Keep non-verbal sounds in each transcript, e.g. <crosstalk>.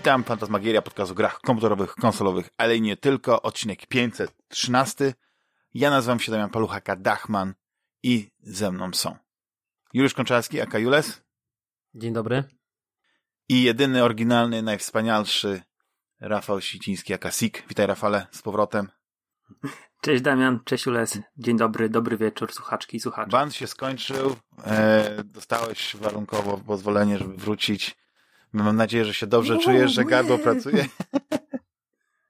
Witam, Fantasmagieria, podcast o grach komputerowych, konsolowych, ale i nie tylko, odcinek 513. Ja nazywam się Damian Paluchaka Dachman i ze mną są Juliusz Konczarski, aka Jules. Dzień dobry. I jedyny, oryginalny, najwspanialszy Rafał Siciński, aka Sik. Witaj Rafale, z powrotem. Cześć Damian, cześć Jules. Dzień dobry, dobry wieczór, słuchaczki i słuchacze. Band się skończył, e, dostałeś warunkowo pozwolenie, żeby wrócić. Mam nadzieję, że się dobrze no, czujesz, że gardło pracuje. <laughs>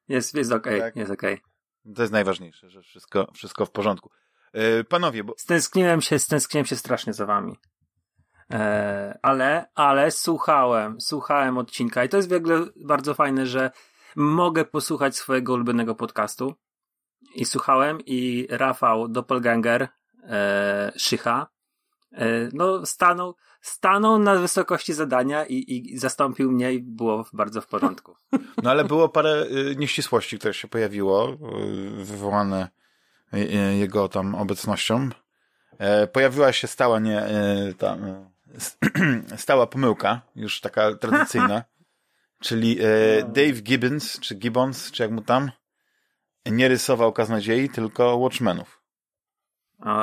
Jest, jest okej, okay, tak. jest okej. Okay. To jest najważniejsze, że wszystko, wszystko w porządku. E, panowie, bo... Stęskniłem się, stęskniłem się strasznie za wami. E, ale, ale słuchałem, słuchałem odcinka i to jest w ogóle bardzo fajne, że mogę posłuchać swojego ulubionego podcastu i słuchałem i Rafał Doppelganger e, Szycha e, no stanął, stanął na wysokości zadania i, i zastąpił mnie i było bardzo w porządku. No ale było parę y, nieścisłości, które się pojawiło, y, wywołane y, jego tam obecnością. E, pojawiła się stała nie, ta, <clears throat> stała pomyłka, już taka tradycyjna, <laughs> czyli Dave Gibbons, czy Gibbons, czy jak mu tam, nie rysował Kaznodziei, tylko Watchmenów.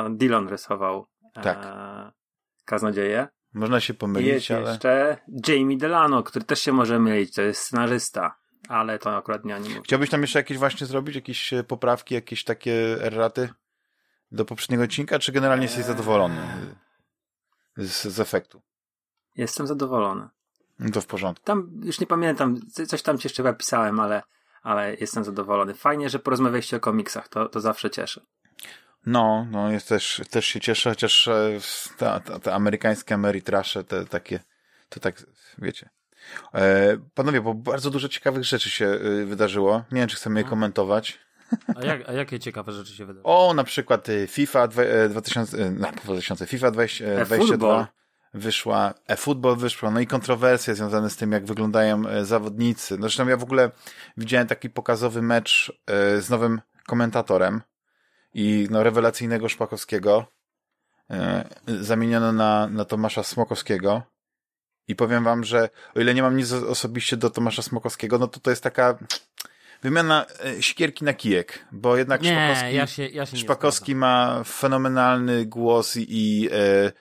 Dillon rysował tak. e, Kaznodzieje. Można się pomylić, jest ale... jeszcze Jamie Delano, który też się może mylić, to jest scenarzysta, ale to akurat nie mówię. Chciałbyś tam jeszcze jakieś właśnie zrobić, jakieś e, poprawki, jakieś takie erraty do poprzedniego odcinka, czy generalnie eee... jesteś zadowolony z, z efektu? Jestem zadowolony. No to w porządku. Tam, już nie pamiętam, coś tam ci jeszcze chyba pisałem, ale, ale jestem zadowolony. Fajnie, że porozmawialiście o komiksach, to, to zawsze cieszy. No, no jest też, też się cieszę, chociaż e, te, te, te amerykańskie Ameritrasze, te takie, to tak, wiecie. E, panowie, bo bardzo dużo ciekawych rzeczy się e, wydarzyło. Nie wiem, czy chcemy je no. komentować. A, jak, a jakie ciekawe rzeczy się wydarzyły? O, na przykład FIFA 2000, 2000 FIFA 2022 wyszła, e-football wyszła, no i kontrowersje związane z tym, jak wyglądają zawodnicy. Zresztą ja w ogóle widziałem taki pokazowy mecz z nowym komentatorem, i no, rewelacyjnego Szpakowskiego e, zamieniono na, na Tomasza Smokowskiego. I powiem wam, że o ile nie mam nic osobiście do Tomasza Smokowskiego, no to to jest taka wymiana e, sikierki na kijek, bo jednak nie, Szpakowski, ja się, ja się Szpakowski ma fenomenalny głos i, i, e,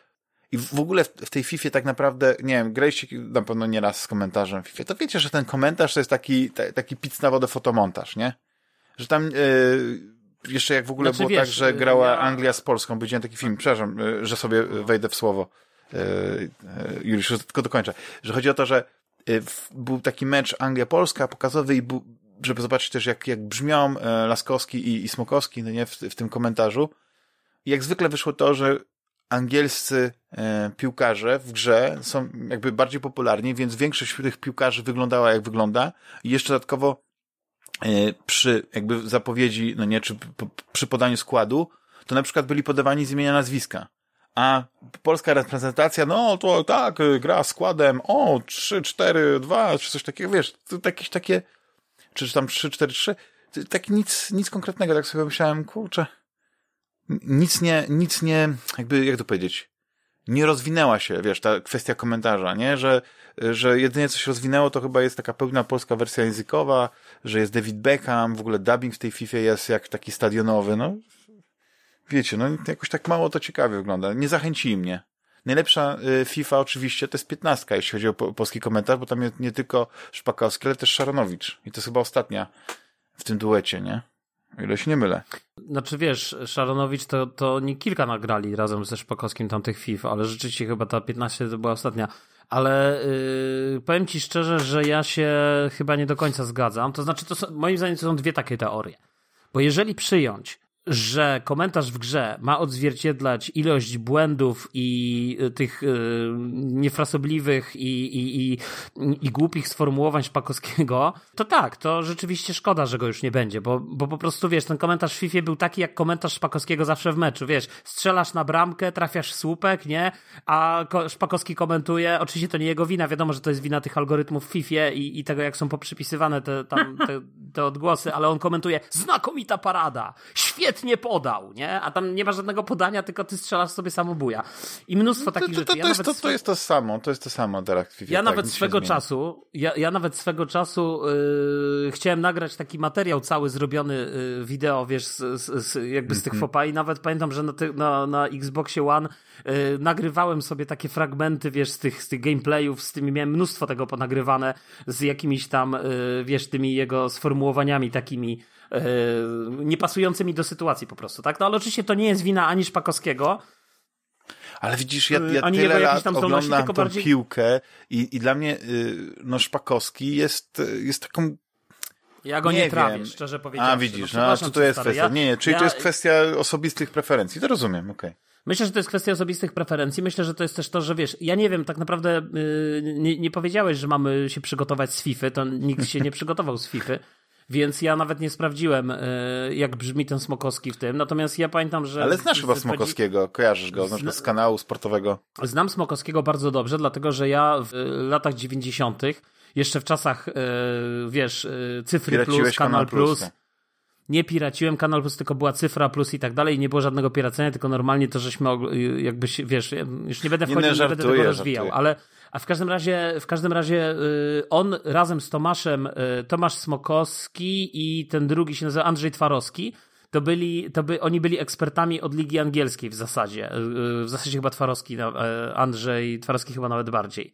i w ogóle w, w tej FIFA tak naprawdę, nie wiem, graliście na pewno nieraz z komentarzem w FIFA, to wiecie, że ten komentarz to jest taki, taki pic na wodę fotomontaż, nie? Że tam jeszcze jak w ogóle znaczy, było tak, wiesz, tak, że grała ja... Anglia z Polską, widziałem taki film, przepraszam, e, że sobie wejdę w słowo, e, e, Juliusz, tylko dokończę, że chodzi o to, że był taki mecz Anglia-Polska pokazowy i był, żeby zobaczyć też jak, jak brzmią Laskowski i, i Smokowski, no nie, w, w tym komentarzu. I jak zwykle wyszło to, że angielscy e, piłkarze w grze są jakby bardziej popularni, więc większość tych piłkarzy wyglądała jak wygląda i jeszcze dodatkowo przy jakby zapowiedzi, no nie, czy przy podaniu składu, to na przykład byli podawani z imienia nazwiska. A polska reprezentacja, no to tak, gra składem, o, 3, 4, 2, czy coś takiego, wiesz, to jakieś takie, czy tam 3, 4, 3, tak nic, nic konkretnego, tak sobie myślałem, kurczę, nic nie, nic nie, jakby, jak to powiedzieć, nie rozwinęła się, wiesz, ta kwestia komentarza, nie? Że, że jedynie coś rozwinęło to chyba jest taka pełna polska wersja językowa, że jest David Beckham, w ogóle dubbing w tej FIFA jest jak taki stadionowy, no. Wiecie, no jakoś tak mało to ciekawie wygląda. Nie zachęcili mnie. Najlepsza y, FIFA oczywiście to jest 15, jeśli chodzi o polski komentarz, bo tam jest nie tylko Szpakowski, ale też Szaranowicz. I to jest chyba ostatnia w tym duecie, nie? Ile się nie mylę. Znaczy wiesz, Szaronowicz to, to nie kilka nagrali razem ze Szpakowskim tamtych FIFA, ale rzeczywiście chyba ta 15 to była ostatnia. Ale yy, powiem ci szczerze, że ja się chyba nie do końca zgadzam. To znaczy, to są, moim zdaniem to są dwie takie teorie. Bo jeżeli przyjąć, że komentarz w grze ma odzwierciedlać ilość błędów i y, tych y, niefrasobliwych i, i, i, i głupich sformułowań Szpakowskiego, to tak, to rzeczywiście szkoda, że go już nie będzie, bo, bo po prostu wiesz, ten komentarz w FIFA był taki jak komentarz Szpakowskiego zawsze w meczu, wiesz, strzelasz na bramkę, trafiasz słupek, nie? A Szpakowski komentuje, oczywiście to nie jego wina, wiadomo, że to jest wina tych algorytmów w FIFA i, i tego, jak są poprzypisywane te, tam, te, te odgłosy, ale on komentuje, znakomita parada, świetnie podał, nie? A tam nie ma żadnego podania, tylko ty strzelasz sobie samobuja. I mnóstwo takich to, to, to, rzeczy. Ja to, jest, to, nawet to jest to samo, to jest to samo teraz. ja tak, nawet nic się swego czasu, ja, ja nawet swego czasu yy, chciałem nagrać taki materiał cały zrobiony yy, wideo, wiesz, z, z, z, jakby z tych Mhm. fopa i nawet pamiętam, że na, ty, na, na Xboxie One yy, nagrywałem sobie takie fragmenty, wiesz, z tych, z tych gameplayów, z tymi miałem mnóstwo tego ponagrywane z jakimiś tam, yy, wiesz, tymi jego sformułowaniami takimi yy, niepasującymi do sytuacji po prostu, tak? No ale oczywiście to nie jest wina ani Szpakowskiego, Ale widzisz, ja, ja ani tyle lat tam oglądam tą bardziej- piłkę i, i dla mnie y, no Szpakowski jest, jest taką... Ja go nie, Nie trawię, wiem. szczerze powiedziawszy. A widzisz, no, czy to cię, jest stary. kwestia... Ja- Nie, nie, czyli ja- to jest kwestia osobistych preferencji, to rozumiem, okej. Myślę, że to jest kwestia osobistych preferencji. Myślę, że to jest też to, że wiesz, ja nie wiem, tak naprawdę yy, nie, nie powiedziałeś, że mamy się przygotować z FIFA, to nikt się nie przygotował z FIFA, więc ja nawet nie sprawdziłem, yy, jak brzmi ten Smokowski w tym. Natomiast ja pamiętam, że. Ale znasz chyba Smokowskiego, kojarzysz go, na przykład z kanału sportowego. Znam Smokowskiego bardzo dobrze, dlatego że ja w y, latach 90., jeszcze w czasach, y, wiesz, cyfry plus, Kanal Plus, tak. nie piraciłem Kanal Plus, tylko była cyfra plus i tak dalej, nie było żadnego piracenia, tylko normalnie to żeśmy jakby się, wiesz, już nie będę Nie, wchodził, no, nie, będę żartuję, tego rozwijał, żartuję. ale a w każdym razie, w każdym razie y, on razem z Tomaszem, y, Tomasz Smokowski i ten drugi się nazywa Andrzej Twarowski, to byli, to by, oni byli ekspertami od Ligi Angielskiej w zasadzie. Y, W zasadzie chyba Twarowski, Andrzej Twarowski chyba nawet bardziej.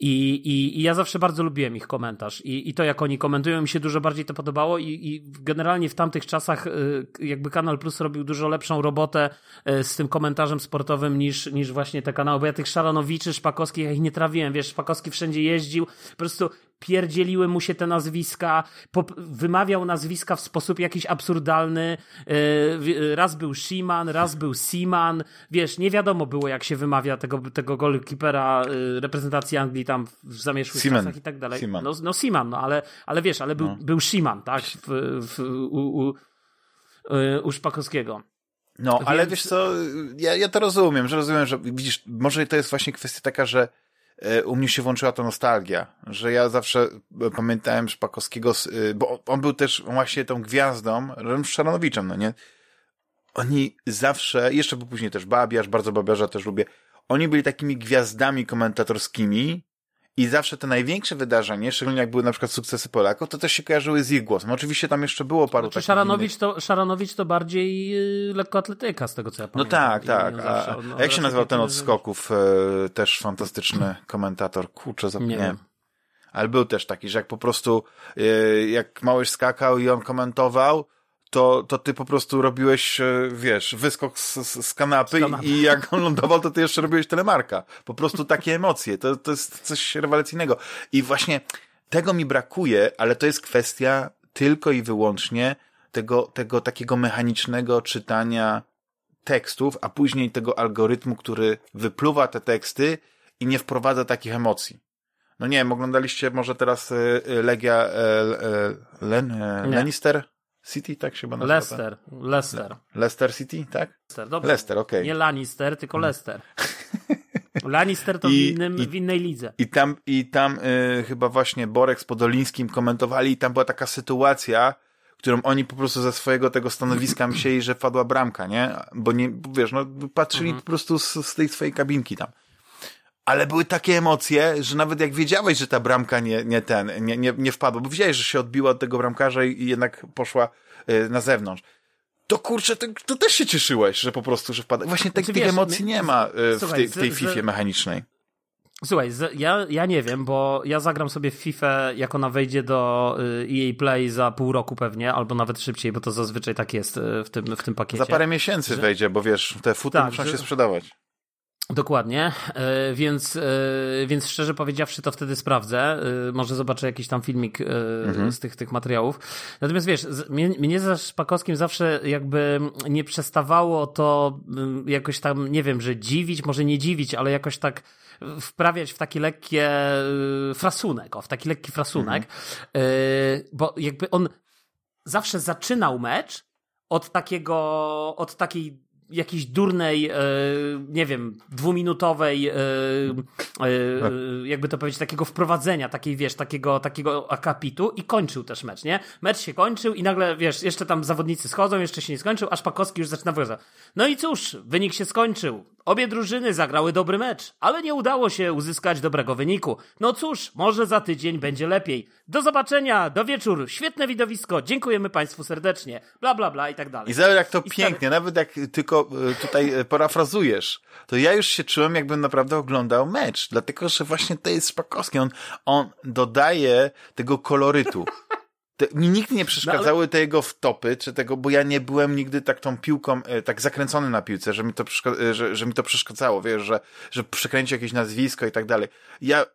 I, i, I ja zawsze bardzo lubiłem ich komentarz. I, I to, jak oni komentują, mi się dużo bardziej to podobało. I, i generalnie w tamtych czasach, y, jakby Kanal Plus robił dużo lepszą robotę y, z tym komentarzem sportowym niż, niż właśnie te kanały. Bo ja tych Szaranowiczy, Szpakowskich, ja ich nie trawiłem. Wiesz, Szpakowski wszędzie jeździł. Po prostu pierdzieliły mu się te nazwiska, wymawiał nazwiska w sposób jakiś absurdalny. Yy, wi- raz był Shiman, raz był Seaman. Wiesz, nie wiadomo było, jak się wymawia tego, tego goalkeepera yy, reprezentacji Anglii tam w zamieszłych Seaman. czasach i tak dalej. Seaman. No, no Seaman, no ale, ale wiesz, ale był, był Shiman, tak? W, w, u, u, yy, u Szpakowskiego. No, ale Więc- wiesz co, ja, ja to rozumiem, że rozumiem, że widzisz, może to jest właśnie kwestia taka, że e, u mnie się włączyła ta nostalgia, że ja zawsze e, pamiętałem Szpakowskiego, e, bo on był też właśnie tą gwiazdą, Szaranowiczem, no nie? Oni zawsze, jeszcze był później też Babiarz, bardzo Babiarza też lubię, oni byli takimi gwiazdami komentatorskimi i zawsze te największe wydarzenia, szczególnie jak były na przykład sukcesy Polaków, to też się kojarzyły z ich głosem. Oczywiście tam jeszcze było paru Czy takich Szaranowicz to, Szaranowicz to bardziej yy, lekkoatletyka, z tego co ja No pamiętam. tak, I tak. zawsze- on- a jak się nazywał ten od skoków? E, też fantastyczny komentator. Kurczę, zapomniałem. Ale był też taki, że jak po prostu e, jak Małysz skakał i on komentował, to, to ty po prostu robiłeś, e, wiesz, wyskok z, z, kanapy Z kanapy. i jak on lądował, to ty jeszcze robiłeś telemarka. Po prostu takie emocje. To, to jest coś rewelacyjnego. I właśnie tego mi brakuje, ale to jest kwestia tylko i wyłącznie tego, tego takiego mechanicznego czytania tekstów, a później tego algorytmu, który wypluwa te teksty i nie wprowadza takich emocji. No nie wiem, oglądaliście może teraz Legia e, e, Len, e, Nie. Lannister City, tak się chyba nazywa? Leicester, Leicester. Leicester City, tak? Leicester, dobrze. Leicester, okej. Nie Lannister, tylko Leicester. <laughs> Lannister to I- w, innym, i- w innej lidze. I tam, i tam y, chyba właśnie Borek z Podolińskim komentowali i tam była taka sytuacja, którą oni po prostu ze swojego tego stanowiska myśleli, że padła bramka, nie? Bo nie, wiesz, no patrzyli po prostu z, z tej swojej kabinki tam. Ale były takie emocje, że nawet jak wiedziałeś, że ta bramka nie, nie ten, nie, nie, nie wpadła, bo wiedziałeś, że się odbiła od tego bramkarza i, i jednak poszła y, na zewnątrz. To kurczę, to, to też się cieszyłeś, że po prostu, że wpadła. Właśnie tych, Znaczy, tych wiesz, emocji nie ma y, w Słuchaj, tej, w tej z- Fifie mechanicznej. Słuchaj, ja, ja nie wiem, bo ja zagram sobie w FIFA, jak ona wejdzie do y, EA Play za pół roku pewnie, albo nawet szybciej, bo to zazwyczaj tak jest w tym, w tym pakiecie. Za parę miesięcy Że- wejdzie, bo wiesz, te futy Tak, muszą że- się sprzedawać. Dokładnie, e, więc, e, więc szczerze powiedziawszy to wtedy sprawdzę. E, Może zobaczę jakiś tam filmik Mhm. z tych, tych materiałów. Natomiast wiesz, mnie, mnie za Szpakowskim zawsze jakby nie przestawało to mm, jakoś tam, nie wiem, że dziwić, może nie dziwić, ale jakoś tak wprawiać w taki lekkie e, frasunek, o, w taki lekki frasunek, E, bo jakby on zawsze zaczynał mecz od takiego, od takiej jakiejś durnej, e, nie wiem, dwuminutowej, e, e, jakby to powiedzieć, takiego wprowadzenia, takiej, wiesz, takiego, takiego akapitu i kończył też mecz, nie? Mecz się kończył i nagle, wiesz, jeszcze tam zawodnicy schodzą, jeszcze się nie skończył, aż Pakowski już zaczyna wyglądać. No i cóż, wynik się skończył. Obie drużyny zagrały dobry mecz, ale nie udało się uzyskać dobrego wyniku. No cóż, może za tydzień będzie lepiej. Do zobaczenia, do wieczór, świetne widowisko, dziękujemy Państwu serdecznie, bla bla bla i tak dalej. I zobacz jak to I pięknie, stary... nawet jak tylko e, tutaj e, parafrazujesz, to ja już się czułem jakbym naprawdę oglądał mecz, dlatego, że właśnie to jest Szpakowski, on, on dodaje tego kolorytu. To, mi nigdy nie przeszkadzały no, ale... te jego wtopy, czy tego, bo ja nie byłem nigdy tak tą piłką, e, tak zakręcony na piłce, że mi to, że, że mi to przeszkadzało, wiesz, że, że przekręci jakieś nazwisko i tak dalej. Ja,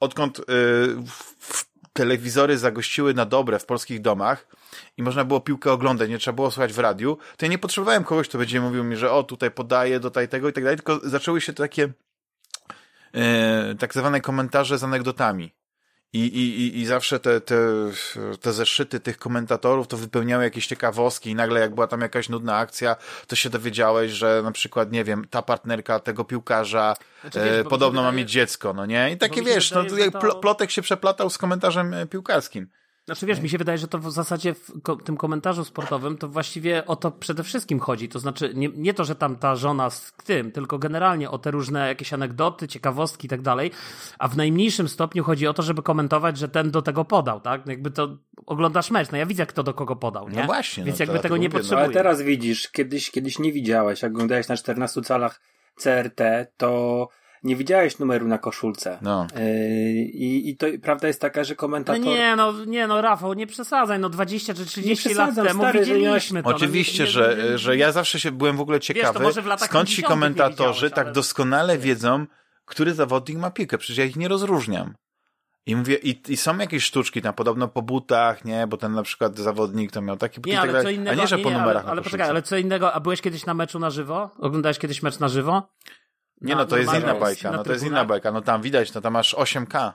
odkąd y, w, telewizory zagościły na dobre w polskich domach i można było piłkę oglądać, nie trzeba było słuchać w radiu, to ja nie potrzebowałem kogoś, kto będzie mówił mi, że o, tutaj podaję, tutaj tego i tak dalej, tylko zaczęły się takie e, tak zwane komentarze z anegdotami. I, i, i zawsze te, te, te zeszyty tych komentatorów to wypełniały jakieś ciekawostki i nagle jak była tam jakaś nudna akcja, to się dowiedziałeś, że na przykład, nie wiem, ta partnerka tego piłkarza znaczy, wiesz, e, podobno wydaje... ma mieć dziecko, no nie? I takie wiesz, wydaje, no, jak to... plotek się przeplatał z komentarzem e, piłkarskim. Znaczy wiesz, mi się wydaje, że to w zasadzie w tym komentarzu sportowym to właściwie o to przede wszystkim chodzi. To znaczy nie, nie to, że tam ta żona z tym, tylko generalnie o te różne jakieś anegdoty, ciekawostki i tak dalej. A w najmniejszym stopniu chodzi o to, żeby komentować, że ten do tego podał, tak? Jakby to oglądasz mecz, no ja widzę, kto do kogo podał, nie? No właśnie. Więc no jakby tego nie mówię, potrzebuje. No, ale teraz widzisz, kiedyś, kiedyś nie widziałeś, jak oglądałeś na 14 calach CRT, to nie widziałeś numeru na koszulce. No. Yy, i, I to prawda jest taka, że komentator... No nie, no, nie, no Rafał, nie przesadzaj, no 20 czy 30 lat temu stary, widzieliśmy to. No, Oczywiście, no, nie, że, nie, że ja zawsze się byłem w ogóle ciekawy, Wiesz, skąd ci komentatorzy tak ale... doskonale wiedzą, który zawodnik ma piłkę, przecież ja ich nie rozróżniam. I mówię, i, i są jakieś sztuczki tam, podobno po butach, nie, bo ten na przykład zawodnik to miał taki nie, ale tak co innego, a nie, że po numerach. Ale, ale poczekaj, ale co innego, a byłeś kiedyś na meczu na żywo? Oglądałeś kiedyś mecz na żywo? Nie, no to jest inna bajka, no to jest inna bajka, no tam widać, no tam masz 8K.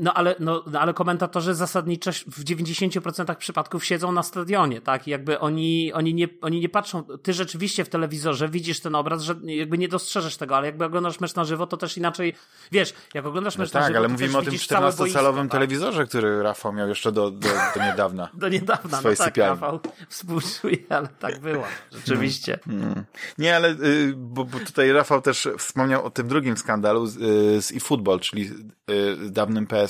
No ale, no, no, ale komentatorzy zasadniczo w 90% przypadków siedzą na stadionie, tak? I jakby oni, oni, nie, oni nie patrzą. Ty rzeczywiście w telewizorze widzisz ten obraz, że jakby nie dostrzeżesz tego, ale jakby oglądasz mecz na żywo, to też inaczej. Wiesz, jak oglądasz mecz no na tak, żywo. Tak, ale mówimy o tym 14-calowym tak? telewizorze, który Rafał miał jeszcze do, do, do niedawna. <laughs> do niedawna, no tak, Rafał współczuję, ale tak było, <laughs> rzeczywiście. Hmm. Hmm. Nie, ale y, bo, bo, tutaj Rafał też wspomniał o tym drugim skandalu z, y, z eFootball, czyli y, dawnym PS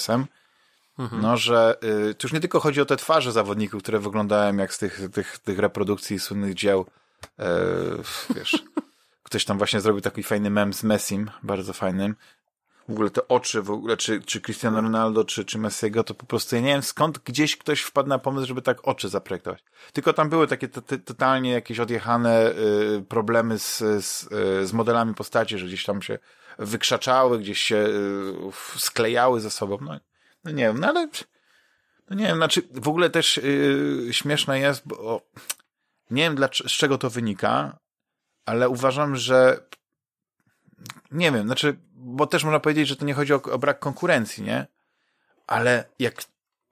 Mhm. no że y, to już nie tylko chodzi o te twarze zawodników, które wyglądają jak z tych, tych, tych reprodukcji słynnych dzieł, e, wiesz, <laughs> ktoś tam właśnie zrobił taki fajny mem z Messim, bardzo fajnym, w ogóle te oczy, w ogóle, czy, czy Cristiano Ronaldo, czy, czy Messiego, to po prostu ja nie wiem skąd gdzieś ktoś wpadł na pomysł, żeby tak oczy zaprojektować. Tylko tam były takie totalnie jakieś odjechane y, problemy z, z, y, z modelami postaci, że gdzieś tam się wykrzaczały, gdzieś się y, sklejały ze sobą. No, no nie wiem, no ale no nie wiem, znaczy w ogóle też yy, śmieszne jest, bo nie wiem dla, z czego to wynika, ale uważam, że nie wiem, znaczy, bo też można powiedzieć, że to nie chodzi o, o brak konkurencji, nie? Ale jak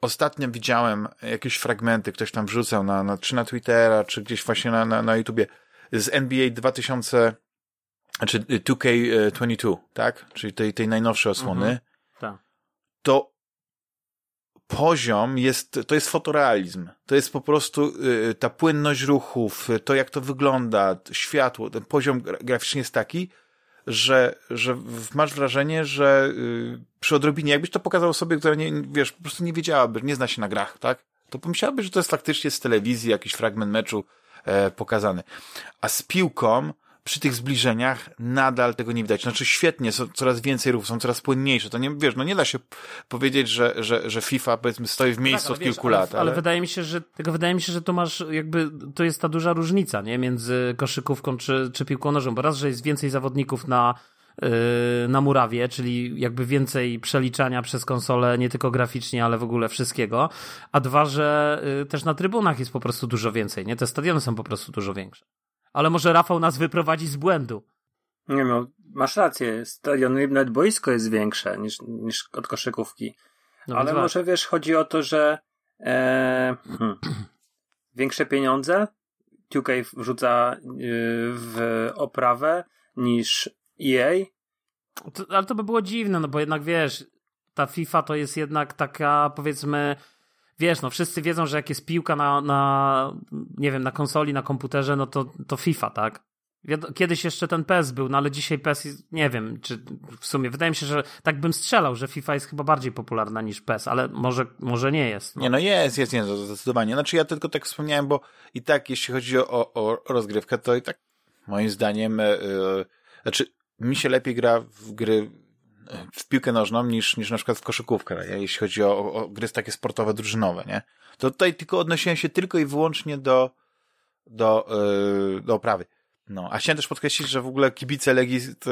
ostatnio widziałem jakieś fragmenty, ktoś tam wrzucał na, na, czy na Twittera, czy gdzieś właśnie na, na, na YouTubie z NBA 2000 znaczy 2K22, tak? Czyli tej, tej najnowszej osłony, mhm. tak. to poziom jest, to jest fotorealizm. To jest po prostu y, ta płynność ruchów, to jak to wygląda, światło, ten poziom graficzny jest taki, że, że masz wrażenie, że y, przy odrobinie, jakbyś to pokazał sobie, która nie, wiesz, po prostu nie wiedziałaby, nie zna się na grach, tak? To pomyślałaby, że to jest faktycznie z telewizji jakiś fragment meczu e, pokazany. A z piłką, przy tych zbliżeniach nadal tego nie widać. Znaczy świetnie, są coraz więcej ruchów, są coraz płynniejsze. To nie, wiesz, no nie da się powiedzieć, że, że, że FIFA powiedzmy stoi w miejscu tak, od wiesz, kilku ale, lat. Ale... ale... wydaje mi się, że tego wydaje mi się, że to masz jakby, to jest ta duża różnica, nie? Między koszykówką czy, czy piłką nożną, bo raz, że jest więcej zawodników na yy, na murawie, czyli jakby więcej przeliczania przez konsolę, nie tylko graficznie, ale w ogóle wszystkiego, a dwa, że yy, też na trybunach jest po prostu dużo więcej, nie? Te stadiony są po prostu dużo większe. Ale może Rafał nas wyprowadzi z błędu. Nie no, masz rację. Stadion, nawet boisko jest większe niż, niż od koszykówki. No Ale może wiesz, chodzi o to, że e, hmm, <clears throat> większe pieniądze, 2K wrzuca y, w oprawę niż EA. To, ale to by było dziwne, no bo jednak wiesz, ta FIFA to jest jednak taka, powiedzmy, wiesz, no wszyscy wiedzą, że jak jest piłka na, na nie wiem, na konsoli, na komputerze, no to, to FIFA, tak? Kiedyś jeszcze ten PES był, no ale dzisiaj PES nie wiem, czy w sumie, wydaje mi się, że tak bym strzelał, że FIFA jest chyba bardziej popularna niż PES, ale może, może nie jest. No. Nie, no jest, jest, jest, zdecydowanie. Znaczy ja tylko tak wspomniałem, bo i tak, jeśli chodzi o, o rozgrywkę, to i tak moim zdaniem, yy, znaczy mi się lepiej gra w gry w piłkę nożną niż, niż na przykład w koszykówkę, jeśli chodzi o, o gry takie sportowe, drużynowe, nie? To tutaj tylko odnosiłem się tylko i wyłącznie do, do, yy, do oprawy. No, a chciałem też podkreślić, że w ogóle kibice Legii, to,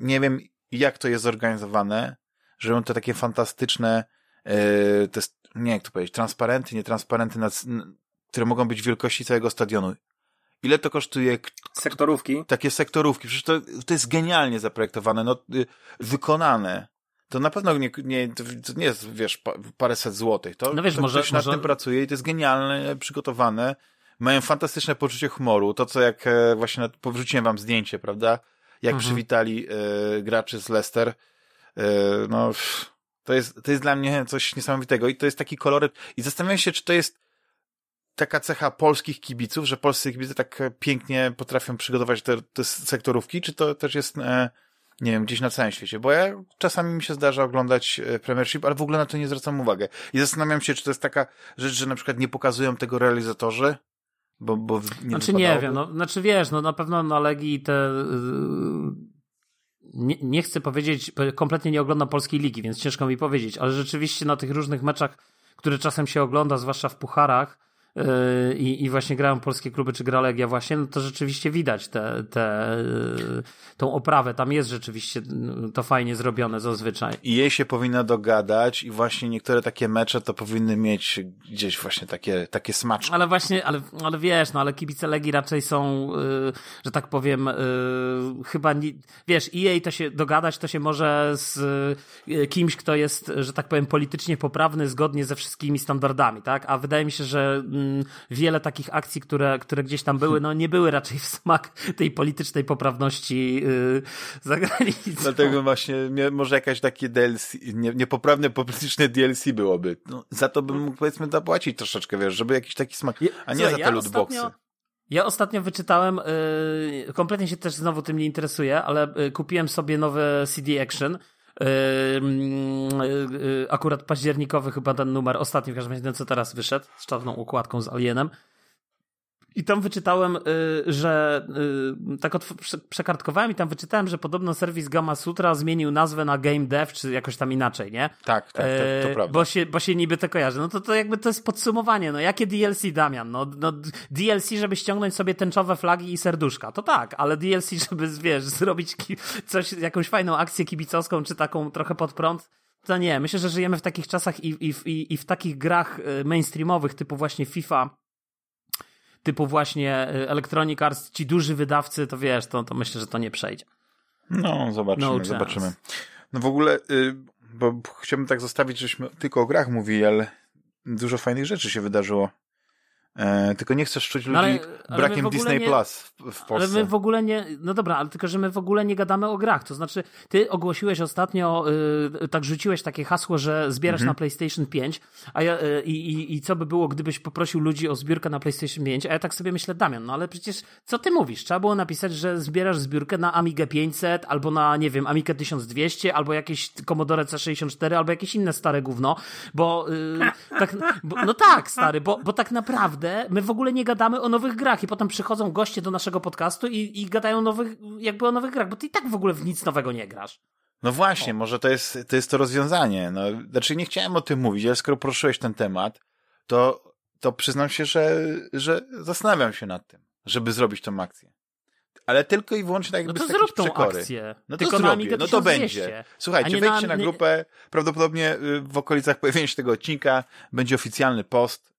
nie wiem jak to jest zorganizowane, że są te takie fantastyczne, yy, te, nie jak to powiedzieć, transparenty, nietransparenty, nad, które mogą być wielkości całego stadionu. Ile to kosztuje? Sektorówki. Takie sektorówki. Przecież to, to jest genialnie zaprojektowane, no, y, wykonane. To na pewno nie, nie, to nie jest, wiesz, paręset złotych. To, no wiesz, to może, ktoś może... nad tym pracuje i to jest genialnie przygotowane mają fantastyczne poczucie humoru. To, co jak e, właśnie powróciłem wam zdjęcie, prawda? Jak mhm. przywitali e, graczy z Leicester. E, no, to jest, to jest dla mnie coś niesamowitego i to jest taki koloryt. I zastanawiam się, czy to jest taka cecha polskich kibiców, że polscy kibice tak pięknie potrafią przygotować te, te sektorówki, czy to też jest, e, nie wiem, gdzieś na całym świecie? Bo ja czasami mi się zdarza oglądać e, Premiership, ale w ogóle na to nie zwracam uwagi. I zastanawiam się, czy to jest taka rzecz, że na przykład nie pokazują tego realizatorzy, bo, bo nie znaczy nie wiem, no, znaczy wiesz, no na pewno na Legii te yy, nie, nie chcę powiedzieć, kompletnie nie oglądam polskiej ligi, więc ciężko mi powiedzieć, ale rzeczywiście na tych różnych meczach, które czasem się ogląda, zwłaszcza w pucharach, i, i właśnie grają polskie kluby, czy gra Legia właśnie, no to rzeczywiście widać te, te, yy, tą oprawę. Tam jest rzeczywiście yy, to fajnie zrobione zazwyczaj. I jej się powinna dogadać i właśnie niektóre takie mecze to powinny mieć gdzieś właśnie takie, takie smaczki. Ale właśnie, ale, ale wiesz, no ale kibice Legii raczej są, yy, że tak powiem, yy, chyba, nie, wiesz, i jej to się dogadać, to się może z yy, kimś, kto jest, że tak powiem, politycznie poprawny, zgodnie ze wszystkimi standardami, tak? A wydaje mi się, że wiele takich akcji, które, które gdzieś tam były, no nie były raczej w smak tej politycznej poprawności yy, za granicą. Dlatego właśnie może jakaś takie DLC, nie, niepoprawne polityczne DLC byłoby. No, za to bym mógł powiedzmy zapłacić troszeczkę, wiesz, żeby jakiś taki smak, a nie Słuchaj, za te ja lootboxy. Ostatnio... Ja ostatnio wyczytałem, yy, kompletnie się też znowu tym nie interesuję, ale yy, kupiłem sobie nowe CD Action akurat październikowy chyba ten numer, ostatni w każdym razie ten, co teraz wyszedł, z czarną układką z Alienem. I tam wyczytałem, y, że y, tak przekartkowałem i tam wyczytałem, że podobno serwis Gamma Sutra zmienił nazwę na Game Dev, czy jakoś tam inaczej, nie? Tak, tak, tak to, to prawda. Bo się, bo się niby to kojarzy. No to, to jakby to jest podsumowanie, no jakie DLC, Damian? No, no DLC, żeby ściągnąć sobie tęczowe flagi i serduszka, to tak, ale DLC, <laughs> żeby, wiesz, zrobić coś, jakąś fajną akcję kibicowską, czy taką trochę pod prąd, to nie. Myślę, że żyjemy w takich czasach i, i, i, i w takich grach y, mainstreamowych, typu właśnie FIFA, typu właśnie y, Electronic Arts, ci duży wydawcy, to wiesz, to, to myślę, że to nie przejdzie. No, zobaczymy, no zobaczymy. No w ogóle, y, bo chciałbym tak zostawić, żeśmy tylko o grach mówili, ale dużo fajnych rzeczy się wydarzyło E, tylko nie chcesz czuć no ludzi ale, brakiem ale Disney nie, Plus w, w, Polsce. Ale my w ogóle nie, no dobra, ale tylko, że my w ogóle nie gadamy o grach. To znaczy, ty ogłosiłeś ostatnio, y, tak rzuciłeś takie hasło, że zbierasz mhm. na PlayStation 5, a ja, y, i, i co by było, gdybyś poprosił ludzi o zbiórkę na PlayStation 5, a ja tak sobie myślę, Damian, no ale przecież co ty mówisz? Trzeba było napisać, że zbierasz zbiórkę na Amigę 500, albo na, nie wiem, Amigę 1200, albo jakieś Commodore C64, albo jakieś inne stare gówno, bo, y, <laughs> tak, bo no tak, stary, bo, bo tak naprawdę naprawdę my w ogóle nie gadamy o nowych grach i potem przychodzą goście do naszego podcastu i, i gadają nowych, jakby o nowych grach, bo ty i tak w ogóle w nic nowego nie grasz. No właśnie, o. może to jest, to jest to rozwiązanie. No, znaczy nie chciałem o tym mówić, ale skoro poruszyłeś ten temat, to, to przyznam się, że, że zastanawiam się nad tym, żeby zrobić tą akcję. Ale tylko i wyłącznie tak jakby no to z zrób tą przekory. akcję. No to tylko zrobię, no to będzie. Słuchajcie, wejdźcie na, na grupę, prawdopodobnie y, w okolicach pojawienia się tego odcinka będzie oficjalny post,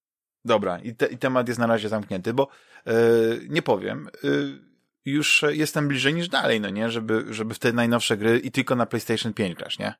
Dobra, i, te, i temat jest na razie zamknięty, bo yy, nie powiem, yy, już jestem bliżej niż dalej, no nie, żeby, żeby w te najnowsze gry i tylko na PlayStation 5 grać, nie?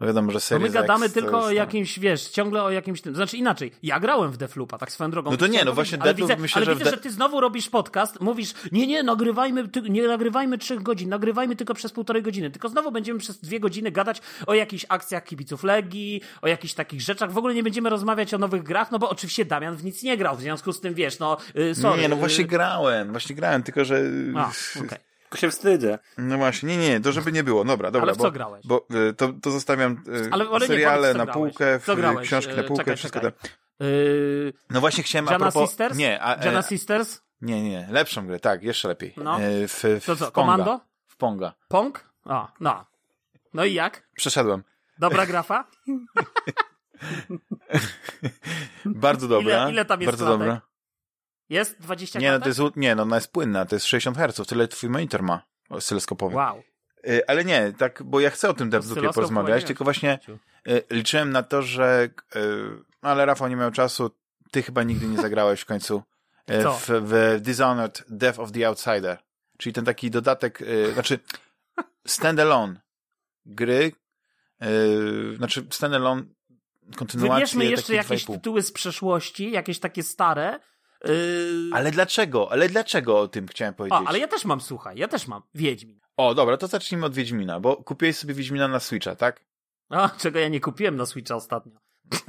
No wiadomo, że Series Bo my gadamy X tylko o jakimś, wiesz, ciągle o jakimś tym. Znaczy inaczej, ja grałem w Defloopa, tak swoją drogą. No to nie, no właśnie ale Deathloop widzę, myślę, ale że widzę, że ty znowu robisz podcast, mówisz, nie, nie, nagrywajmy, ty, nie nagrywajmy trzech godzin, nagrywajmy tylko przez półtorej godziny, tylko znowu będziemy przez dwie godziny gadać o jakichś akcjach kibiców Legii, o jakichś takich rzeczach, w ogóle nie będziemy rozmawiać o nowych grach, no bo oczywiście Damian w nic nie grał, w związku z tym, wiesz, no, yy, sorry. Nie, no właśnie grałem, właśnie grałem, tylko że... A, okay. Tylko się wstydzę. No właśnie, nie, nie, to żeby nie było. Dobra, dobra. Ale w bo, co grałeś? Bo y, to, to zostawiam y, ale, ale seriale nie, na półkę, w, grałeś? książki na półkę, czekaj, wszystko czekaj. te. Yy, No właśnie chciałem Jana a propos... Sisters? Nie, a, Jana e, Sisters? nie, nie, lepszą grę, tak, jeszcze lepiej. No. E, w, w, To co, w Ponga. Komando? W Ponga. Pong? A, no. No i jak? Przeszedłem. Dobra grafa? <laughs> Bardzo dobra. Ile, ile tam jest Bardzo klatek? dobra. Jest 20 Nie, no to jest, nie, no ona jest płynna, to jest 60 Hz, tyle twój monitor ma oscyloskopowy. Wow. Y, Ale nie, tak, bo ja chcę o tym Oscyloskop porozmawiać, tylko nie właśnie y, liczyłem na to, że y, ale Rafał nie miał czasu, ty chyba nigdy nie zagrałeś w końcu y, Co? w, w Dishonored Death of the Outsider, czyli ten taki dodatek, y, znaczy standalone gry, znaczy standalone kontynuację Wybierzmy jeszcze jakieś 2,5. tytuły z przeszłości, jakieś takie stare. Yy... Ale dlaczego? Ale dlaczego o tym chciałem powiedzieć? O, ale ja też mam, słuchaj, ja też mam Wiedźmin. O, dobra, to zacznijmy od Wiedźmina, bo kupiłeś sobie Wiedźmina na Switcha, tak? A, czego ja nie kupiłem na Switcha ostatnio. <laughs>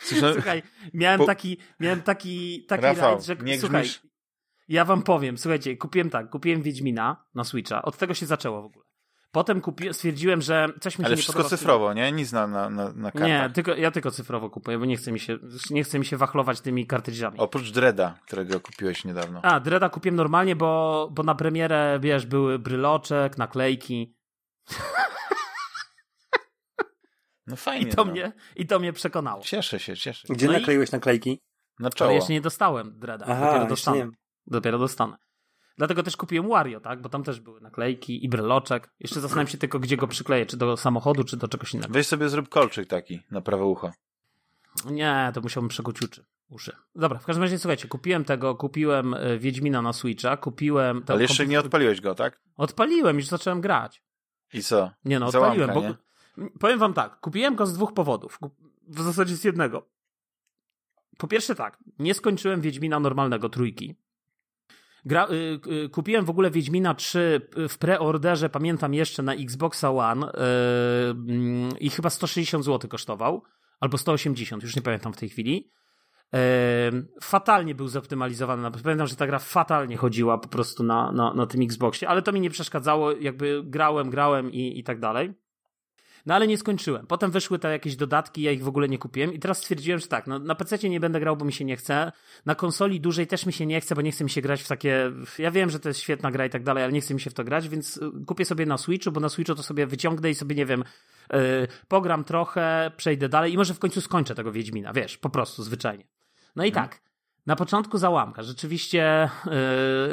Słuchaj, Słuchaj, miałem Po- taki, miałem taki, taki Rafał, rajd, że nie słuchaj, grzmisz. ja wam powiem, słuchajcie, kupiłem tak, kupiłem Wiedźmina na Switcha, od tego się zaczęło w ogóle. Potem kupiłem, stwierdziłem, że coś mi się Ale nie wszystko podoba. cyfrowo, nie? Nic na, na, na, na kartach. Nie, tylko, ja tylko cyfrowo kupuję, bo nie chce mi się, nie chce mi się wachlować tymi kartridżami. Oprócz Dreda, którego kupiłeś niedawno. A, Dreda kupiłem normalnie, bo, bo na premierę, wiesz, były bryloczek, naklejki <laughs> No i fajnie. to, no. mnie, i to mnie przekonało. Cieszę się, cieszę się. Gdzie No i- nakleiłeś naklejki? Na czoło. Ale jeszcze nie dostałem Dreda, Aha, dopiero dostanę. nie. Dopiero dostanę. Dlatego też kupiłem Wario, tak? Bo tam też były naklejki i bryloczek. Jeszcze zastanawiam się tylko, gdzie go przykleję, czy do samochodu, czy do czegoś innego. Weź sobie zrób kolczyk taki na prawe ucho. Nie, to musiałbym przekuć uszy. uszy. Dobra, w każdym razie słuchajcie, kupiłem tego, kupiłem e, Wiedźmina na Switcha, kupiłem... Ale jeszcze komputer- nie odpaliłeś go, tak? Odpaliłem, już zacząłem grać. I co? Nie no, Załamka, odpaliłem, bo... Powiem wam tak, kupiłem go z dwóch powodów. W zasadzie z jednego. Po pierwsze tak, nie skończyłem Wiedźmina normalnego, trójki. Gra, y, y, kupiłem w ogóle Wiedźmina 3 w preorderze, pamiętam jeszcze na Xboxa One y, mm, i chyba 160 zł kosztował, albo 180, już nie pamiętam w tej chwili. Fatalnie był zoptymalizowany. Pamiętam, że ta gra fatalnie chodziła po prostu na, na, na tym Xboxie, ale to mi nie przeszkadzało, jakby grałem, grałem i, i tak dalej. No ale nie skończyłem. Potem wyszły te jakieś dodatki, ja ich w ogóle nie kupiłem i teraz stwierdziłem, że tak, no, na PC nie będę grał, bo mi się nie chce. Na konsoli dużej też mi się nie chce, bo nie chce mi się grać w takie... Ja wiem, że to jest świetna gra i tak dalej, ale nie chce mi się w to grać, więc y, kupię sobie na Switchu, bo na Switchu to sobie wyciągnę i sobie, nie wiem, yy, pogram trochę, przejdę dalej i może w końcu skończę tego Wiedźmina, wiesz, po prostu, zwyczajnie. No i tak, na początku załamka. Rzeczywiście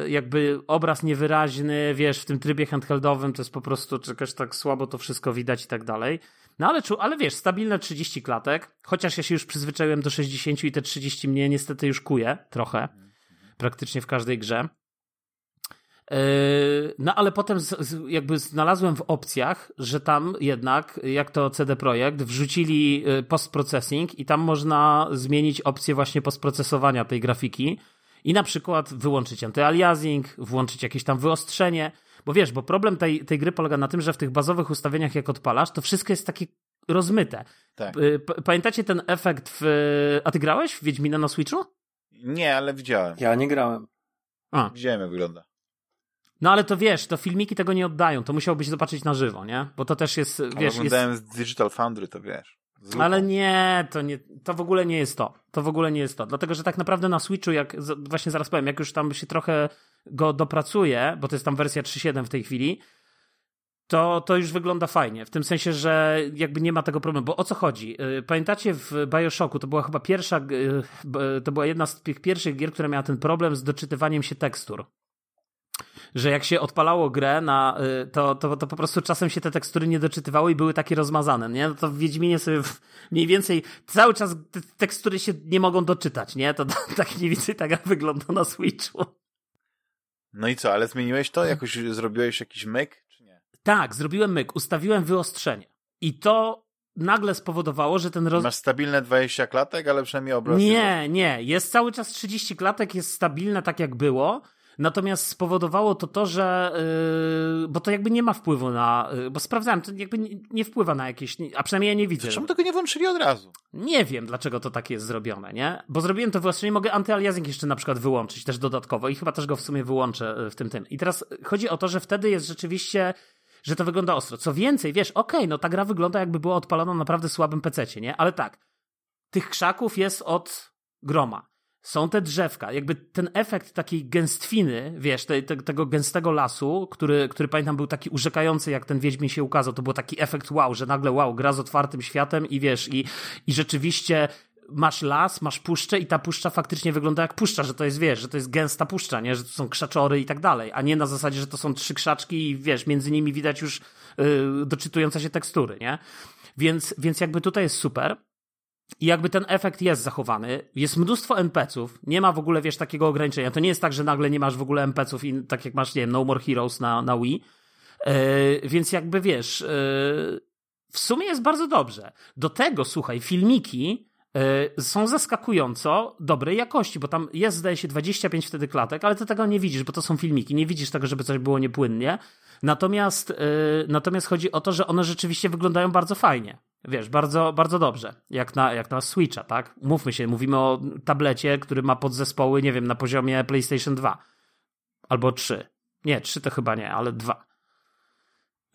yy, jakby obraz niewyraźny, wiesz, w tym trybie handheldowym to jest po prostu czegoś tak słabo to wszystko widać i tak dalej. No ale, ale wiesz, stabilne 30 klatek, chociaż ja się już przyzwyczaiłem do 60 i te 30 mnie niestety już kuje trochę, praktycznie w każdej grze. Yy, No ale potem z, z, jakby znalazłem w opcjach, że tam jednak, jak to CD Projekt, wrzucili yy, postprocessing i tam można zmienić opcję właśnie postprocesowania tej grafiki i na przykład wyłączyć antyaliasing, włączyć jakieś tam wyostrzenie, bo wiesz, bo problem tej, tej gry polega na tym, że w tych bazowych ustawieniach jak odpalasz, to wszystko jest takie rozmyte. Tak. Yy, p- Pamiętacie ten efekt w... A ty grałeś w Wiedźmina na Switchu? Nie, ale widziałem. Ja nie grałem. A, Widziałem, jak wygląda. No ale to wiesz, to filmiki tego nie oddają, to musiałbyś zobaczyć na żywo, nie? Bo to też jest, Ale wiesz, jest... oglądałem z Digital Foundry, to wiesz. Ale nie, to nie, to w ogóle nie jest to. To w ogóle nie jest to. Dlatego, że tak naprawdę na Switchu, jak, właśnie zaraz powiem, jak już tam się trochę go dopracuje, bo to jest tam wersja 3.7 w tej chwili, to, to już wygląda fajnie. W tym sensie, że jakby nie ma tego problemu. Bo o co chodzi? Yy, Pamiętacie w Bioshocku, to była chyba pierwsza, b- to była jedna z tych pierwszych gier, która miała ten problem z doczytywaniem się tekstur. Że jak się odpalało grę, na, y, to, to, to po prostu czasem się te tekstury nie doczytywały i były takie rozmazane, nie? No to w Wiedźminie sobie w- mniej więcej cały czas te tekstury się nie mogą doczytać, nie? To, to <laughs> tak mniej więcej tak wygląda na Switchu. No i co, ale zmieniłeś to? Jakoś zrobiłeś jakiś myk, czy nie? Tak, zrobiłem myk, ustawiłem wyostrzenie. I to nagle spowodowało, że ten roz... Masz stabilne 20 klatek, ale przynajmniej obraz. Nie, nie. Jest cały czas 30 klatek, jest stabilne tak jak było. Natomiast spowodowało to to, że yy, bo to jakby nie ma wpływu na, yy, bo sprawdzałem, to jakby nie, nie, wpływa na jakieś, a przynajmniej ja nie widzę. Czemu tego nie włączyli od razu? Nie wiem, dlaczego to tak jest zrobione, nie? Bo zrobiłem to właśnie, mogę antyaliasing jeszcze na przykład wyłączyć też dodatkowo i chyba też go w sumie wyłączę y, w tym tym. I teraz chodzi o to, że wtedy jest rzeczywiście że to wygląda ostro. Co więcej, wiesz, okej, okay, no ta gra wygląda jakby była odpalona na naprawdę słabym pececie, nie? Ale tak, tych krzaków jest od groma. Są te drzewka, jakby ten efekt takiej gęstwiny, wiesz, te, te, tego gęstego lasu, który, który pamiętam był taki urzekający, jak ten Wiedźmin się ukazał, to był taki efekt wow, że nagle wow, gra z otwartym światem i wiesz, i, i rzeczywiście masz las, masz puszczę i ta puszcza faktycznie wygląda jak puszcza, że to jest, wiesz, że to jest gęsta puszcza, nie? Że to są krzaczory i tak dalej, a nie na zasadzie, że to są trzy krzaczki i wiesz, między nimi widać już yy, doczytujące się tekstury, nie? Więc, więc jakby tutaj jest super. I jakby ten efekt jest zachowany. Jest mnóstwo NPC-ów. Nie ma w ogóle, wiesz, takiego ograniczenia. To nie jest tak, że nagle nie masz w ogóle NPC-ów i tak jak masz, nie wiem, No More Heroes na, na Wii. Yy, więc jakby, wiesz, yy, w sumie jest bardzo dobrze. Do tego, słuchaj, filmiki E, są zaskakująco dobrej jakości, bo tam jest, zdaje się, 25 wtedy klatek, ale ty tego nie widzisz, bo to są filmiki. Nie widzisz tego, żeby coś było niepłynnie. Natomiast, yy, natomiast chodzi o to, że one rzeczywiście wyglądają bardzo fajnie. Wiesz, bardzo, bardzo dobrze. Jak na, jak na Switcha, tak? Mówmy się, mówimy o tablecie, który ma podzespoły, nie wiem, na poziomie PlayStation 2. Albo 3. Nie, 3 to chyba nie, ale 2.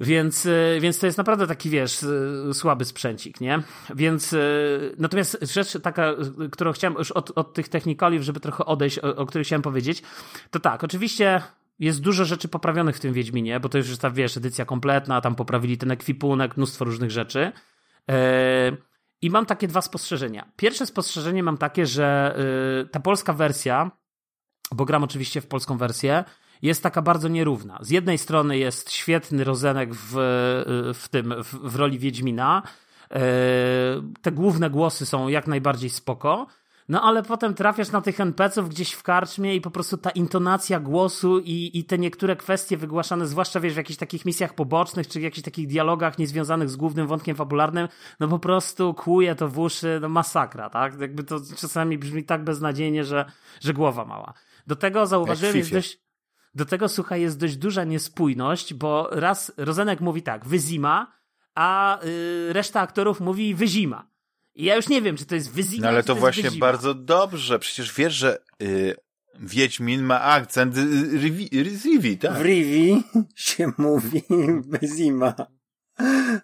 Więc, e, więc to jest naprawdę taki, wiesz, e, słaby sprzęcik, nie? Więc, e, natomiast rzecz taka, którą chciałem już od, od tych technikaliów, żeby trochę odejść, o, o których chciałem powiedzieć, to tak, oczywiście jest dużo rzeczy poprawionych w tym Wiedźminie, bo to już jest ta, wiesz, edycja kompletna, tam poprawili ten ekwipunek, mnóstwo różnych rzeczy. I mam takie dwa spostrzeżenia. Pierwsze spostrzeżenie mam takie, że ta polska wersja, bo gram oczywiście w polską wersję, jest taka bardzo nierówna. Z jednej strony jest świetny Rozenek w, w tym, w, w roli Wiedźmina. E, te główne głosy są jak najbardziej spoko. No ale potem trafiasz na tych NPC-ów gdzieś w karczmie i po prostu ta intonacja głosu i, i te niektóre kwestie wygłaszane, zwłaszcza wiesz, w jakichś takich misjach pobocznych, czy w jakichś takich dialogach niezwiązanych z głównym wątkiem fabularnym, no po prostu kłuje to w uszy, no masakra, tak? Jakby to czasami brzmi tak beznadziejnie, że, że głowa mała. Do tego zauważyłem, jest dość, do tego, słuchaj, jest dość duża niespójność, bo raz Rozenek mówi tak, wyzima, a y, reszta aktorów mówi wyzima. I ja już nie wiem, czy to jest wyzima, No ale to, to właśnie wyzima. bardzo dobrze. Przecież wiesz, że y, Wiedźmin ma akcent Rivi, tak? W Rivi się mówi <laughs> wyzima.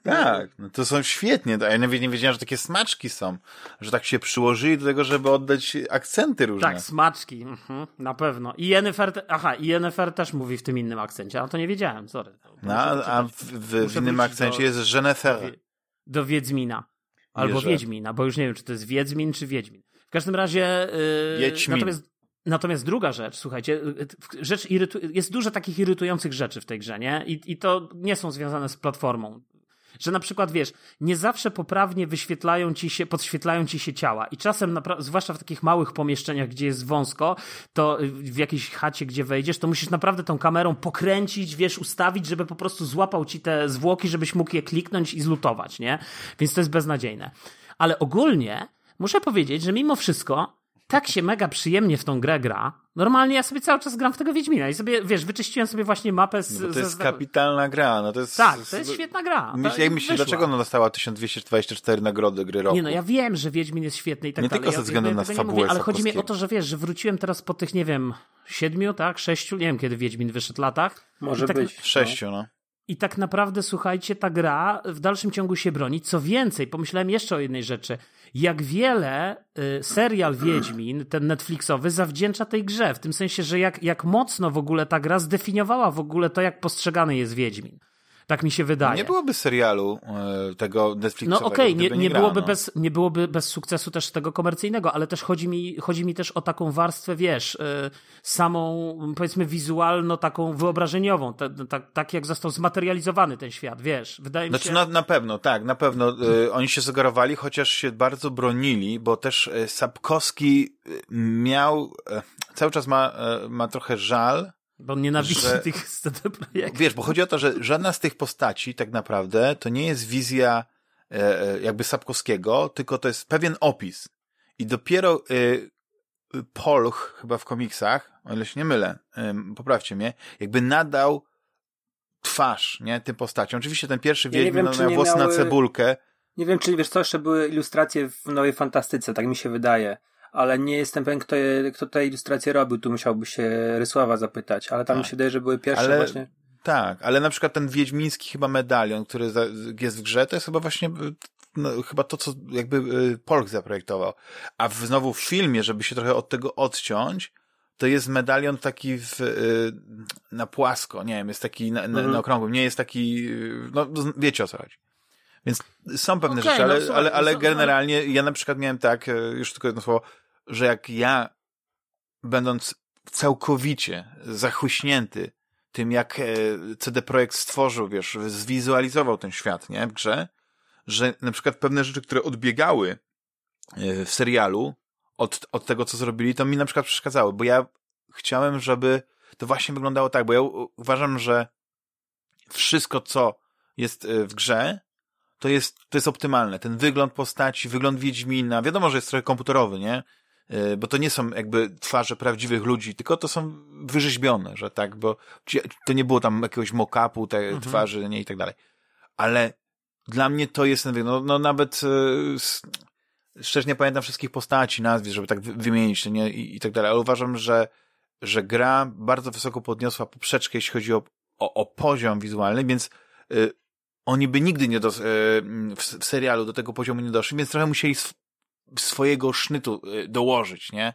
Tak, no to są świetnie. Ja nawet nie wiedziałem, że takie smaczki są. Że tak się przyłożyli do tego, żeby oddać akcenty różne. Tak, smaczki, mhm, na pewno. I Yennefer, aha, i Yennefer też mówi w tym innym akcencie, ale to nie wiedziałem, sorry. No, a w, w, w innym akcencie do, jest Jennifer. Do, do Wiedźmina. Albo Jeże. Wiedźmina, bo już nie wiem, czy to jest Wiedźmin, czy Wiedźmin. W każdym razie... Yy, Wiedźmin. Natomiast Natomiast druga rzecz, słuchajcie, rzecz irytu... jest dużo takich irytujących rzeczy w tej grze, nie? I, I to nie są związane z platformą. Że na przykład, wiesz, nie zawsze poprawnie wyświetlają ci się, podświetlają ci się ciała. I czasem, zwłaszcza w takich małych pomieszczeniach, gdzie jest wąsko, to w jakiejś chacie, gdzie wejdziesz, to musisz naprawdę tą kamerą pokręcić, wiesz, ustawić, żeby po prostu złapał ci te zwłoki, żebyś mógł je kliknąć i zlutować, nie? Więc to jest beznadziejne. Ale ogólnie muszę powiedzieć, że mimo wszystko tak się mega przyjemnie w tą grę gra. Normalnie ja sobie cały czas gram w tego Wiedźmina i sobie, wiesz, wyczyściłem sobie właśnie mapę z... No to jest kapitalna gra, no to jest... Tak, to jest świetna gra. Myśl, jak myślisz, dlaczego ona dostała 1224 nagrody gry roku? Nie no, ja wiem, że Wiedźmin jest świetny i tak nie dalej. Nie tylko ze względu ja, na fabułę mówię, Ale chodzi mi o to, że wiesz, że wróciłem teraz po tych, nie wiem, siedmiu, tak, sześciu, nie wiem kiedy Wiedźmin wyszedł latach. Może tak, być. Sześciu, no. I tak naprawdę, słuchajcie, ta gra w dalszym ciągu się broni. Co więcej, pomyślałem jeszcze o jednej rzeczy. Jak wiele y, serial Wiedźmin, ten Netflixowy, zawdzięcza tej grze. W tym sensie, że jak, jak mocno w ogóle ta gra zdefiniowała w ogóle to, jak postrzegany jest Wiedźmin. Tak mi się wydaje. Nie byłoby serialu e, tego Netflixowego. No okej, okay, nie, nie, nie byłoby no. bez, nie byłoby bez sukcesu też tego komercyjnego, ale też chodzi mi, chodzi mi też o taką warstwę, wiesz, e, samą, powiedzmy, wizualno, taką wyobrażeniową, tak, tak jak został zmaterializowany ten świat, wiesz. Wydaje znaczy, mi się... na, na pewno, tak, na pewno. E, oni się sugerowali, chociaż się bardzo bronili, bo też Sapkowski miał, cały czas ma, ma trochę żal, Bo on nienawidzi że, tych Projektów. Wiesz, bo chodzi o to, że żadna z tych postaci tak naprawdę to nie jest wizja e, e jakby Sapkowskiego, tylko to jest pewien opis. I dopiero e, Polch, chyba w komiksach, o ile się nie mylę, e, poprawcie mnie, jakby nadał twarz, nie, tym postaciom. Oczywiście ten pierwszy ja Wiedźmin miał włosy miały... na cebulkę. Nie wiem, czy wiesz co, jeszcze były ilustracje w Nowej Fantastyce, tak mi się wydaje ale nie jestem pewien, kto, je, kto te ilustracje robił. Tu musiałby się Rysława zapytać, ale tam tak. mi się wydaje, że były pierwsze ale, właśnie. Tak, ale na przykład ten wiedźmiński chyba medalion, który jest w grze, to jest chyba właśnie no, chyba to, co jakby y, Polk zaprojektował. A w, znowu w filmie, żeby się trochę od tego odciąć, to jest medalion taki w, y, na płasko, nie wiem, jest taki na, na, mhm. na okrągłym, nie jest taki, y, no wiecie o co chodzi. Więc są pewne okay, rzeczy, ale, no, ale, ale generalnie ja na przykład miałem tak, e, już tylko jedno słowo, że jak ja, będąc całkowicie zachuśnięty tym, jak e, CD Projekt stworzył, wiesz, zwizualizował ten świat, nie, w grze, że na przykład pewne rzeczy, które odbiegały e, w serialu od, od tego, co zrobili, to mi na przykład przeszkadzały, bo ja chciałem, żeby to właśnie wyglądało tak, bo ja uważam, że wszystko, co jest w grze, to jest, to jest optymalne. Ten wygląd postaci, wygląd Wiedźmina, wiadomo, że jest trochę komputerowy, nie? E, bo to nie są jakby twarze prawdziwych ludzi, tylko to są wyrzeźbione, że tak, bo to nie było tam jakiegoś mock-upu te mhm. twarzy, nie, i tak dalej. Ale dla mnie to jest, no, no nawet e, szczerze nie pamiętam wszystkich postaci, nazwisk, żeby tak wymienić, nie, i, i tak dalej, ale uważam, że, że gra bardzo wysoko podniosła poprzeczkę, jeśli chodzi o, o, o poziom wizualny, więc y, oni by nigdy nie do, e, w serialu do tego poziomu nie doszli, więc trochę musieli swojego sznytu e, dołożyć, nie?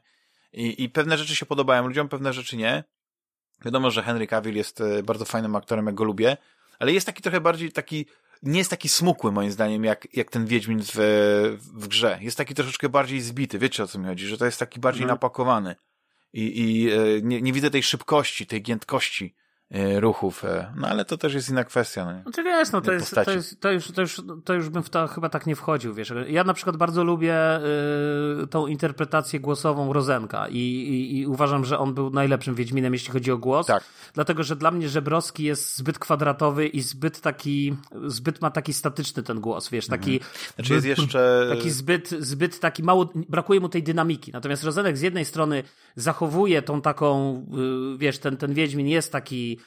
I, I pewne rzeczy się podobają ludziom, pewne rzeczy nie. Wiadomo, że Henry Cavill jest e, bardzo fajnym aktorem, jak go lubię, ale jest taki trochę bardziej taki, nie jest taki smukły moim zdaniem, jak, jak ten Wiedźmin w, w grze. Jest taki troszeczkę bardziej zbity, wiecie o co mi chodzi, że to jest taki bardziej mhm. napakowany. I, i nie, nie widzę tej szybkości, tej giętkości ruchów. E, no ale to też jest inna kwestia. No, znaczy wiesz, no to jest, to, jest, to, już, to, już, to już bym w to chyba tak nie wchodził, wiesz. Ja na przykład bardzo lubię y, tą interpretację głosową Rozenka i, i, i, uważam, że on był najlepszym Wiedźminem, jeśli chodzi o głos. Tak. Dlatego, że dla mnie Żebrowski jest zbyt kwadratowy i zbyt taki, zbyt ma taki statyczny ten głos, wiesz, taki... Mhm. Znaczy jest jeszcze... Taki zbyt, zbyt taki mało, brakuje mu tej dynamiki. Natomiast Rozenek z jednej strony zachowuje tą taką, y, wiesz, ten, ten Wiedźmin jest taki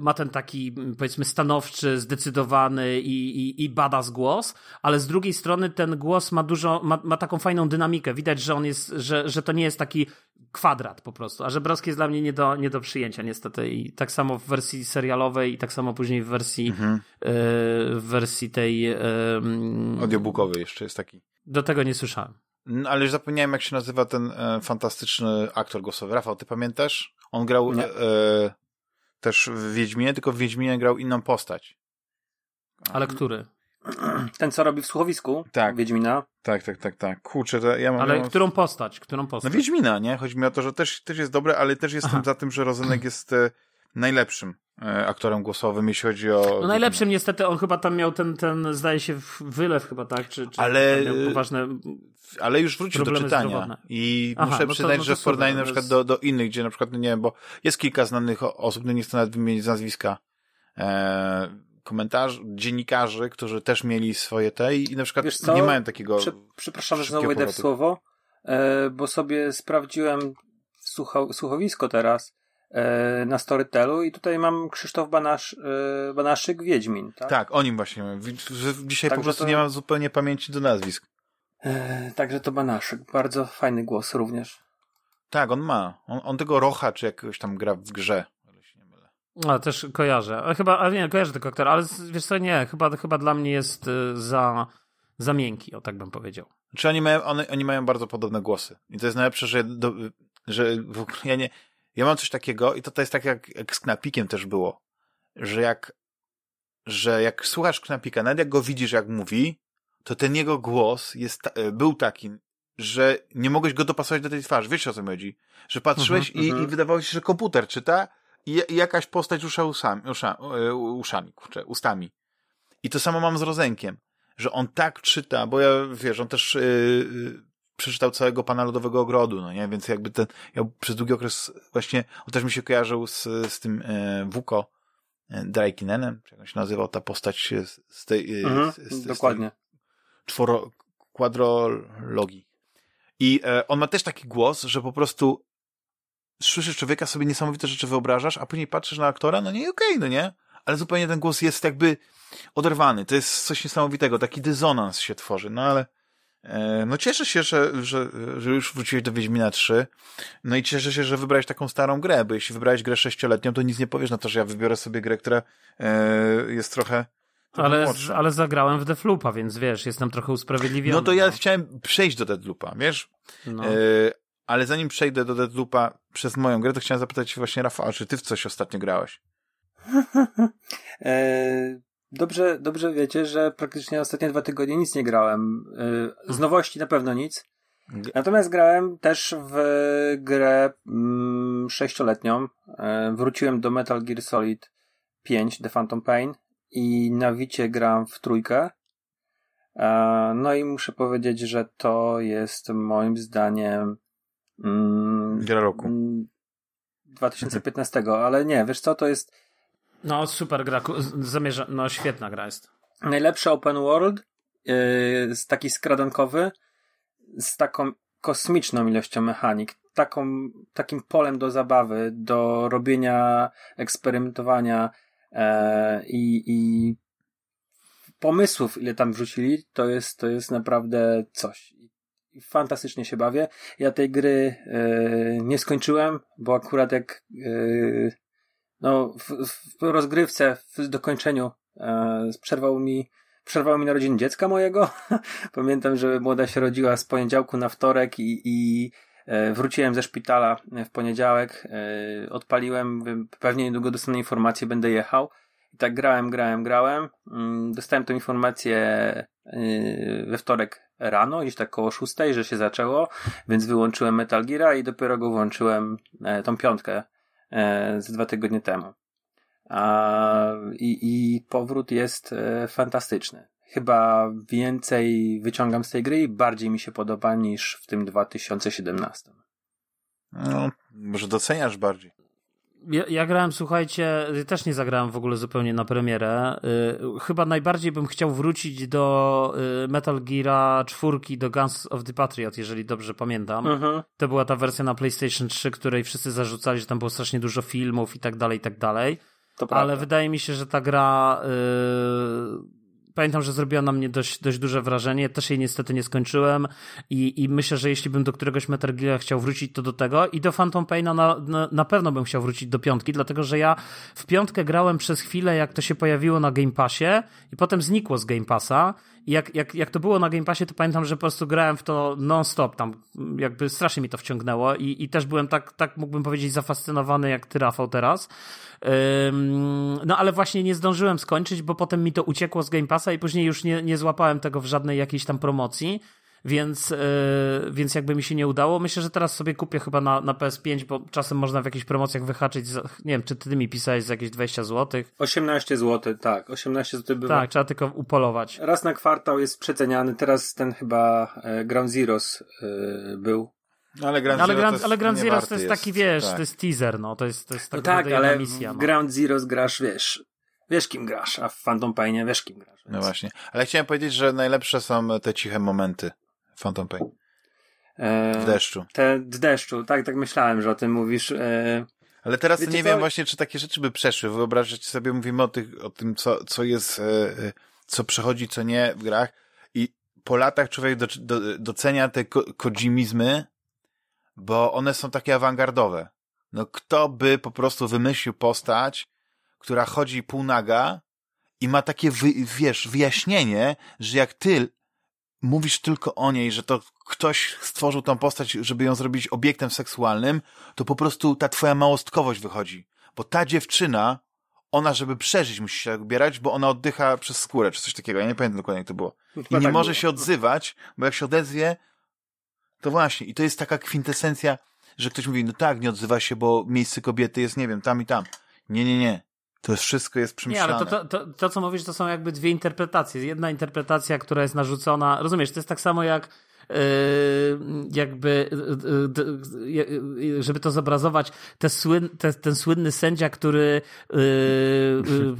ma ten taki, powiedzmy, stanowczy, zdecydowany i, i, i badass głos, ale z drugiej strony ten głos ma dużo, ma, ma taką fajną dynamikę. Widać, że on jest, że, że to nie jest taki kwadrat po prostu. A Żebrowski jest dla mnie nie do, nie do przyjęcia niestety. I tak samo w wersji serialowej i tak samo później w wersji mhm. y, w wersji tej y, audiobookowej jeszcze jest taki. Do tego nie słyszałem. No, ale już zapomniałem, jak się nazywa ten e, fantastyczny aktor głosowy. Rafał, ty pamiętasz? On grał e, też w Wiedźminie, tylko w Wiedźminie grał inną postać. Ale który? <clears throat> Ten, co robi w słuchowisku tak. Wiedźmina. Tak, tak, tak, tak. Kurczę, to ja mam... Ale którą postać? Którą postać? No Wiedźmina, nie? Chodzi mi o to, że też, też jest dobre, ale też jestem Aha. za tym, że Rozenek jest e, najlepszym aktorem głosowym, jeśli chodzi o... No najlepszym niestety, on chyba tam miał ten, ten zdaje się, wylew chyba, tak? Czy, czy ale, poważne ale już wrócił do czytania zdrowotne. i Aha, muszę no przyznać, no że w porównaniu na przykład do, do innych, gdzie na przykład, no nie wiem, bo jest kilka znanych osób, no nie chcę nawet wymienić nazwiska, e, komentarzy, dziennikarzy, którzy też mieli swoje te i, i na przykład nie mają takiego... Prze, przepraszam, że znowu wejdę w słowo, e, bo sobie sprawdziłem słucho, słuchowisko teraz, E, na Storytelu i tutaj mam Krzysztof Banasz, e, Banaszyk, Wiedźmin. Tak, tak o nim właśnie mówię. Dzisiaj Także po prostu to... nie mam zupełnie pamięci do nazwisk. E, także to Banaszyk. Bardzo fajny głos również. Tak, on ma. On, on tego Rocha, czy jakoś tam gra w grze. A też kojarzę. A chyba, a nie, kojarzę tego aktora, ale wiesz co, nie, chyba, chyba dla mnie jest za, za miękki, o tak bym powiedział. Czy oni mają, oni, oni mają bardzo podobne głosy. I to jest najlepsze, że, do, że w ogóle ja nie, ja mam coś takiego i to, to jest tak jak, jak z Knapikiem też było, że jak, że jak słuchasz Knapika, nawet jak go widzisz jak mówi, to ten jego głos jest, e, był taki, że nie mogłeś go dopasować do tej twarzy. Wiesz o co chodzi? Że patrzyłeś uh -huh, i, uh -huh. i wydawało się, że komputer czyta i, i jakaś postać rusza usami, usza, e, uszami, kurczę, ustami. I to samo mam z Rozenkiem, że on tak czyta, bo ja, wiesz, on też yy, przeczytał całego Pana Lodowego Ogrodu, no nie? Więc jakby ten, ja przez długi okres właśnie, on też mi się kojarzył z, z tym e, Wuko e, Draikinenem, czy jak się nazywał ta postać z, z tej... E, mhm, z, z, dokładnie. Czworo, kwadrologii. I e, on ma też taki głos, że po prostu słyszysz człowieka, sobie niesamowite rzeczy wyobrażasz, a później patrzysz na aktora, no nie, okej, okay, no nie? Ale zupełnie ten głos jest jakby oderwany. To jest coś niesamowitego, taki dysonans się tworzy, no ale no cieszę się, że, że, że już wróciłeś do Wiedźmina 3. No i cieszę się, że wybrałeś taką starą grę, bo jeśli wybrałeś grę sześcioletnią, to nic nie powiesz na to, że ja wybiorę sobie grę, która e, jest trochę ale, ale zagrałem w Defloopa, więc wiesz, jestem trochę usprawiedliwiony. No to ja no. chciałem przejść do Deadloopa, wiesz? No. E, ale zanim przejdę do Deadloopa przez moją grę, to chciałem zapytać właśnie Rafała, czy ty w coś ostatnio grałeś? <laughs> e, dobrze, dobrze wiecie, że praktycznie ostatnie dwa tygodnie nic nie grałem. E, z nowości na pewno nic. Natomiast grałem też w grę mm, sześcioletnią. E, wróciłem do Metal Gear Solid 5 The Phantom Pain i na Wicie gram w trójkę. E, no i muszę powiedzieć, że to jest moim zdaniem mm, gra roku. 2015, mm, ale nie, wiesz co, to jest no super gra, zamierza, no świetna gra jest. Najlepszy open world, yy, taki skradankowy, z taką kosmiczną ilością mechanik, taką, takim polem do zabawy, do robienia, eksperymentowania, E, i, pomysłów, ile tam wrzucili, to jest, to jest naprawdę coś. Fantastycznie się bawię. Ja tej gry e, nie skończyłem, bo akurat jak e, no, w, w rozgrywce, w dokończeniu e, przerwał mi przerwało mi narodziny dziecka mojego. <laughs> Pamiętam, że młoda się rodziła z poniedziałku na wtorek i, i E, wróciłem ze szpitala w poniedziałek, e, odpaliłem, pewnie niedługo dostanę informację, będę jechał. I tak grałem, grałem, grałem. Mm, dostałem tę informację e, we wtorek rano, gdzieś tak koło szóstej, że się zaczęło, więc wyłączyłem Metal Gear i dopiero go włączyłem, tą piątkę, z dwa tygodnie temu. I, i powrót jest fantastyczny chyba więcej wyciągam z tej gry i bardziej mi się podoba niż w tym 2017. No, może doceniasz bardziej. Ja, ja, grałem, słuchajcie, też nie zagrałem w ogóle zupełnie na premierę. Yy, chyba najbardziej bym chciał wrócić do yy, Metal Gear 4, do Guns of the Patriot, jeżeli dobrze pamiętam. Mhm. To była ta wersja na PlayStation 3, której wszyscy zarzucali, że tam było strasznie dużo filmów i tak dalej, i tak dalej. Ale wydaje mi się, że ta gra yy, pamiętam, że zrobiła na mnie dość, dość duże wrażenie. Też jej niestety nie skończyłem. I, i myślę, że jeśli bym do któregoś Metal Gear chciał wrócić, to do tego. I do Phantom Paina na, na, na pewno bym chciał wrócić do piątki, dlatego że ja w piątkę grałem przez chwilę, jak to się pojawiło na Game Passie i potem znikło z Game Passa jak, jak, jak to było na Game Passie, to pamiętam, że po prostu grałem w to non-stop, tam jakby strasznie mi to wciągnęło i, i też byłem tak, tak mógłbym powiedzieć zafascynowany jak ty Rafał teraz. No ale właśnie nie zdążyłem skończyć, bo potem mi to uciekło z Game Passa i później już nie, nie złapałem tego w żadnej jakiejś tam promocji więc, yy, więc jakby mi się nie udało. Myślę, że teraz sobie kupię chyba na, na PS5, bo czasem można w jakichś promocjach wyhaczyć, za, nie wiem, czy ty mi pisałeś za jakieś 20 zł? 18 zł, tak, 18 zł bywa. Tak, trzeba tylko upolować. Raz na kwartał jest przeceniany, teraz ten chyba e, Ground Zeroes e, był. No, ale Ground, ale Grand, ale Ground Zeroes to jest, taki, wiesz, tak. to jest teaser, no, to jest, to jest no tak, ale misja. No. Ground Zeroes grasz, wiesz, wiesz kim grasz, a w Phantom Painie wiesz kim grasz. Więc... No właśnie. Ale chciałem powiedzieć, że najlepsze są te ciche momenty. Phantom Pain. E, w deszczu. Te, w deszczu, tak, tak myślałem, że o tym mówisz. E, Ale teraz nie co? wiem właśnie, czy takie rzeczy by przeszły. Wyobraźcie sobie, mówimy o, tych, o tym, co, co jest, e, co przechodzi, co nie w grach i po latach człowiek do, do, docenia te ko kodzimizmy, bo one są takie awangardowe. No kto by po prostu wymyślił postać, która chodzi półnaga i ma takie, wy, wiesz, wyjaśnienie, że jak ty mówisz tylko o niej, że to ktoś stworzył tą postać, żeby ją zrobić obiektem seksualnym, to po prostu ta twoja małostkowość wychodzi. Bo ta dziewczyna, ona, żeby przeżyć, musi się ubierać, bo ona oddycha przez skórę, czy coś takiego. Ja nie pamiętam dokładnie, jak to było. I nie tak może było. się odzywać, bo jak się odezwie, to właśnie. I to jest taka kwintesencja, że ktoś mówi, no tak, nie odzywa się, bo miejsce kobiety jest, nie wiem, tam i tam. Nie, nie, nie. To wszystko jest przemyślane. Nie, ale to, to, to, to, co mówisz, to są jakby dwie interpretacje. Jedna interpretacja, która jest narzucona, rozumiesz, to jest tak samo jak jakby, żeby to zobrazować, te słyn, te, ten słynny sędzia, który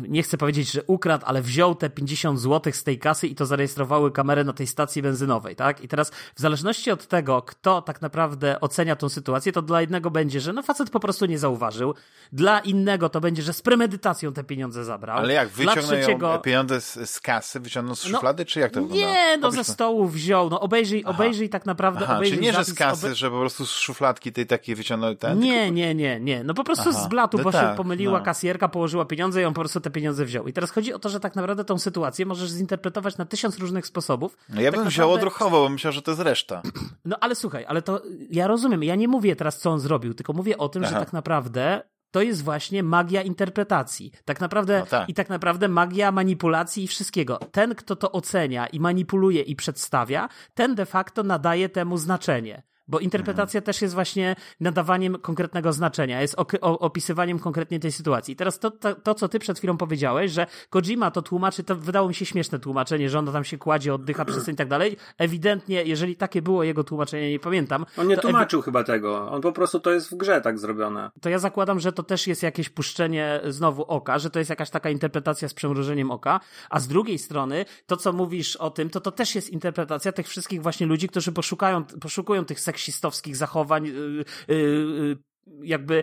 nie chcę powiedzieć, że ukradł, ale wziął te 50 zł z tej kasy i to zarejestrowały kamerę na tej stacji benzynowej, tak? I teraz w zależności od tego, kto tak naprawdę ocenia tą sytuację, to dla jednego będzie, że no facet po prostu nie zauważył, dla innego to będzie, że z premedytacją te pieniądze zabrał. Ale jak, wyciągnął trzeciego... pieniądze z, z, kasy, wyciągnął z no, szuflady, no, czy jak to wygląda? Nie, no ze stołu wziął, no obejrzyj, obejrzyj tak naprawdę, Aha, obejrzyj czyli nie, że z kasy, obe... że po prostu z szufladki tej takiej wyciągnął ten? Nie, tylko... nie, nie, nie, no po prostu Aha, z blatu, no bo tak, się pomyliła no. kasjerka, położyła pieniądze i on po prostu te pieniądze wziął. I teraz chodzi o to, że tak naprawdę tą sytuację możesz zinterpretować na tysiąc różnych sposobów. No ja tak bym wziął odruchowo, bo myślał, że to jest reszta. No ale słuchaj, ale to ja rozumiem, ja nie mówię teraz, co on zrobił, tylko mówię o tym, Aha. że tak naprawdę to jest właśnie magia interpretacji. Tak naprawdę no tak. i tak naprawdę magia manipulacji i wszystkiego. Ten, kto to ocenia i manipuluje i przedstawia, ten de facto nadaje temu znaczenie. Bo interpretacja mhm. też jest właśnie nadawaniem konkretnego znaczenia, jest opisywaniem konkretnie tej sytuacji. I teraz to, to, to, co ty przed chwilą powiedziałeś, że Kojima to tłumaczy, to wydało mi się śmieszne tłumaczenie, że on tam się kładzie, oddycha przez i tak dalej. Ewidentnie, jeżeli takie było jego tłumaczenie, nie pamiętam. On nie tłumaczył chyba tego. On po prostu to jest w grze tak zrobione. To ja zakładam, że to też jest jakieś puszczenie znowu oka, że to jest jakaś taka interpretacja z przymrużeniem oka, a z drugiej strony to, co mówisz o tym, to to też jest interpretacja tych wszystkich właśnie ludzi, którzy poszukają, poszukują tych seksistowskich zachowań, y, y, y, jakby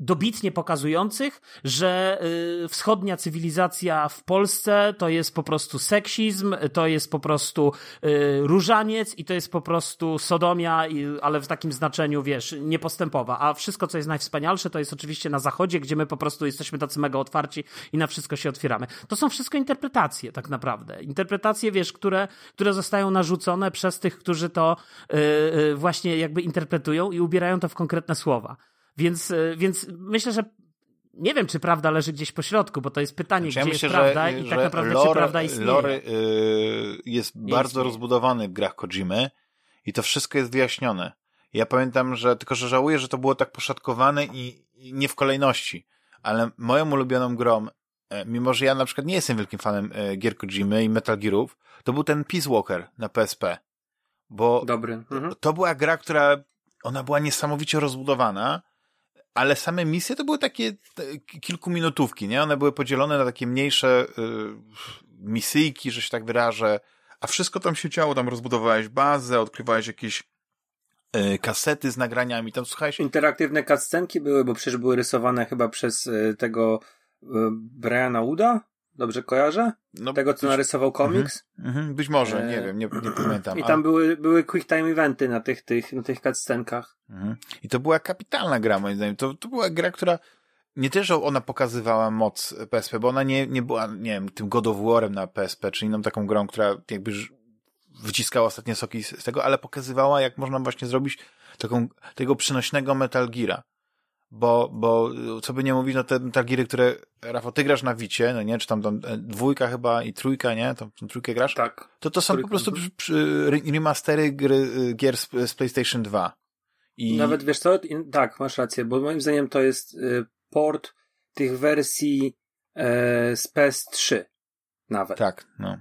dobitnie pokazujących, że y, wschodnia cywilizacja w Polsce to jest po prostu seksizm, to jest po prostu y, różaniec i to jest po prostu sodomia, ale w takim znaczeniu, wiesz, niepostępowa. A wszystko, co jest najwspanialsze, to jest oczywiście na zachodzie, gdzie my po prostu jesteśmy tacy mega otwarci i na wszystko się otwieramy. To są wszystko interpretacje, tak naprawdę. Interpretacje, wiesz, które, które zostają narzucone przez tych, którzy to y, właśnie jakby interpretują i ubierają to w konkretne słowa. Więc, e, więc myślę, że nie wiem, czy prawda leży gdzieś po środku, bo to jest pytanie, znaczy, gdzie myślę, jest prawda że, i tak naprawdę lore, czy prawda istnieje. Lore yy, jest nie bardzo istnieje. rozbudowany w grach Kojimy i to wszystko jest wyjaśnione. Ja pamiętam, że tylko, że żałuję, że to było tak poszatkowane i, i nie w kolejności, ale moją ulubioną grą, e, mimo że ja na przykład nie jestem wielkim fanem e, gier Kojimy i Metal Gearów, to był ten Peace Walker na PSP. Bo Dobry. Mhm. to była gra, która ona była niesamowicie rozbudowana, ale same misje to były takie kilkuminutówki, nie? One były podzielone na takie mniejsze y, misyjki, że się tak wyrażę, a wszystko tam się działo, tam rozbudowałeś bazę, odkrywałeś jakieś y, kasety z nagraniami, tam słuchałeś... Interaktywne cutscenki były, bo przecież były rysowane chyba przez y, tego y, Briana Uda? Dobrze kojarzę? No, Tego, co być... narysował komiks? Mm -hmm, być może, nie e... wiem, nie, nie pamiętam. I tam ale... były, były quick time eventy na tych, tych, na tych cutscenkach. Mm -hmm. I to była kapitalna gra, moim zdaniem. To, to była gra, która nie też ona pokazywała moc PSP, bo ona nie, nie była, nie wiem, tym God of War'em na PSP, czy inną taką grą, która jakby wyciskała ostatnie soki z tego, ale pokazywała, jak można właśnie zrobić taką, tego przynośnego Metal Geara bo, bo co by nie mówić, no te Metal które, Rafał, ty grasz na Wicie, no nie, czy tam, tam e, dwójka chyba i trójka, nie, tą, tą trójkę grasz? Tak. To to są po prostu przy, przy, remastery gry, y, gier z, z PlayStation 2. I... Nawet wiesz co, tak, masz rację, bo moim zdaniem to jest y, port tych wersji e, z PS3 nawet. Tak, no.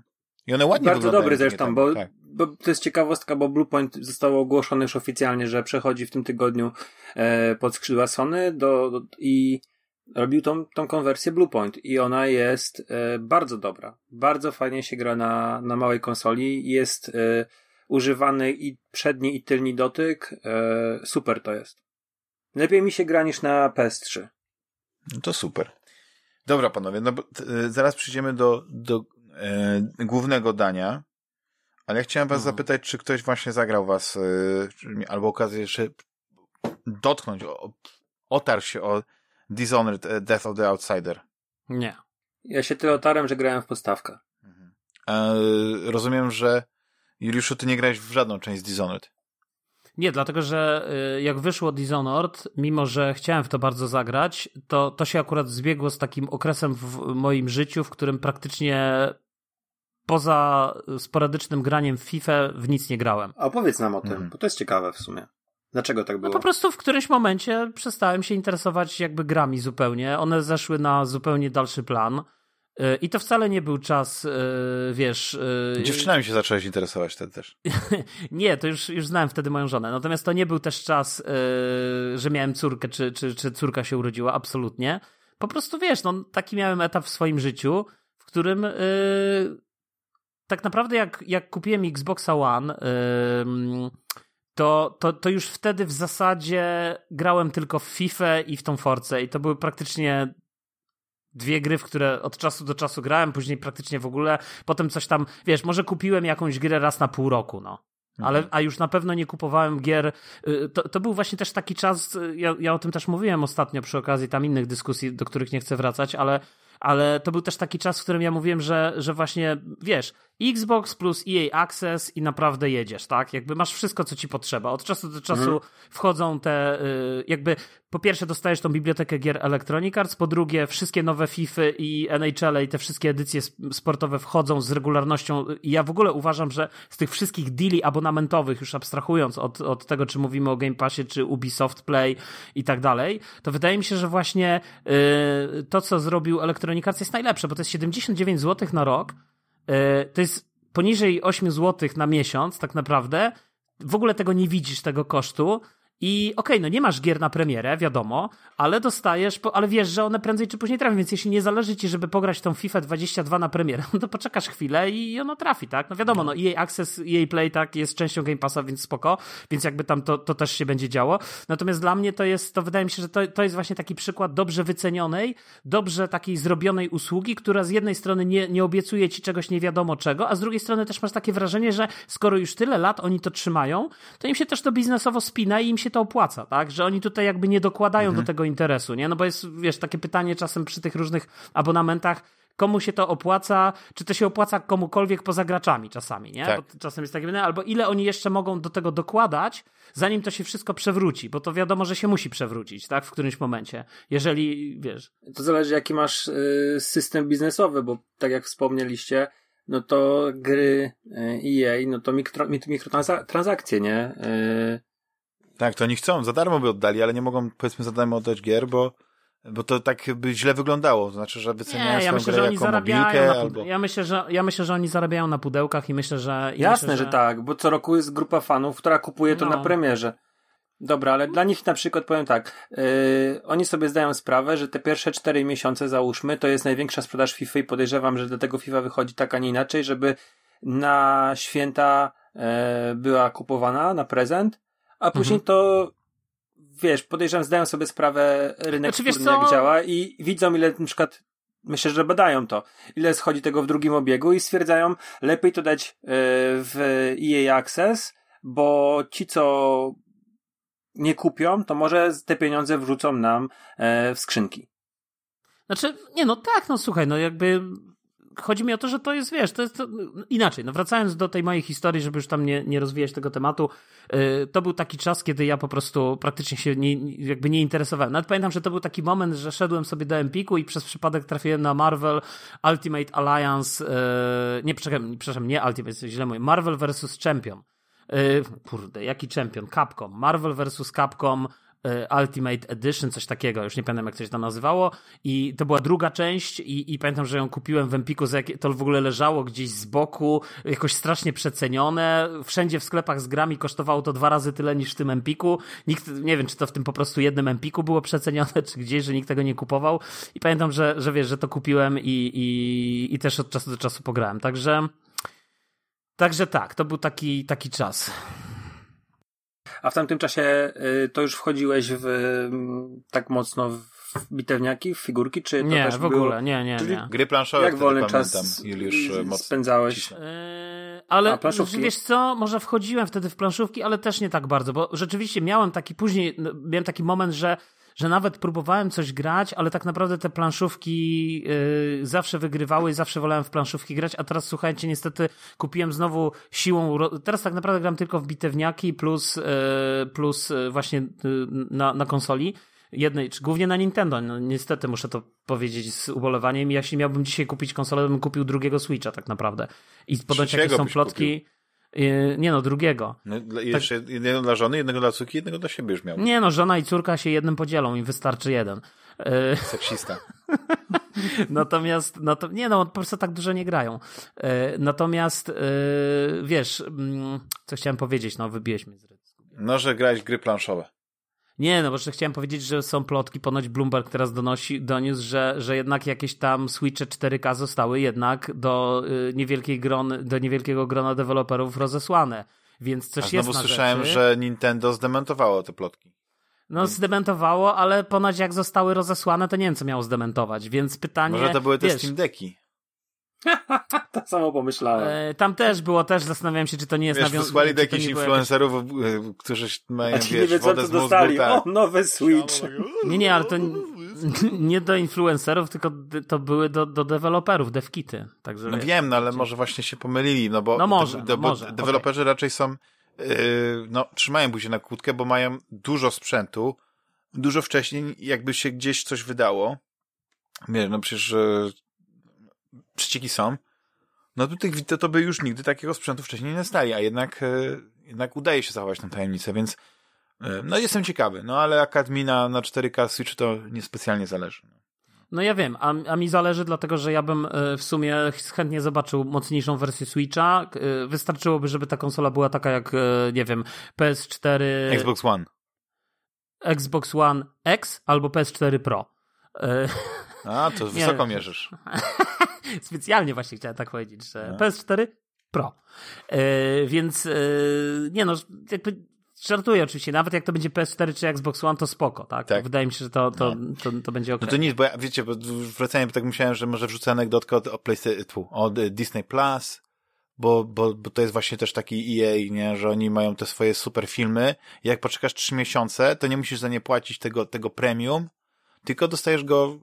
I one ładnie Bardzo dobry zresztą, bo tak bo to jest ciekawostka, bo Bluepoint zostało ogłoszone już oficjalnie, że przechodzi w tym tygodniu e, pod skrzydła Sony do, do, i robił tą, tą konwersję Bluepoint i ona jest e, bardzo dobra. Bardzo fajnie się gra na, na małej konsoli. Jest e, używany i przedni i tylni dotyk. E, super to jest. Lepiej mi się gra niż na PS3. No to super. Dobra, panowie, no bo, e, zaraz przejdziemy do, do e, głównego dania. Ale ja chciałem was mhm. zapytać, czy ktoś właśnie zagrał was, yy, albo okazję jeszcze dotknąć, o, otarł się o Dishonored e, Death of the Outsider. Nie. Ja się tyle otarłem, że grałem w podstawkę. Mhm. E, rozumiem, że Juliuszu, ty nie grałeś w żadną część Dishonored. Nie, dlatego że y, jak wyszło Dishonored, mimo że chciałem w to bardzo zagrać, to, to się akurat zbiegło z takim okresem w moim życiu, w którym praktycznie poza sporadycznym graniem w FIFA w nic nie grałem. A opowiedz nam o tym, mhm. bo to jest ciekawe w sumie. Dlaczego tak było? No po prostu w którymś momencie przestałem się interesować jakby grami zupełnie. One zeszły na zupełnie dalszy plan. E, I to wcale nie był czas, e, wiesz. E, Dziewczynami się zacząłeś interesować wtedy też. <laughs> nie, to już, już znałem wtedy moją żonę. Natomiast to nie był też czas, że miałem córkę, czy, czy, czy córka się urodziła. Absolutnie. Po prostu wiesz, no, taki miałem etap w swoim życiu, w którym tak naprawdę jak, jak kupiłem Xboxa One, to, to, to już wtedy w zasadzie grałem tylko w FIFA i w tą Force i to były praktycznie dwie gry, w które od czasu do czasu grałem, później praktycznie w ogóle, potem coś tam, wiesz, może kupiłem jakąś grę raz na pół roku, no. Ale, mhm. a już na pewno nie kupowałem gier. Y, to, to był właśnie też taki czas, y, ja, ja o tym też mówiłem ostatnio przy okazji tam innych dyskusji, do których nie chcę wracać, ale ale to był też taki czas, w którym ja mówiłem, że, że właśnie, wiesz, Xbox plus EA Access i naprawdę jedziesz, tak? Jakby masz wszystko, co ci potrzeba. Od czasu do czasu mhm. wchodzą te, y, jakby po pierwsze dostajesz tą bibliotekę gier Electronic Arts, po drugie wszystkie nowe FIFA i NHL i te wszystkie edycje sportowe wchodzą z regularnością. I ja w ogóle uważam, że z tych wszystkich deali abonamentowych, już abstrahując od, od tego, czy mówimy o Game Passie, czy Ubisoft Play i tak dalej, to wydaje mi się, że właśnie yy, to, co zrobił Electronic Arts jest najlepsze, bo to jest 79 zł na rok, to jest poniżej 8 zł na miesiąc tak naprawdę, w ogóle tego nie widzisz, tego kosztu, i okej, okay, no nie masz gier na premierę, wiadomo, ale dostajesz, ale wiesz, że one prędzej czy później trafią, więc jeśli nie zależy ci, żeby pograć tą FIFA 22 na premierę, <laughs> no to poczekasz chwilę i ona trafi, tak? No wiadomo, no EA Access, EA Play, tak, jest częścią Game Passa, więc spoko, więc jakby tam to, to też się będzie działo. Natomiast dla mnie to jest, to wydaje mi się, że to, to jest właśnie taki przykład dobrze wycenionej, dobrze takiej zrobionej usługi, która z jednej strony nie, nie obiecuje ci czegoś nie wiadomo czego, a z drugiej strony też masz takie wrażenie, że skoro już tyle lat oni to trzymają, to im się też to biznesowo spina i im się to opłaca, tak? Że oni tutaj jakby nie dokładają mhm. do tego interesu, nie? No bo jest, wiesz, takie pytanie czasem przy tych różnych abonamentach, komu się to opłaca, czy to się opłaca komukolwiek poza graczami czasami, nie? Tak. Bo czasem jest takie albo ile oni jeszcze mogą do tego dokładać, zanim to się wszystko przewróci, bo to wiadomo, że się musi przewrócić, tak? W którymś momencie. Jeżeli, wiesz... To zależy, jaki masz y, system biznesowy, bo tak jak wspomnieliście, no to gry EA, y, no to mikro, mikrotransakcje, nie? Y, tak, to oni chcą, za darmo by oddali, ale nie mogą powiedzmy za darmo oddać gier, bo bo to tak by źle wyglądało, to znaczy, że wyceniają nie, ja myślę, że oni zarabiają na, albo... ja, myślę, że, ja myślę, że oni zarabiają na pudełkach i myślę, że... I Jasne, myślę, że... że... tak, bo co roku jest grupa fanów, która kupuje to no. na premierze. Dobra, ale dla nich na przykład powiem tak, yy, oni sobie zdają sprawę, że te pierwsze cztery miesiące załóżmy, to jest największa sprzedaż FIFA i podejrzewam, że do tego FIFA wychodzi tak, a nie inaczej, żeby na święta yy, była kupowana na prezent, a później mhm. to wiesz, podejrzewam, zdają sobie sprawę rynek znaczy, wtórny, jak działa i widzą ile na przykład myślę, że badają to, ile schodzi tego w drugim obiegu i stwierdzają, lepiej to dać e, w EA Access, bo ci, co nie kupią, to może te pieniądze wrzucą nam e, w skrzynki. Znaczy, nie no tak, no słuchaj, no jakby chodzi mi o to, że to jest, wiesz, to jest to, inaczej. No wracając do tej mojej historii, żeby już tam nie, nie rozwijać tego tematu, yy, to był taki czas, kiedy ja po prostu praktycznie się nie, jakby nie interesowałem. Nawet pamiętam, że to był taki moment, że szedłem sobie do Empiku i przez przypadek trafiłem na Marvel Ultimate Alliance, yy, nie, przepraszam, nie Ultimate, źle mówię, Marvel vs. Champion. Yy, kurde, jaki champion? Capcom. Marvel vs. Capcom Ultimate Edition, coś takiego, już nie pamiętam jak się to nazywało. I to była druga część i, i pamiętam, że ją kupiłem w Empiku, to w ogóle leżało gdzieś z boku, jakoś strasznie przecenione, wszędzie w sklepach z grami kosztowało to dwa razy tyle niż w tym Empiku, nikt, nie wiem, czy to w tym po prostu jednym Empiku było przecenione, <laughs> czy gdzieś, że nikt tego nie kupował. I pamiętam, że, że wiesz, że to kupiłem i, i, i też od czasu do czasu pograłem, także także tak, to był taki, taki czas. A w tamtym czasie y, to już wchodziłeś w mm, tak mocno w bitewniaki, w figurki, czy to nie, też w ogóle, było... nie, nie, nie. Gry planszowe jak wolny czas Juliusz mocno spędzałeś? Yy, ale wiesz co, może wchodziłem wtedy w planszówki, ale też nie tak bardzo, bo rzeczywiście miałem taki później, miałem taki moment, że że nawet próbowałem coś grać, ale tak naprawdę te planszówki yy, zawsze wygrywały i zawsze wolałem w planszówki grać, a teraz słuchajcie, niestety kupiłem znowu siłą, teraz tak naprawdę gram tylko w bitewniaki plus, yy, plus yy, właśnie yy, na, na konsoli jednej, czy głównie na Nintendo. No, niestety muszę to powiedzieć z ubolewaniem. Jeśli miałbym dzisiaj kupić konsolę, to bym kupił drugiego Switcha tak naprawdę. I ponoć jakie są plotki. Kupił. Yy, nie no, drugiego. No, tak. jeszcze jednego dla żony, jednego dla córki, jednego dla siebie już miał. Nie no, żona i córka się jednym podzielą i wystarczy jeden. Yy... Seksista. <laughs> natomiast, no to, nie no, po prostu tak dużo nie grają. E, natomiast, wiesz, mm, co chciałem powiedzieć, no wybiłeś mnie z rytmu. No, że grałeś gry planszowe. Nie, no bo że chciałem powiedzieć, że są plotki, ponoć Bloomberg teraz donosi, doniósł, że, że jednak jakieś tam Switche 4K zostały jednak do y, niewielkiej gron, do niewielkiego grona deweloperów rozesłane. Więc coś A znowu jest na słyszałem, rzeczy. że Nintendo zdementowało te plotki. No zdementowało, ale ponoć jak zostały rozesłane, to nie wiem co miało zdementować, więc pytanie... Może to były te wiesz, Steam Decki. <laughs> To samo pomyślałem. e, Tam też było, też zastanawiałem się, czy to nie jest Wiesz, nawiązane... wysłali do jakichś influencerów, e, którzy mają, A ci nie wiesz, wiedzą, wodę co dostali. tak. O, nowy Switch. Nie, nie, ale to <laughs> nie do influencerów, tylko to były do, do deweloperów, devkity. Także No wiesz, wiem, no ale może właśnie się pomylili, no bo, No może, de- de- bo może, deweloperzy raczej są, yy, no trzymają buzię na kłódkę, bo mają dużo sprzętu, dużo wcześniej jakby się gdzieś coś wydało, wiesz, no przecież yy, przecieki są, no to, tych, to, by już nigdy takiego sprzętu wcześniej nie stali, a jednak, yy, jednak udaje się zachować tę tajemnicę, więc yy, no jestem ciekawy, no ale Akadmina na 4K Switch to niespecjalnie zależy. No ja wiem, a, a mi zależy, dlatego że ja bym e, w sumie chętnie zobaczył mocniejszą wersję Switcha. E, Wystarczyłoby, żeby ta konsola była taka jak, e, nie wiem, PS4, Xbox One. Xbox One X albo PS4 Pro. E, A, to <laughs> wysoko mierzysz. <laughs> <laughs> Specjalnie właśnie chciałem tak powiedzieć, że No. PS4 Pro. E, więc e, nie no, jakby żartuję oczywiście, nawet jak to będzie PS4 czy Xbox One, to spoko, tak? Tak. Wydaje mi się, że to, to, to, to będzie ok. No to nic, bo ja, wiecie, bo wracając, tak myślałem, że może wrzucę anegdotkę od, od, PlayStation, od Disney Plus, bo, bo, bo to jest właśnie też taki EA, nie, że oni mają te swoje super filmy. Jak poczekasz trzy miesiące, to nie musisz za nie płacić tego, tego premium, tylko dostajesz go,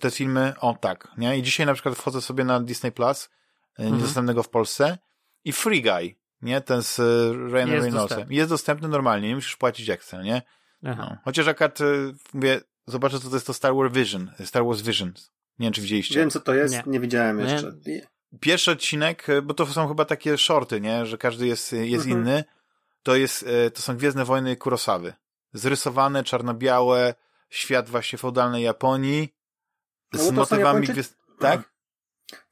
te filmy, o tak, nie? I dzisiaj na przykład wchodzę sobie na Disney Plus, mhm. niedostępnego w Polsce i Free Guy, nie? Ten z e, Ryan Jest Reynoldsem. dostępny. Jest dostępny normalnie, nie musisz płacić ekstra, nie? Aha. No. Chociaż akurat, y, mówię, zobaczę, co to jest to Star Wars Vision, Star Wars Visions. Nie wiem, czy widzieliście. Wiem, co to jest, Nie. nie, widziałem Nie. jeszcze. Pierwszy odcinek, y, bo to są chyba takie shorty, nie? Że każdy jest, y, jest Mhm. inny. To jest, y, to są Gwiezdne Wojny Kurosawy. Zrysowane, czarno-białe, świat właśnie feudalnej Japonii. No Z motywami Japończy- gwiazd... Tak?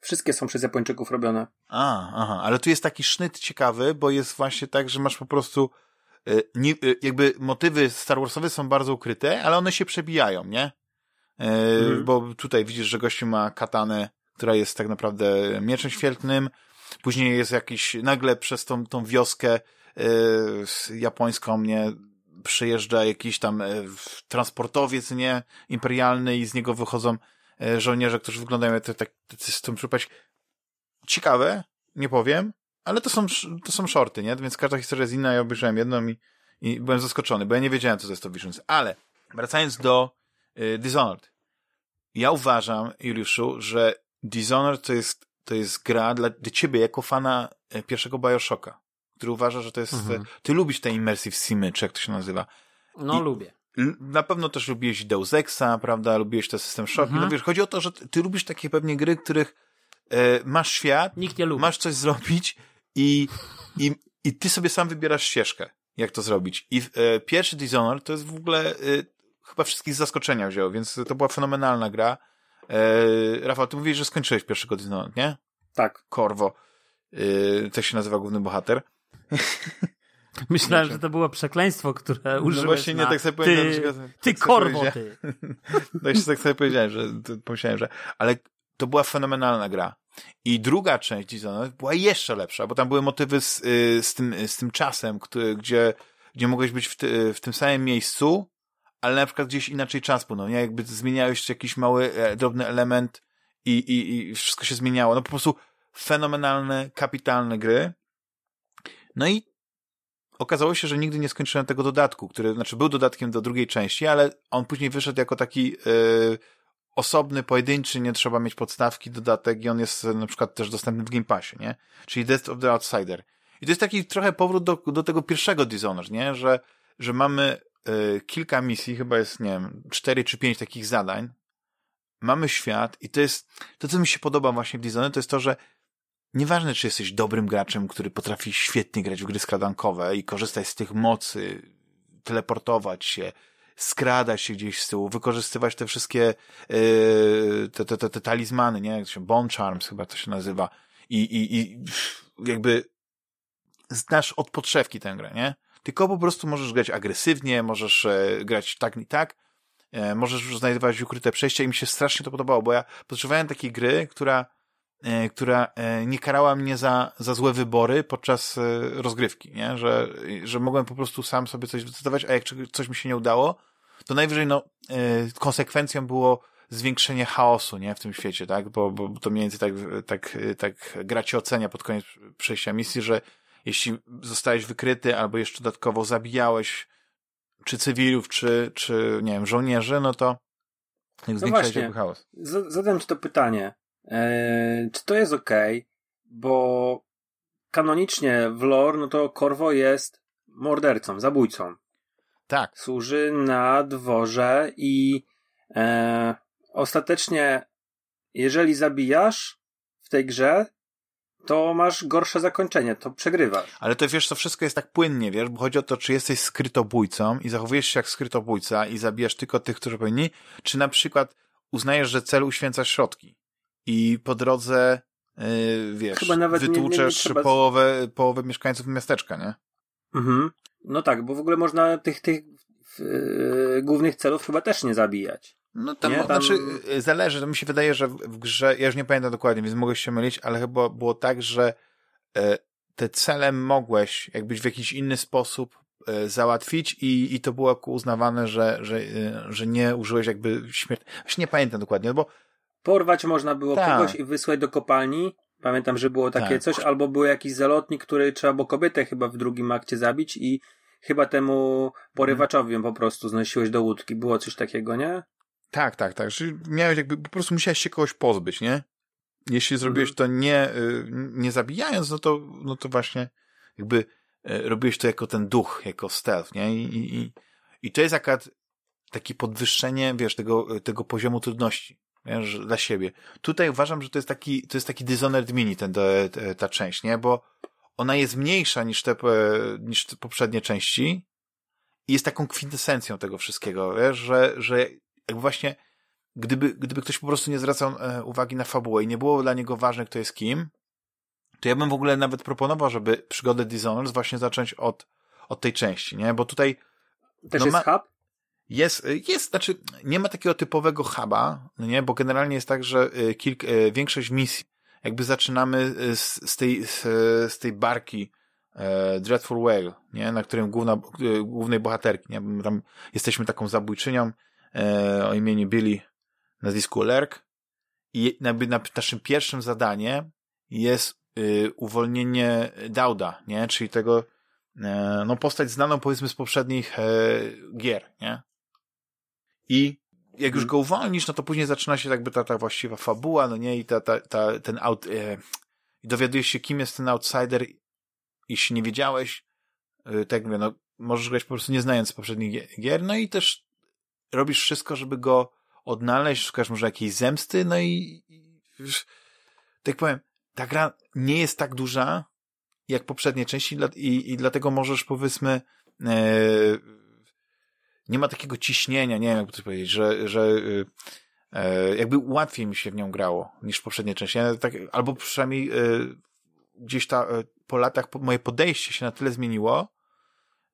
Wszystkie są przez Japończyków robione. A, aha, ale tu jest taki sznyt ciekawy, bo jest właśnie tak, że masz po prostu y, nie, y, jakby motywy Star Warsowe są bardzo ukryte, ale one się przebijają, nie? Y, Mhm. Bo tutaj widzisz, że gościu ma katanę, która jest tak naprawdę mieczem świetlnym, później jest jakiś, nagle przez tą, tą wioskę y, japońską, nie, przejeżdża jakiś tam transportowiec, nie, imperialny i z niego wychodzą żołnierze, którzy wyglądają jak te- tak, z tą przypaść ciekawe, nie powiem, ale to są, to są shorty, nie? Więc każda historia jest inna, ja obejrzałem jedną i, i byłem zaskoczony, bo ja nie wiedziałem, co to jest to Visions. Ale wracając do y, Dishonored. Ja uważam, Juliuszu, że Dishonored to jest, to jest gra dla, dla ciebie, jako fana y, pierwszego Bioshocka, który uważa, że to jest... Mhm. Ty lubisz te immersive simy, czy jak to się nazywa. No I- lubię. Na pewno też lubiłeś Deus Exa, prawda? Lubiłeś ten system Shock. Mhm. No wiesz, chodzi o to, że ty ty lubisz takie pewnie gry, których e, masz świat, Nikt nie lubi. masz coś zrobić i, i, i ty sobie sam wybierasz ścieżkę, jak to zrobić. I e, pierwszy Dishonored to jest w ogóle e, chyba wszystkich z zaskoczenia wziął, więc to była fenomenalna gra. E, Rafał, ty mówisz, że skończyłeś pierwszego Dishonored, nie? Tak. Korwo. E, tak się nazywa główny bohater. <laughs> Myślałem, że to było przekleństwo, które użyłeś No właśnie nie na tak sobie powiedziałem. ty, że- ty tak korwo, ty. <laughs> No i tak sobie powiedziałem, że pomyślałem, że ale to była fenomenalna gra. I druga część Dishonored była jeszcze lepsza, bo tam były motywy z, y, z, tym, z tym czasem, który, gdzie, gdzie mogłeś być w, ty, w tym samym miejscu, ale na przykład gdzieś inaczej czas płynął, nie? Jakby zmieniałeś jakiś mały, e, drobny element i, i, i wszystko się zmieniało. No po prostu fenomenalne, kapitalne gry. No i okazało się, że nigdy nie skończyłem tego dodatku, który, znaczy był dodatkiem do drugiej części, ale on później wyszedł jako taki yy, osobny, pojedynczy, nie trzeba mieć podstawki, dodatek i on jest e, na przykład też dostępny w Game Passie, nie? Czyli Death of the Outsider. I to jest taki trochę powrót do, do tego pierwszego Dishonored, nie? Że, że mamy yy, kilka misji, chyba jest, nie wiem, cztery czy pięć takich zadań, mamy świat i to jest, to co mi się podoba właśnie w Dishonored, to jest to, że Nieważne, czy jesteś dobrym graczem, który potrafi świetnie grać w gry skradankowe i korzystać z tych mocy, teleportować się, skradać się gdzieś z tyłu, wykorzystywać te wszystkie yy, te, te, te, te talizmany, nie? Jak Bone Charms chyba to się nazywa. I, i, i jakby znasz od podszewki tę grę, nie? Tylko po prostu możesz grać agresywnie, możesz e, grać tak i tak, e, możesz znajdować ukryte przejścia i mi się strasznie to podobało, bo ja potrzebowałem takiej gry, która która e, nie karała mnie za, za złe wybory podczas e, rozgrywki, nie? Że, że mogłem po prostu sam sobie coś zdecydować, a jak coś mi się nie udało, to najwyżej no, konsekwencją było zwiększenie chaosu, nie? W tym świecie, tak? Bo, bo to mniej więcej tak, tak, tak gra cię ocenia pod koniec przejścia misji, że jeśli zostałeś wykryty albo jeszcze dodatkowo zabijałeś czy cywilów, czy, czy nie wiem, żołnierzy, no to no właśnie, chaos. Zadam ci to pytanie. Eee, czy to jest ok? Bo kanonicznie w lore, no to Korwo jest mordercą, zabójcą. Tak. Służy na dworze i e, ostatecznie, jeżeli zabijasz w tej grze, to masz gorsze zakończenie, to przegrywasz. Ale to wiesz, to wszystko jest tak płynnie, wiesz, bo chodzi o to, czy jesteś skrytobójcą i zachowujesz się jak skrytobójca i zabijasz tylko tych, którzy powinni, czy na przykład uznajesz, że cel uświęca środki i po drodze yy, wiesz, Chyba nawet wytłuczesz nie, nie, nie połowę, połowę mieszkańców miasteczka, nie? Mhm. No tak, bo w ogóle można tych, tych yy, głównych celów chyba też nie zabijać. No tam, nie? tam... znaczy zależy, to mi się wydaje, że w, grze, ja już nie pamiętam dokładnie, więc mogę się mylić, ale chyba było tak, że e, te cele mogłeś jakbyś w jakiś inny sposób e, załatwić i, i to było uznawane, że, że, e, że nie użyłeś jakby śmierci. Właśnie nie pamiętam dokładnie, no bo Porwać można było tak. kogoś i wysłać do kopalni. Pamiętam, że było takie tak. coś, albo był jakiś zalotnik, który trzeba było kobietę chyba w drugim akcie zabić i chyba temu porywaczowi ją po prostu znosiłeś do łódki. Było coś takiego, nie? Tak, tak, tak. Czyli miałeś jakby, po prostu musiałeś się kogoś pozbyć, nie? Jeśli zrobiłeś mhm. to nie, y, nie zabijając, no to, no to właśnie jakby y, robiłeś to jako ten duch, jako stealth, nie? I, i, i to jest akurat takie podwyższenie, wiesz, tego, tego poziomu trudności dla siebie. Tutaj uważam, że to jest taki, to jest taki Dishonored Mini, ten, ta, część, nie? Bo ona jest mniejsza niż te, niż te poprzednie części i jest taką kwintesencją tego wszystkiego, wiesz, że, że jakby właśnie gdyby, gdyby ktoś po prostu nie zwracał e, uwagi na fabułę i nie było dla niego ważne, kto jest kim, to ja bym w ogóle nawet proponował, żeby przygodę Dishonored właśnie zacząć od, od tej części, nie? Bo tutaj... Też no, jest ma... hub? Jest, jest, znaczy nie ma takiego typowego huba, no nie, bo generalnie jest tak, że y, kilk, y, większość misji, jakby zaczynamy y, z, z tej, z, z tej barki e, Dreadful Whale, nie, na którym główna, głównej bohaterki, nie, tam jesteśmy taką zabójczynią e, o imieniu Billy, nazwisku Lerk. I jakby na, naszym pierwszym zadanie jest y, uwolnienie Dauda, nie, czyli tego, e, no postać znaną powiedzmy z poprzednich e, gier, nie, i jak już go uwolnisz, no to później zaczyna się jakby ta, ta właściwa fabuła, no nie, i ta, ta, ta, ten out, e, i dowiadujesz się, kim jest ten outsider, jeśli nie wiedziałeś, e, tak mówię, no, możesz grać po prostu nie znając poprzednich gier, no i też robisz wszystko, żeby go odnaleźć, szukasz może jakiejś zemsty, no i, i tak powiem, ta gra nie jest tak duża, jak poprzednie części i, i dlatego możesz, powiedzmy, e, nie ma takiego ciśnienia, nie wiem jak to powiedzieć, że, że y, e, jakby łatwiej mi się w nią grało niż w poprzedniej części. Ja tak, albo przynajmniej y, gdzieś ta, y, po latach moje podejście się na tyle zmieniło,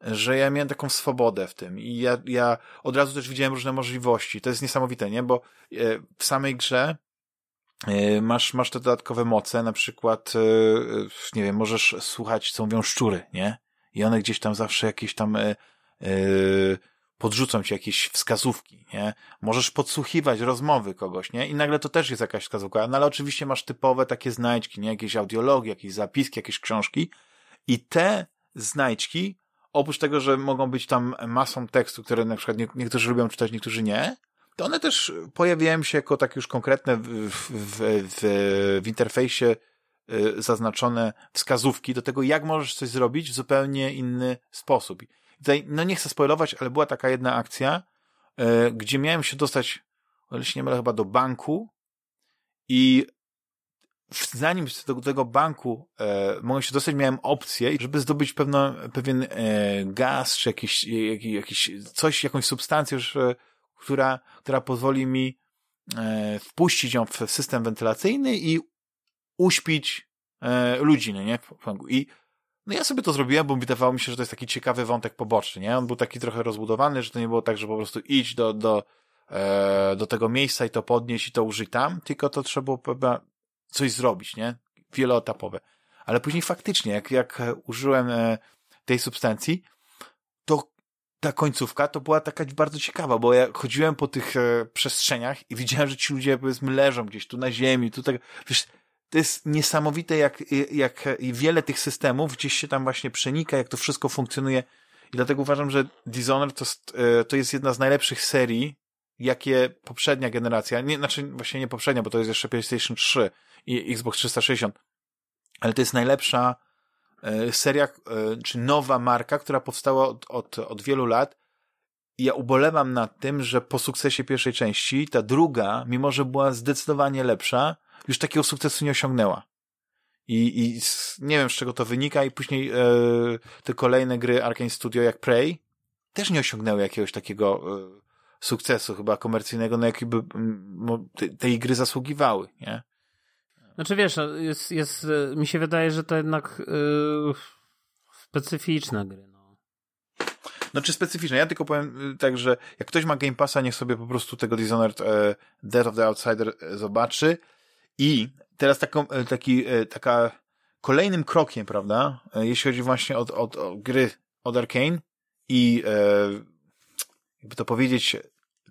że ja miałem taką swobodę w tym i ja, ja od razu też widziałem różne możliwości. To jest niesamowite, nie? Bo w samej grze masz, masz te dodatkowe moce, na przykład, nie wiem, możesz słuchać, co mówią szczury, nie? I one gdzieś tam zawsze jakieś tam podrzucą ci jakieś wskazówki, nie? Możesz podsłuchiwać rozmowy kogoś, nie? I nagle to też jest jakaś wskazówka. No ale oczywiście masz typowe takie znajdźki, nie? Jakieś audiologii, jakieś zapiski, jakieś książki i te znajdźki, oprócz tego, że mogą być tam masą tekstu, które na przykład niektórzy lubią czytać, niektórzy nie, to one też pojawiają się jako takie już konkretne w, w, w, w interfejsie y, zaznaczone wskazówki do tego, jak możesz coś zrobić w zupełnie inny sposób. No nie chcę spoilować, ale była taka jedna akcja, e, gdzie miałem się dostać, o ile się nie mylę, chyba do banku i zanim do tego banku e, mogłem się dostać, miałem opcję, żeby zdobyć pewno, pewien e, gaz, czy jakiś, jakiś, jakiś coś, jakąś substancję, już, która, która pozwoli mi wpuścić ją w system wentylacyjny i uśpić e, ludzi, no nie? I no ja sobie to zrobiłem, bo wydawało mi się, że to jest taki ciekawy wątek poboczny, nie? On był taki trochę rozbudowany, że to nie było tak, że po prostu idź do, do, e, do tego miejsca i to podnieść i to użyć tam, tylko to trzeba było chyba coś zrobić, nie? Wieloetapowe. Ale później faktycznie, jak, jak użyłem e, tej substancji, to ta końcówka to była taka bardzo ciekawa, bo ja chodziłem po tych e, przestrzeniach i widziałem, że ci ludzie powiedzmy leżą gdzieś tu na ziemi, tu tak, wiesz, to jest niesamowite, jak, jak wiele tych systemów gdzieś się tam właśnie przenika, jak to wszystko funkcjonuje. I dlatego uważam, że Dishonored to, to jest jedna z najlepszych serii, jakie poprzednia generacja, nie, znaczy właśnie nie poprzednia, bo to jest jeszcze PlayStation 3 i Xbox 360, ale to jest najlepsza e, seria, e, czy nowa marka, która powstała od, od, od wielu lat. I ja ubolewam nad tym, że po sukcesie pierwszej części ta druga, mimo że była zdecydowanie lepsza, już takiego sukcesu nie osiągnęła. I, i nie wiem, z czego to wynika, i później e, te kolejne gry Arkane Studio, jak Prey, też nie osiągnęły jakiegoś takiego e, sukcesu chyba komercyjnego, na jaki by m, te, gry zasługiwały, nie? Znaczy wiesz, jest, jest, e, mi się wydaje, że to jednak yy, specyficzne gry. No. Znaczy specyficzne. Ja tylko powiem tak, że jak ktoś ma Game Passa, niech sobie po prostu tego Dishonored e, Death of the Outsider zobaczy. I teraz taką, taki, taka kolejnym krokiem, prawda, jeśli chodzi właśnie o, o, o gry od Arkane i e, jakby to powiedzieć,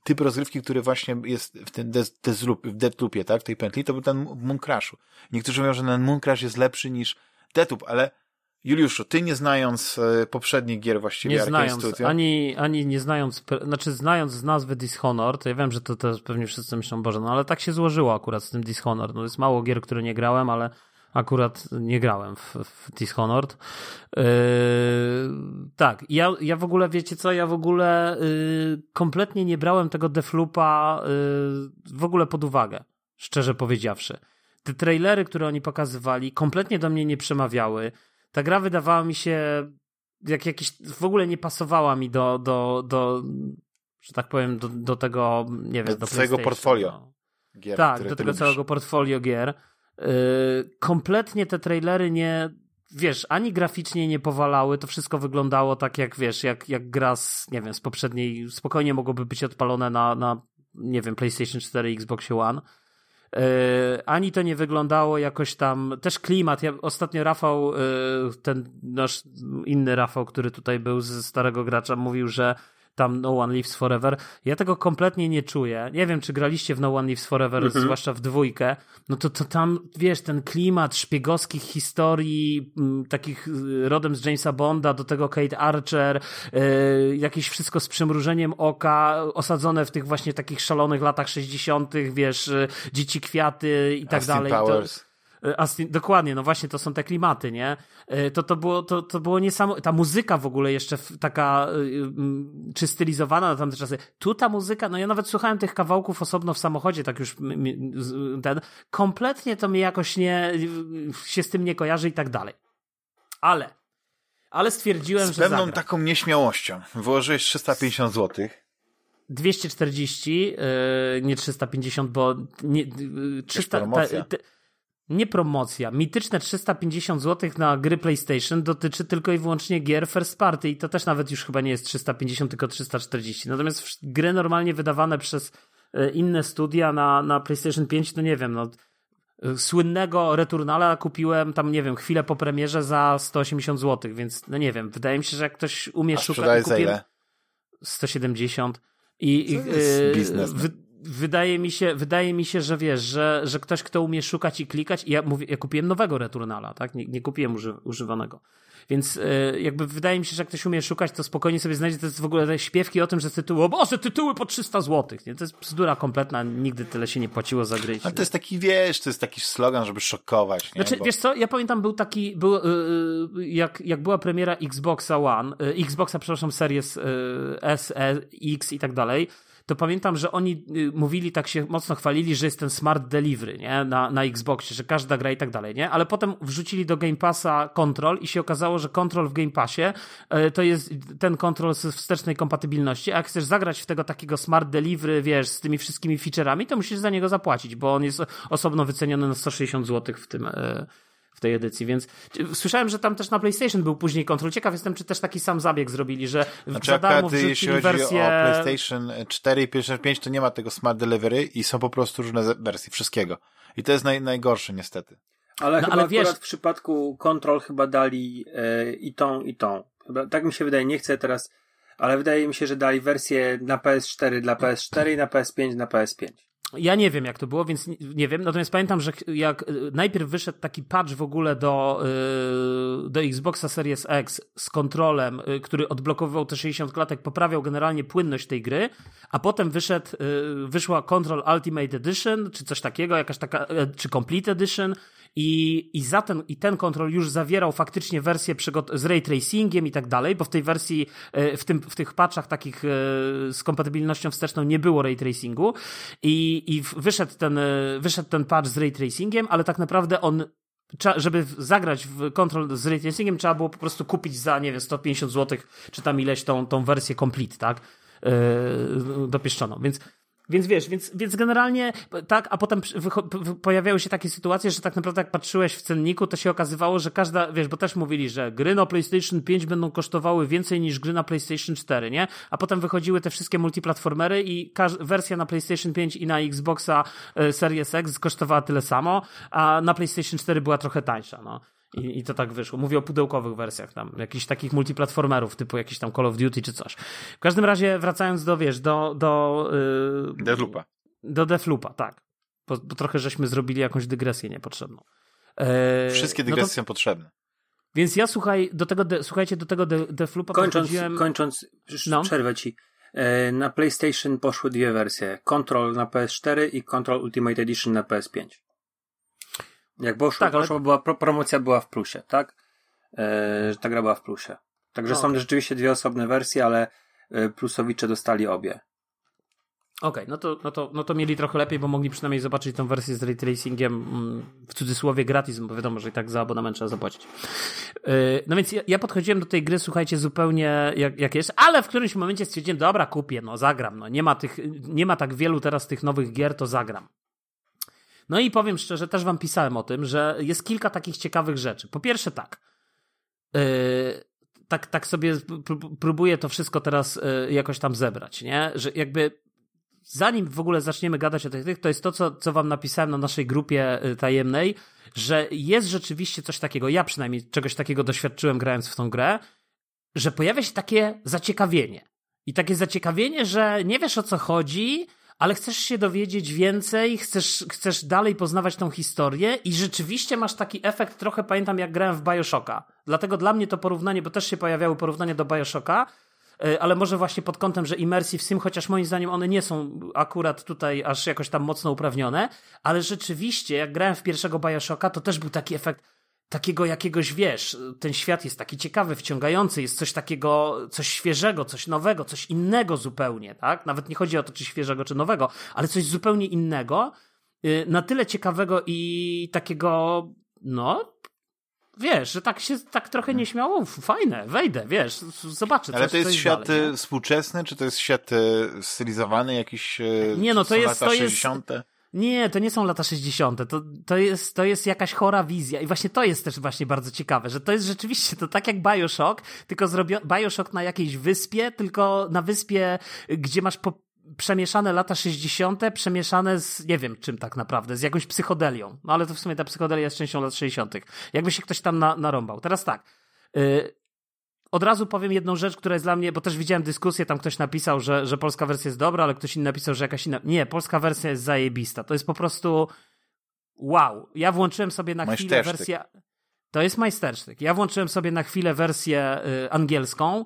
typ rozgrywki, który właśnie jest w tym Deathloop, w Deathloopie, tak, tej pętli, to był ten Moon Crashu. Niektórzy mówią, że ten Moon Crash jest lepszy niż Deathloop, ale Juliuszu, ty nie znając e, poprzednich gier właściwie nie znając, Studio, ani, ani nie znając, znaczy znając z nazwy Dishonored, ja wiem, że to też pewnie wszyscy myślą, Boże, no ale tak się złożyło akurat z tym Dishonored. No jest mało gier, które nie grałem, ale akurat nie grałem w, w Dishonored. Yy, tak, ja, ja w ogóle, wiecie co, ja w ogóle yy, kompletnie nie brałem tego Deflupa yy, w ogóle pod uwagę, szczerze powiedziawszy. Te trailery, które oni pokazywali, kompletnie do mnie nie przemawiały. Ta gra wydawała mi się jak jakiś, w ogóle nie pasowała mi do, do, do że tak powiem, do, do tego, nie wiem, do, do swojego portfolio. No. Gier, tak, do tego lubisz. całego portfolio gier. Yy, kompletnie te trailery nie, wiesz, ani graficznie nie powalały, to wszystko wyglądało tak jak, wiesz, jak, jak gra z, nie wiem, z poprzedniej, spokojnie mogłoby być odpalone na, na nie wiem, PlayStation 4 Xbox One. Yy, ani to nie wyglądało jakoś tam, też klimat, ja ostatnio Rafał, yy, ten nasz inny Rafał, który tutaj był ze starego gracza, mówił, że tam No One Lives Forever. Ja tego kompletnie nie czuję. Nie wiem, czy graliście w No One Lives Forever, mhm. zwłaszcza w dwójkę. No to, to tam, wiesz, ten klimat szpiegowskich historii, m, mm, takich y, rodem z Jamesa Bonda, do tego Kate Archer, y, jakieś wszystko z przymrużeniem oka, osadzone w tych właśnie takich szalonych latach 60., wiesz, y, dzieci kwiaty i tak Austin dalej. Powers. To, Austin, dokładnie, no właśnie to są te klimaty, nie? E, to, to, było, to, to było niesamowite. Ta muzyka w ogóle jeszcze taka e, czy stylizowana na tamte czasy. Tu ta muzyka, no ja nawet słuchałem tych kawałków osobno w samochodzie, tak już ten. Kompletnie to mnie jakoś nie, się z tym nie kojarzy i tak dalej. Ale, ale stwierdziłem, z że. Z pewną zagra. taką nieśmiałością. Wyłożyłeś 350 zł. 240, nie 350, bo nie, 300, ta, ta, nie promocja. Mityczne 350 zł na gry PlayStation dotyczy tylko i wyłącznie gier first party i to też nawet już chyba nie jest 350, tylko 340. Natomiast gry normalnie wydawane przez e, inne studia na, na PlayStation 5, to nie wiem, no e, słynnego Returnala kupiłem tam, nie wiem, chwilę po premierze za 180 zł, więc no nie wiem, wydaje mi się, że jak ktoś umie A szukać... Kupię... ile? 170 i, i yy, biznes. Wy, wydaje mi się, wydaje mi się, że wiesz, że, że ktoś, kto umie szukać i klikać, i ja mówię, ja kupiłem nowego Returnala, tak? Nie, nie kupiłem uży, używanego. Więc yy, jakby wydaje mi się, że jak ktoś umie szukać, to spokojnie sobie znajdzie to jest w ogóle te śpiewki o tym, że tytuły, o Boże, tytuły po 300 zł. Nie? To jest bzdura kompletna, nigdy tyle się nie płaciło za gry. Ale to jest taki, wiesz, to jest taki slogan, żeby szokować. Nie? Znaczy, Bo... wiesz co, ja pamiętam, był taki, był, yy, jak, jak była premiera Xboxa One, yy, Xboxa, przepraszam, Series yy, S, e, X i tak dalej, to pamiętam, że oni y, mówili, tak się mocno chwalili, że jest ten smart delivery, nie? Na, na Xboxie, że każda gra i tak dalej, nie? Ale potem wrzucili do Game Passa Control i się okazało, że Control w Game Passie y, to jest ten Control z wstecznej kompatybilności, a jak chcesz zagrać w tego takiego smart delivery, wiesz, z tymi wszystkimi featureami, to musisz za niego zapłacić, bo on jest osobno wyceniony na 160 zł w tym, y, w tej edycji, więc słyszałem, że tam też na PlayStation był później kontrol. Ciekaw jestem, czy też taki sam zabieg zrobili, że znaczy, za darmo akurat, jeśli chodzi wersję... o PlayStation 4 i PlayStation 5, to nie ma tego Smart Delivery i są po prostu różne wersje wszystkiego. I to jest naj, najgorsze niestety. Ale no, chyba ale wiesz... w przypadku kontrol chyba dali e, i tą, i tą. Chyba, tak mi się wydaje, nie chcę teraz, ale wydaje mi się, że dali wersję na PS4 dla PS4 i na PS5 na PS5. Ja nie wiem, jak to było, więc nie, wiem. Natomiast pamiętam, że jak y, najpierw wyszedł taki patch w ogóle do, yy, do Xboxa Series X z kontrolem, yy, który odblokowywał te 60 klatek, poprawiał generalnie płynność tej gry, a potem wyszedł, wyszła Control Ultimate Edition, czy coś takiego, jakaś taka, czy Complete Edition, i, i, za ten, I ten kontrol już zawierał faktycznie wersję z ray tracingiem i tak dalej, bo w tej wersji, e, w, tym, w tych patchach takich e, z kompatybilnością wsteczną nie było ray tracingu i, i wyszedł, ten, e, wyszedł ten patch z ray tracingiem, ale tak naprawdę on żeby zagrać w kontrol z ray trzeba było po prostu kupić za, nie wiem, 150 zł, czy tam ileś tą, tą wersję complete, tak? Yy, dopieszczoną. Więc więc wiesz, więc, więc generalnie tak, a potem pojawiały się takie sytuacje, że tak naprawdę jak patrzyłeś w cenniku, to się okazywało, że każda, wiesz, bo też mówili, że gry na PlayStation 5 będą kosztowały więcej niż gry na PlayStation 4, nie? A potem wychodziły te wszystkie multiplatformery i wersja na PlayStation 5 i na Xboxa e, Series X kosztowała tyle samo, a na PlayStation 4 była trochę tańsza, no. I, I to tak wyszło. Mówię o pudełkowych wersjach tam, jakichś takich multiplatformerów, typu jakiś tam Call of Duty czy coś. W każdym razie, wracając do, wiesz, do... do yy, Deathloopa. Do Deathloopa, tak. Bo, bo, trochę żeśmy zrobili jakąś dygresję niepotrzebną. E, Wszystkie dygresje no to, są potrzebne. Więc ja słuchaj, do tego, de, słuchajcie, do tego de, Deathloopa kończąc, kończąc, no. przerwę ci. E, na PlayStation poszły dwie wersje. Control na PS4 i Control Ultimate Edition na PS5. Jak poszło, tak, ale... była, promocja była w plusie, tak? Że ta gra była w plusie. Także no, są okay. rzeczywiście dwie osobne wersje, ale e, plusowicze dostali obie. Okej, okay, no, to, no, to, no to mieli trochę lepiej, bo mogli przynajmniej zobaczyć tę wersję z ray tracingiem mm, w cudzysłowie gratis, bo wiadomo, że i tak za abonament trzeba zapłacić. E, no więc ja, ja podchodziłem do tej gry, słuchajcie, zupełnie jak, jak jest, ale w którymś momencie stwierdziłem, dobra, kupię, no zagram, no nie ma tych, nie ma tak wielu teraz tych nowych gier, to zagram. No i powiem szczerze, też wam pisałem o tym, że jest kilka takich ciekawych rzeczy. Po pierwsze tak, yy, tak, tak sobie próbuję to wszystko teraz yy, jakoś tam zebrać, nie? Że jakby zanim w ogóle zaczniemy gadać o tych, to jest to, co, co wam napisałem na naszej grupie yy, tajemnej, że jest rzeczywiście coś takiego, ja przynajmniej czegoś takiego doświadczyłem grając w tą grę, że pojawia się takie zaciekawienie. I takie zaciekawienie, że nie wiesz o co chodzi, ale chcesz się dowiedzieć więcej, chcesz, chcesz dalej poznawać tą historię i rzeczywiście masz taki efekt, trochę pamiętam jak grałem w Bioshocka. Dlatego dla mnie to porównanie, bo też się pojawiały porównania do Bioshocka, e, ale może właśnie pod kątem, że Immersive Sim, chociaż moim zdaniem one nie są akurat tutaj aż jakoś tam mocno uprawnione, ale rzeczywiście jak grałem w pierwszego Bioshocka, to też był taki efekt, takiego jakiegoś, wiesz, ten świat jest taki ciekawy, wciągający, jest coś takiego, coś świeżego, coś nowego, coś innego zupełnie, tak? Nawet nie chodzi o to, czy świeżego, czy nowego, ale coś zupełnie innego, y, na tyle ciekawego i takiego, no, wiesz, że tak się tak trochę nieśmiało, fajne, wejdę, wiesz, zobaczę. Ale to jest świat dalej, y, współczesny, czy to jest świat y, stylizowany jakiś? Nie, no to jest, to 60? jest. Nie, to nie są lata 60. To, to, jest, to jest jakaś chora wizja. I właśnie to jest też właśnie bardzo ciekawe, że to jest rzeczywiście to tak jak Bioshock, tylko zrobiony Bioshock na jakiejś wyspie, tylko na wyspie, gdzie masz po, przemieszane lata 60., przemieszane z nie wiem czym tak naprawdę, z jakąś psychodelią. No ale to w sumie ta psychodelia jest częścią lat 60. Jakby się ktoś tam na, narąbał. Teraz tak. Yy, od razu powiem jedną rzecz, która jest dla mnie, bo też widziałem dyskusję, tam ktoś napisał, że, że polska wersja jest dobra, ale ktoś inny napisał, że jakaś inna. Nie, polska wersja jest zajebista. To jest po prostu wow. Ja włączyłem sobie na chwilę wersję. To jest majstersztyk. Ja włączyłem sobie na chwilę wersję y, angielską.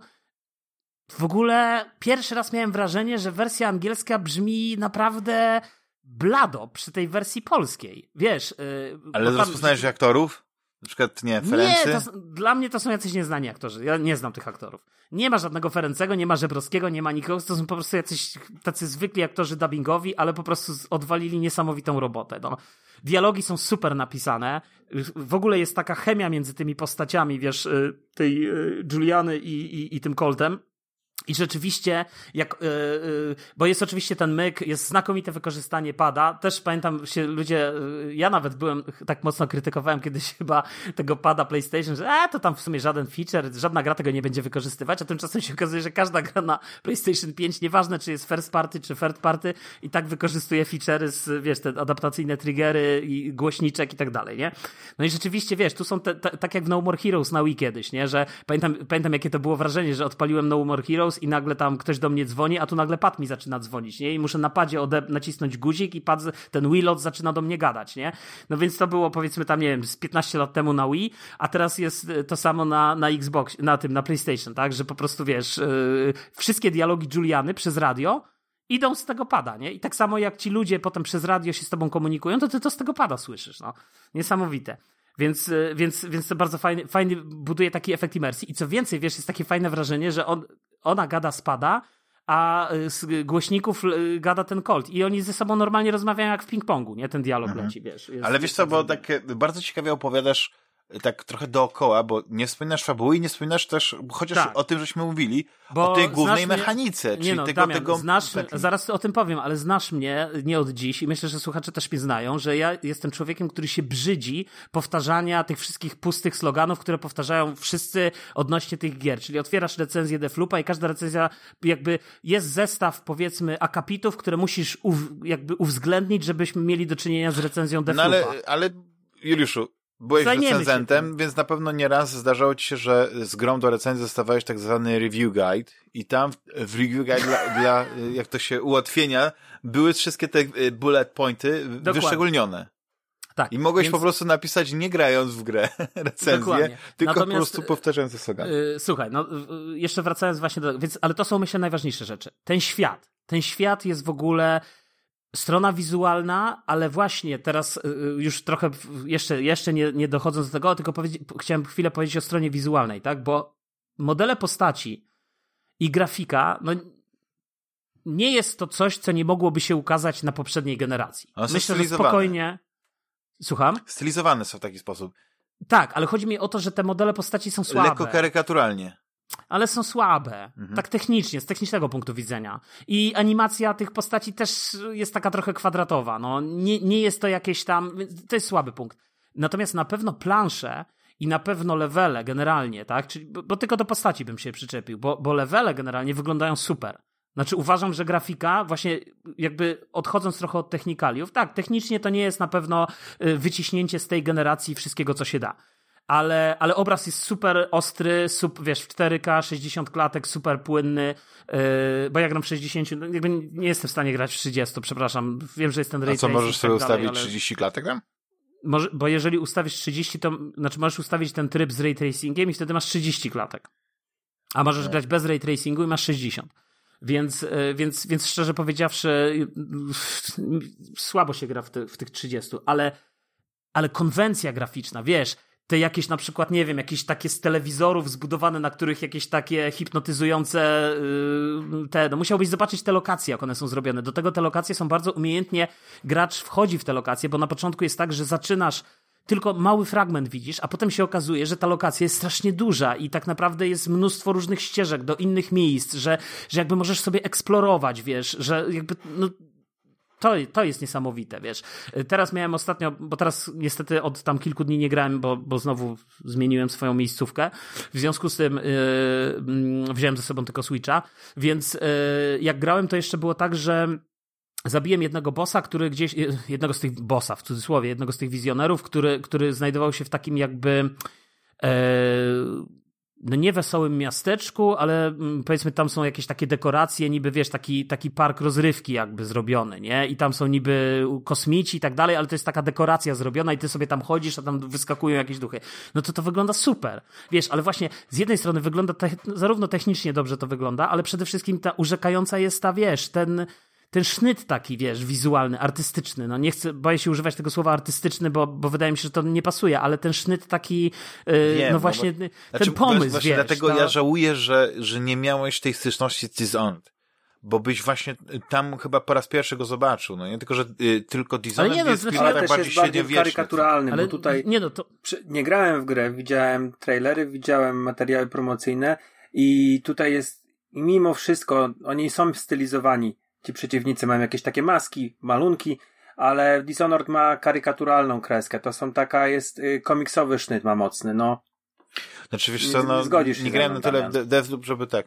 W ogóle pierwszy raz miałem wrażenie, że wersja angielska brzmi naprawdę blado przy tej wersji polskiej. Wiesz. Yy, Ale rozpoznajesz aktorów? Na przykład, nie, Ferency? Nie, to, dla mnie to są jacyś nieznani aktorzy. Ja nie znam tych aktorów. Nie ma żadnego Ferencego, nie ma Żebrowskiego, nie ma nikogo. To są po prostu jacyś tacy zwykli aktorzy dubbingowi, ale po prostu odwalili niesamowitą robotę. No. Dialogi są super napisane. W ogóle jest taka chemia między tymi postaciami, wiesz, y, tej y, Juliany i, i, i tym Coltem i rzeczywiście, jak, yy, yy, bo jest oczywiście ten myk, jest znakomite wykorzystanie pada. Też pamiętam się ludzie, yy, ja nawet byłem, tak mocno krytykowałem kiedyś <laughs> chyba tego pada PlayStation, że a, to tam w sumie żaden feature, żadna gra tego nie będzie wykorzystywać, a tymczasem się okazuje, że każda gra na PlayStation 5, nieważne czy jest first party czy third party, i tak wykorzystuje feature'y z, wiesz, te adaptacyjne triggery i głośniczek i tak dalej, nie? No i rzeczywiście, wiesz, tu są te, te, tak jak w No More Heroes na Wii kiedyś, nie? Że pamiętam, pamiętam jakie to było wrażenie, że odpaliłem No More Heroes i nagle tam ktoś do mnie dzwoni, a tu nagle pad mi zaczyna dzwonić, nie? I muszę na padzie nacisnąć guzik i pad, ten Wiilot zaczyna do mnie gadać, nie? No więc to było powiedzmy tam, nie wiem, z 15 lat temu na Wii, a teraz jest to samo na, na Xbox, na tym, na PlayStation, tak? Że po prostu, wiesz, yy, wszystkie dialogi Juliany przez radio idą z tego pada, nie? I tak samo jak ci ludzie potem przez radio się z tobą komunikują, to ty to z tego pada słyszysz, no. Niesamowite. Więc, y, więc, więc to bardzo fajnie, fajnie buduje taki efekt imersji. I co więcej, wiesz, jest takie fajne wrażenie, że on, ona gada spada, a z głośników y, gada ten Colt. I oni ze sobą normalnie rozmawiają jak w ping-pongu, nie? Ten dialog mhm. leci, wiesz. Ale wiesz co, bo tak bardzo ciekawie opowiadasz tak trochę dookoła, bo nie wspominasz fabuły i nie wspominasz też, chociaż tak. o tym żeśmy mówili, bo o tej głównej mnie, mechanice, czyli no, tego, Damian, tego... Znasz, zaraz o tym powiem, ale znasz mnie nie od dziś i myślę, że słuchacze też mnie znają, że ja jestem człowiekiem, który się brzydzi powtarzania tych wszystkich pustych sloganów, które powtarzają wszyscy odnośnie tych gier, czyli otwierasz recenzję Deflupa i każda recenzja jakby jest zestaw powiedzmy akapitów, które musisz jakby uwzględnić, żebyśmy mieli do czynienia z recenzją Deflupa. No ale, ale Juliuszu, Byłeś Zajmiemy recenzentem, więc na pewno nieraz zdarzało ci się, że z grą do recenzji dostawałeś tak zwany review guide i tam w review guide dla, <laughs> dla jak to się ułatwienia, były wszystkie te y, bullet pointy Dokładnie. wyszczególnione. Tak, I mogłeś więc... po prostu napisać nie grając w grę <laughs> recenzję, Dokładnie. tylko Natomiast, po prostu powtarzając slogan. Yy, słuchaj, no jeszcze wracając właśnie do, więc, ale to są myślę najważniejsze rzeczy. Ten świat, ten świat jest w ogóle strona wizualna, ale właśnie teraz y, y, już trochę jeszcze, jeszcze nie, nie dochodząc do tego, tylko chciałem chwilę powiedzieć o stronie wizualnej, tak? Bo modele postaci i grafika, no nie jest to coś, co nie mogłoby się ukazać na poprzedniej generacji. One Myślę, że spokojnie. Słucham? Stylizowane są w taki sposób. Tak, ale chodzi mi o to, że te modele postaci są słabe. Lekko karykaturalnie ale są słabe. Mhm. Tak technicznie, z technicznego punktu widzenia. I animacja tych postaci też jest taka trochę kwadratowa. No, nie, nie jest to jakieś tam. To jest słaby punkt. Natomiast na pewno plansze i na pewno levele generalnie, tak? Czyli, bo, bo tylko do postaci bym się przyczepił, bo, bo levele generalnie wyglądają super. Znaczy uważam, że grafika, właśnie jakby odchodząc trochę od technikaliów, tak, technicznie to nie jest na pewno y, wyciśnięcie z tej generacji wszystkiego, co się da ale, ale obraz jest super ostry, sub, wiesz, w 4K, 60 klatek, super płynny, yy, bo ja gram w 60, no, jakby nie jestem w stanie grać w 30, przepraszam, wiem, że jest ten ray A co, możesz sobie tak ustawić ale... 30 klatek tam? Może, bo jeżeli ustawisz 30, to znaczy możesz ustawić ten tryb z ray tracingiem i wtedy masz 30 klatek. A możesz grać bez ray tracingu i masz 60. Więc, yy, więc, więc szczerze powiedziawszy, yy, słabo się gra w, te, w tych 30, ale, ale konwencja graficzna, wiesz, te jakieś na przykład, nie wiem, jakieś takie z telewizorów zbudowane, na których jakieś takie hipnotyzujące yy, te, no musiałbyś zobaczyć te lokacje, jak one są zrobione. Do tego te lokacje są bardzo umiejętnie, gracz wchodzi w te lokacje, bo na początku jest tak, że zaczynasz tylko mały fragment widzisz, a potem się okazuje, że ta lokacja jest strasznie duża i tak naprawdę jest mnóstwo różnych ścieżek do innych miejsc, że, że jakby możesz sobie eksplorować, wiesz, że jakby, no, to, to jest niesamowite, wiesz. Teraz miałem ostatnio, bo teraz niestety od tam kilku dni nie grałem, bo, bo znowu zmieniłem swoją miejscówkę. W związku z tym yy, wziąłem ze sobą tylko Switcha, więc yy, jak grałem, to jeszcze było tak, że zabiłem jednego bossa, który gdzieś, jednego z tych bossa, w cudzysłowie, jednego z tych wizjonerów, który, który znajdował się w takim jakby e, no nie wesołym miasteczku, ale mm, powiedzmy tam są jakieś takie dekoracje, niby wiesz, taki, taki park rozrywki jakby zrobiony, nie? I tam są niby kosmici i tak dalej, ale to jest taka dekoracja zrobiona i ty sobie tam chodzisz, a tam wyskakują jakieś duchy. No to to wygląda super. Wiesz, ale właśnie z jednej strony wygląda, te, zarówno technicznie dobrze to wygląda, ale przede wszystkim ta urzekająca jest ta, wiesz, ten, ten sznyt taki, wiesz, wizualny, artystyczny, no nie chcę, boję się używać tego słowa artystyczny, bo, bo wydaje mi się, że to nie pasuje, ale ten sznyt taki, yy, Wiem, no no właśnie, bo- ten Znaczy, pomysł, właśnie wiesz. dlatego to- ja żałuję, że, że nie miałeś tej styczności z Dishonored. Bo byś właśnie tam chyba po raz pierwszy go zobaczył, no nie? Tylko, że y, tylko nie, no, jest znaczy, Ale też bardziej jest bardziej karykaturalny, ale bo tutaj nie no, to, przy- nie grałem w grę, widziałem trailery, widziałem materiały promocyjne i tutaj jest, i mimo wszystko, oni są stylizowani. Ci przeciwnicy mają jakieś takie maski, malunki, ale Dishonored ma karykaturalną kreskę. To są taka, jest y, komiksowy sznyt ma mocny, no. Znaczy, wiesz Nie- co, no, nie zgodzisz się nie grałem na tyle Deathloop, żeby tak.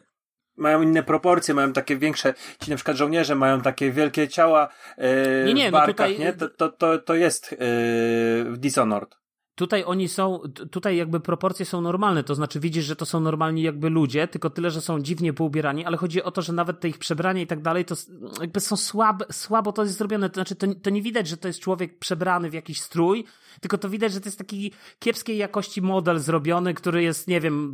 Mają inne proporcje, mają takie większe, ci na przykład żołnierze mają takie wielkie ciała yy, Nie, nie, w no barkach, tutaj- nie? To, to, to, to jest yy, w Dishonored. Tutaj oni są, tutaj jakby proporcje są normalne, to znaczy widzisz, że to są normalni jakby ludzie, tylko tyle, że są dziwnie poubierani, ale chodzi o to, że nawet te ich przebrania i tak dalej, to jakby są słabe, słabo to jest zrobione, to znaczy to, to nie widać, że to jest człowiek przebrany w jakiś strój, tylko to widać, że to jest taki kiepskiej jakości model zrobiony, który jest, nie wiem,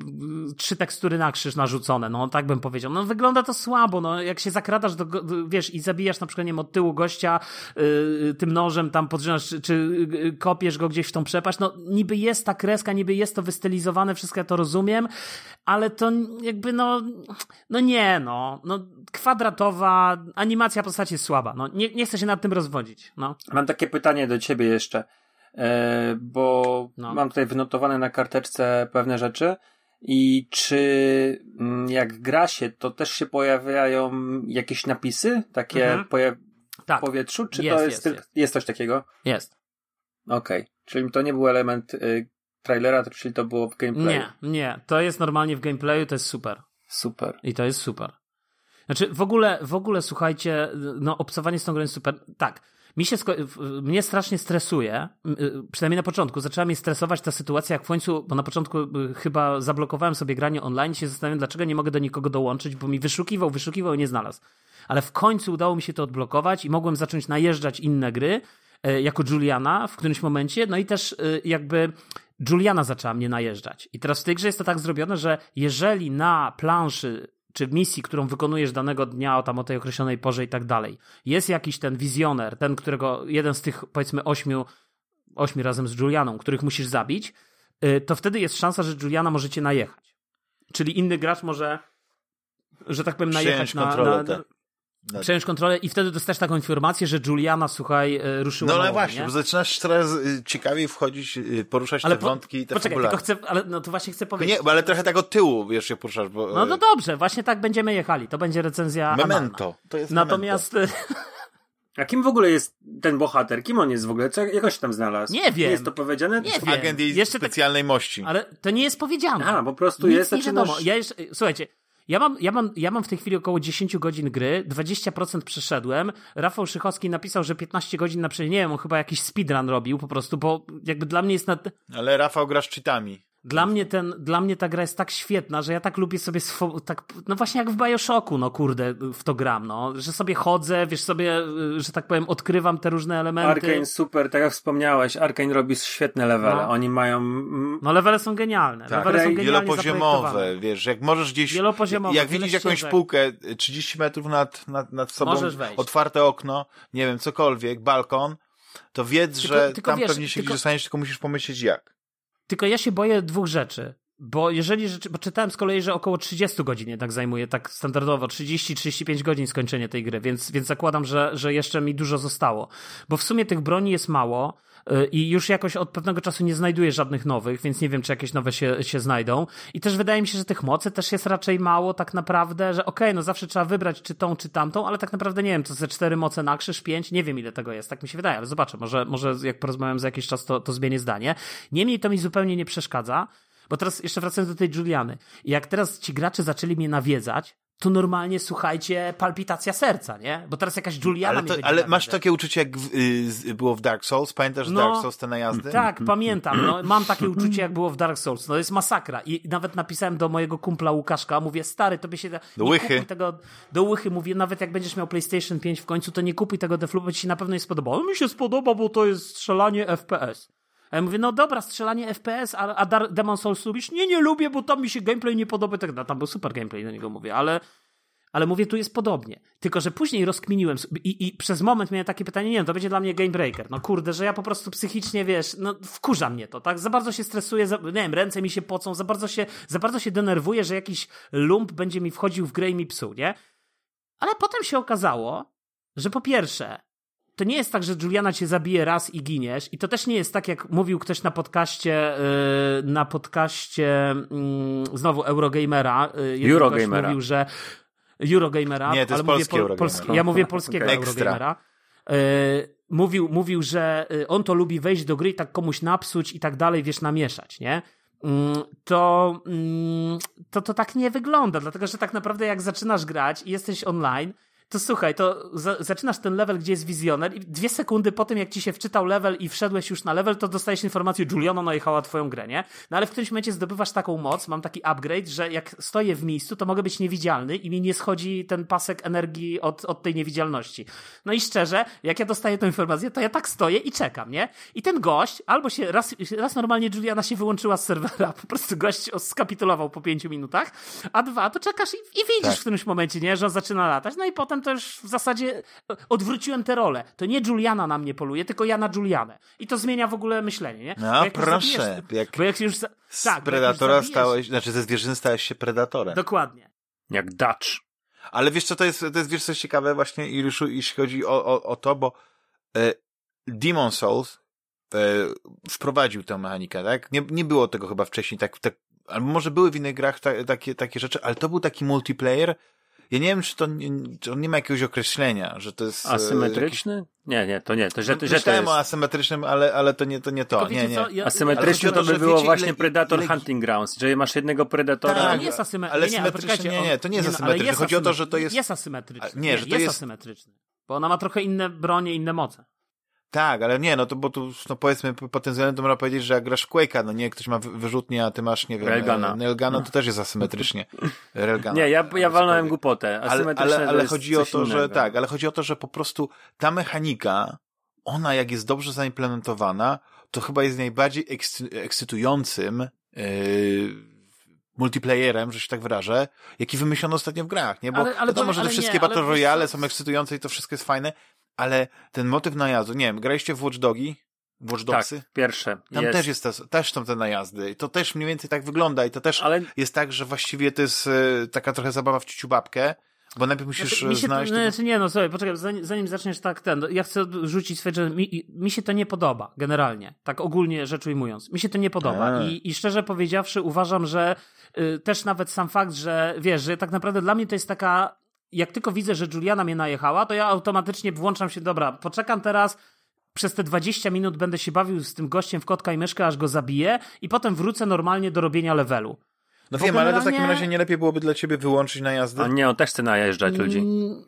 trzy tekstury na krzyż narzucone, no tak bym powiedział. No wygląda to słabo, no jak się zakradasz do, wiesz, i zabijasz na przykład, nie wiem, od tyłu gościa yy, tym nożem tam podrzynasz, czy, czy yy, kopiesz go gdzieś w tą przepaść, no niby jest ta kreska, niby jest to wystylizowane, wszystko ja to rozumiem, ale to jakby no, no nie, no, no kwadratowa, animacja postaci jest słaba, no nie, nie chcę się nad tym rozwodzić, no. Mam takie pytanie do ciebie jeszcze, e, bo No. mam tutaj wynotowane na karteczce pewne rzeczy i czy mm, jak gra się, to też się pojawiają jakieś napisy takie Mhm. Tak, w powietrzu, czy Jest, to jest, jest, jest. jest coś takiego? jest. Okej, czyli to nie był element y, trailera, czyli to było w gameplayu. Nie, nie, to jest normalnie w gameplayu, to jest super. Super. I to jest super. Znaczy, w ogóle, w ogóle, słuchajcie, no, obcowanie z tą grą jest super. Tak. Mi się, mnie strasznie stresuje, y, przynajmniej na początku, zaczęła mnie stresować ta sytuacja, jak w końcu, bo na początku y, chyba zablokowałem sobie granie online i się zastanawiam, dlaczego nie mogę do nikogo dołączyć, bo mi wyszukiwał, wyszukiwał i nie znalazł. Ale w końcu udało mi się to odblokować i mogłem zacząć najeżdżać inne gry, jako Juliana w którymś momencie, no i też y, jakby Juliana zaczęła mnie najeżdżać. I teraz w tej grze jest to tak zrobione, że jeżeli na planszy czy w misji, którą wykonujesz danego dnia, o tam o tej określonej porze i tak dalej, jest jakiś ten wizjoner, ten, którego, jeden z tych powiedzmy ośmiu, ośmiu razem z Julianą, których musisz zabić, y, to wtedy jest szansa, że Juliana może cię najechać. Czyli inny gracz może, że tak powiem, najechać na, kontrolę, na, tak. Na- przejąć kontrolę i wtedy dostajesz taką informację, że Juliana, słuchaj, y, ruszyła No na ale właśnie, nie? bo zaczynasz coraz y, ciekawiej wchodzić, y, poruszać Ale te po- wątki i te Poczekaj, tylko chcę, ale no to właśnie chcę powiedzieć. Nie, ale trochę tak od tyłu, wiesz, się poruszasz, bo... No y, to dobrze, właśnie tak będziemy jechali. To będzie recenzja. Memento. To jest Natomiast y, A kim w ogóle jest ten bohater? Kim on jest w ogóle? Co, jak on się tam znalazł? Nie wiem. Nie jest to powiedziane? Nie Memento. wiem. Agent Jeszcze tak- specjalnej mości. Ale to nie jest powiedziane. Aha, po prostu Nic jest, nie znaczy, wiadomo. no, Ja jeszcze, słuchajcie, ja mam, ja, mam, ja mam w tej chwili około 10 godzin gry, 20% przeszedłem. Rafał Szychowski napisał, że 15 godzin na przykład, nie wiem, on chyba jakiś speedrun robił po prostu, bo jakby dla mnie jest na, Ale Rafał gra z cheatami. Dla mnie ten, dla mnie ta gra jest tak świetna, że ja tak lubię sobie swo- tak, no właśnie jak w Bioshocku, no kurde, w to gram, no, że sobie chodzę, wiesz sobie, y, że tak powiem, odkrywam te różne elementy. Arkane super, tak jak wspomniałeś, Arkane robi świetne levele. No. Oni mają... mm, No levele są genialne. Tak. Levele są genialnie Wielopoziomowe, wiesz, jak możesz gdzieś... Wielopoziomowe, Jak widzisz jakąś ścieżek. półkę y, 30 metrów nad, nad, nad sobą, Możesz wejść. otwarte okno, nie wiem, cokolwiek, balkon, to wiedz, Tylko- że tylko tam wiesz, pewnie się tylko- gdzieś dostaniesz, tylko musisz pomyśleć jak. Tylko ja się boję dwóch rzeczy. Bo jeżeli bo czytałem z kolei, że około 30 godzin jednak zajmuje tak standardowo, 30-35 godzin skończenie tej gry, więc, więc zakładam, że, że jeszcze mi dużo zostało. Bo w sumie tych broni jest mało i już jakoś od pewnego czasu nie znajduję żadnych nowych, więc nie wiem, czy jakieś nowe się, się znajdą. I też wydaje mi się, że tych mocy też jest raczej mało tak naprawdę, że okej, no zawsze trzeba wybrać czy tą, czy tamtą, ale tak naprawdę nie wiem, to ze cztery moce na krzyż, pięć, nie wiem ile tego jest, tak mi się wydaje, ale zobaczę, może, może jak porozmawiam za jakiś czas, to, to zmienię zdanie. Niemniej to mi zupełnie nie przeszkadza, bo teraz jeszcze wracając do tej Juliany. Jak teraz ci gracze zaczęli mnie nawiedzać, to normalnie, słuchajcie, palpitacja serca, nie? Bo teraz jakaś Juliana Ale, to, ale masz takie uczucie, jak w, y, było w Dark Souls? Pamiętasz No, Dark Souls, te najazdy? Tak, pamiętam. No, mam takie uczucie, jak było w Dark Souls. No jest masakra. I nawet napisałem do mojego kumpla Łukaszka, mówię, stary, to by się... Do łychy. Tego, do łychy mówię, nawet jak będziesz miał PlayStation 5 w końcu, to nie kupuj tego Deflu, bo ci się na pewno nie spodoba. On mi się spodoba, bo to jest strzelanie FPS. A ja mówię, no dobra, strzelanie FPS, a, a Demon Souls lubisz? Nie, nie lubię, bo tam mi się gameplay nie podoba. Tak, no, tam był super gameplay, do niego mówię, ale... ale mówię, tu jest podobnie. Tylko, że później rozkminiłem i, i przez moment miałem takie pytanie, nie no, to będzie dla mnie game breaker. No kurde, że ja po prostu psychicznie, wiesz, no wkurza mnie to, tak? Za bardzo się stresuję, za, nie wiem, ręce mi się pocą, za bardzo się, za bardzo się denerwuję, że jakiś lump będzie mi wchodził w grę i mi psuł, nie? Ale potem się okazało, że po pierwsze, to nie jest tak, że Juliana cię zabije raz i giniesz. I to też nie jest tak, jak mówił ktoś na podcaście, yy, na podcaście yy, znowu Eurogamera. Yy, Eurogamera. mówił, że Eurogamera. Nie, to jest ale polski mówię Eurogamer. polski, Ja mówię polskiego Okay. Eurogamera. Yy, mówił, mówił, że y, on to lubi wejść do gry i tak komuś napsuć i tak dalej, wiesz, namieszać, nie? Mm, to, mm, to to tak nie wygląda, dlatego że tak naprawdę jak zaczynasz grać i jesteś online, to słuchaj, to za, zaczynasz ten level, gdzie jest wizjoner i dwie sekundy po tym, jak ci się wczytał level i wszedłeś już na level, to dostajesz informację, Juliana najechała twoją grę, nie? No ale w którymś momencie zdobywasz taką moc, mam taki upgrade, że jak stoję w miejscu, to mogę być niewidzialny i mi nie schodzi ten pasek energii od, od tej niewidzialności. No i szczerze, jak ja dostaję tę informację, to ja tak stoję i czekam, nie? I ten gość, albo się raz, raz normalnie Juliana się wyłączyła z serwera, po prostu gość skapitulował po pięciu minutach, a dwa, to czekasz i, i widzisz Tak. w którymś momencie, nie? Że on zaczyna latać, no i potem to już w zasadzie odwróciłem tę rolę. To nie Juliana na mnie poluje, tylko ja na Julianę. I to zmienia w ogóle myślenie, nie? No Bo jak proszę, zabijesz- jak <laughs> Bo jak już za... z tak, bo jak już predatora zabijesz- stałeś, znaczy ze zwierzyny stałeś się predatorem. Dokładnie. Jak Dutch. Ale wiesz co, to jest, to jest wiesz ciekawe właśnie, Iluszu, jeśli chodzi o, o, o to, bo e, Demon Souls e, wprowadził tę mechanikę, tak? Nie, nie było tego chyba wcześniej, tak, tak albo może były w innych grach ta, takie, takie rzeczy, ale to był taki multiplayer, ja nie wiem, czy to nie, czy on nie ma jakiegoś określenia, że to jest... e, jakiś- Asymetryczny? Nie, nie, to nie. To, że, No, że to jest... o asymetrycznym, ale, ale to nie to. Nie to. Nie, nie. Ja, Asymetryczny Ale to by było wiecie, właśnie ile- Predator ile- Hunting Grounds, że masz jednego Predatora. Ale Tak, nie jest asymetryczny. ale nie, ale poczekajcie, nie, nie, to nie jest no, ale asymetryczny. Chodzi o to, że to jest- Jest asymetryczny. A, nie, że to jest, jest- asymetryczny. Bo ona ma trochę inne bronie, inne moce. Tak, ale nie, no to bo tu, no powiedzmy, pod tym względem to można powiedzieć, że jak grasz Quake'a, no nie, ktoś ma wy- wyrzutnię, a ty masz, nie wiem, Railguna. e, Railguna, to też jest asymetrycznie. <laughs> Railguna. Nie, ja, ja walnąłem głupotę. Ale, ale, ale chodzi o to, że innego. tak, ale chodzi o to, że po prostu ta mechanika, ona jak jest dobrze zaimplementowana, to chyba jest najbardziej ekscy- ekscytującym yy, multiplayerem, że się tak wyrażę, jaki wymyślono ostatnio w grach, nie? Bo Ale- ale wiadomo, powiem- że te wszystkie nie, Battle Royale są ekscytujące i to wszystko jest fajne, ale ten motyw najazdu, nie wiem, graliście w Watch Dogi? Watch Tak, Dogsy? pierwsze. Tam jest. też jest to, też są te najazdy. I to też mniej więcej tak wygląda i to też Ale jest tak, że właściwie to jest e, taka trochę zabawa w ciuciu babkę, bo najpierw musisz Znaczy, się to, znaleźć... no, znaczy nie, no sobie, poczekaj, zanim, zanim zaczniesz tak ten, ja chcę rzucić swoje, że mi, mi się to nie podoba, generalnie, tak ogólnie rzecz ujmując. Mi się to nie podoba. I, i szczerze powiedziawszy uważam, że y, też nawet sam fakt, że wiesz, że tak naprawdę dla mnie to jest taka, jak tylko widzę, że Juliana mnie najechała, to ja automatycznie włączam się, dobra, poczekam teraz, przez te 20 minut będę się bawił z tym gościem w kotka i myszkę, aż go zabiję i potem wrócę normalnie do robienia levelu. No bo wiem, ale to w takim generalnie- razie nie lepiej byłoby dla ciebie wyłączyć najazdy? A nie, on też chce najeżdżać ludzi. Mm,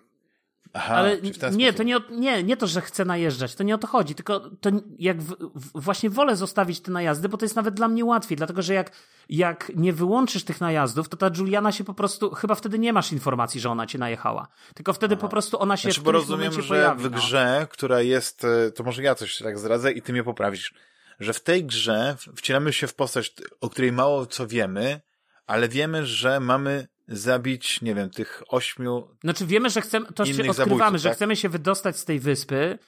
Aha, ale nie, to nie, nie, nie to, że chcę najeżdżać, to nie o to chodzi, tylko to jak w, w, właśnie wolę zostawić te najazdy, bo to jest nawet dla mnie łatwiej, dlatego że jak, jak nie wyłączysz tych najazdów, to ta Juliana się po prostu, chyba wtedy nie masz informacji, że ona cię najechała, tylko wtedy po prostu ona się Znaczy, w bo rozumiem, że pojawi. w no. grze, która jest, e, to może ja coś tak zdradzę i ty mnie poprawisz, że w tej grze wcielamy się w postać, o której mało co wiemy, ale wiemy, że mamy zabić, nie wiem, tych ośmiu Znaczy wiemy, że chcemy, to się odkrywamy, że tak? chcemy się wydostać z tej wyspy,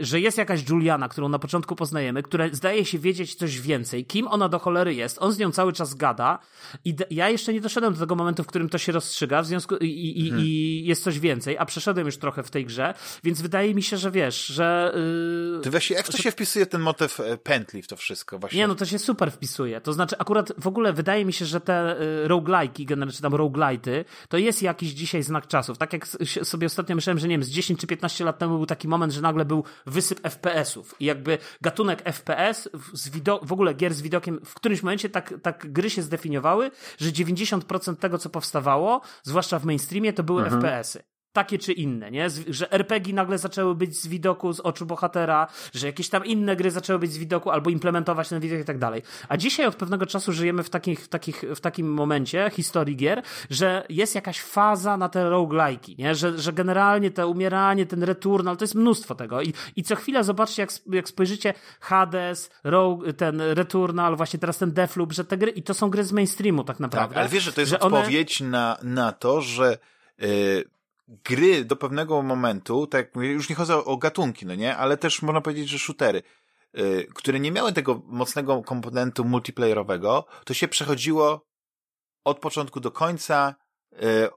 że jest jakaś Juliana, którą na początku poznajemy, która zdaje się wiedzieć coś więcej, kim ona do cholery jest, on z nią cały czas gada i ja jeszcze nie doszedłem do tego momentu, w którym to się rozstrzyga, w związku i, i, Mhm. i jest coś więcej, a przeszedłem już trochę w tej grze, więc wydaje mi się, że wiesz, że... Yy, To właśnie, jak to się wpisuje ten motyw e, pętli w to wszystko właśnie? nie, no to się super wpisuje. To znaczy, akurat w ogóle wydaje mi się, że te y, roguelike'i, generalnie, czy tam roguelite'y, to jest jakiś dzisiaj znak czasów. Tak jak sobie ostatnio myślałem, że nie wiem, z 10 czy 15 lat temu był taki moment, że nagle był wysyp FPS-ów. I jakby gatunek FPS, w, z w ogóle gier z widokiem, w którymś momencie tak, tak gry się zdefiniowały, że 90% tego, co powstawało, zwłaszcza w mainstreamie, to były FPS-y takie czy inne, nie? Że RPG nagle zaczęły być z widoku, z oczu bohatera, że jakieś tam inne gry zaczęły być z widoku albo implementować ten widok i tak dalej. A dzisiaj od pewnego czasu żyjemy w, takich, w, takich, w takim momencie historii gier, że jest jakaś faza na te roguelike'i, nie? Że, że generalnie to umieranie, ten returnal, to jest mnóstwo tego i, i co chwila zobaczcie, jak, jak spojrzycie Hades, Rogue, ten Returnal, właśnie teraz ten Deathloop, że te gry, i to są gry z mainstreamu tak naprawdę. Tak, ale wiesz, że to jest one- odpowiedź na, na to, że y, gry do pewnego momentu, tak jak mówię, już nie chodzi o gatunki, no nie, ale też można powiedzieć, że shootery, y, które nie miały tego mocnego komponentu multiplayerowego, to się przechodziło od początku do końca y,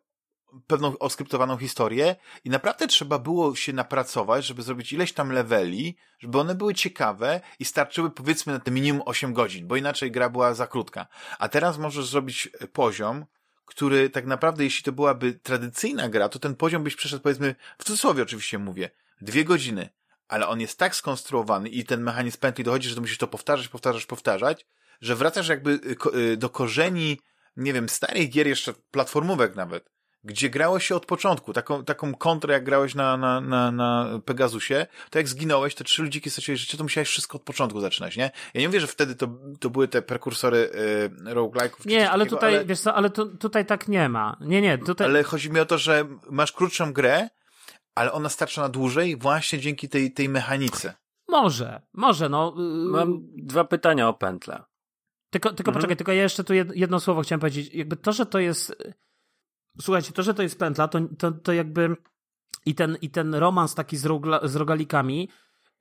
pewną oskryptowaną historię i naprawdę trzeba było się napracować, żeby zrobić ileś tam leveli, żeby one były ciekawe i starczyły powiedzmy na te minimum 8 godzin, bo inaczej gra była za krótka. A teraz możesz zrobić poziom, który tak naprawdę, jeśli to byłaby tradycyjna gra, to ten poziom byś przeszedł, powiedzmy, w cudzysłowie oczywiście mówię, dwie godziny, ale on jest tak skonstruowany i ten mechanizm pętli dochodzi, że to musisz to powtarzać, powtarzać, powtarzać, że wracasz jakby y, y, do korzeni, nie wiem, starych gier jeszcze platformówek nawet, gdzie grało się od początku, taką, taką kontrę jak grałeś na, na, na, na Pegasusie, to jak zginąłeś, te trzy ludziki straciłeś życie, to musiałeś wszystko od początku zaczynać, nie? Ja nie mówię, że wtedy to, to były te prekursory y, roguelike'ów. Nie, ale takiego, tutaj, ale... wiesz co, ale to, tutaj tak nie ma. Nie, nie, tutaj... Ale chodzi mi o to, że masz krótszą grę, ale ona starcza na dłużej właśnie dzięki tej, tej mechanice. Może, może, no. Y, Mam dwa pytania o pętlę. Tylko, tylko mhm. poczekaj, tylko ja jeszcze tu jedno słowo chciałem powiedzieć. Jakby to, że to jest Słuchajcie, to, że to jest pętla, to, to, to jakby i ten, i ten romans taki z, rogla, z rogalikami,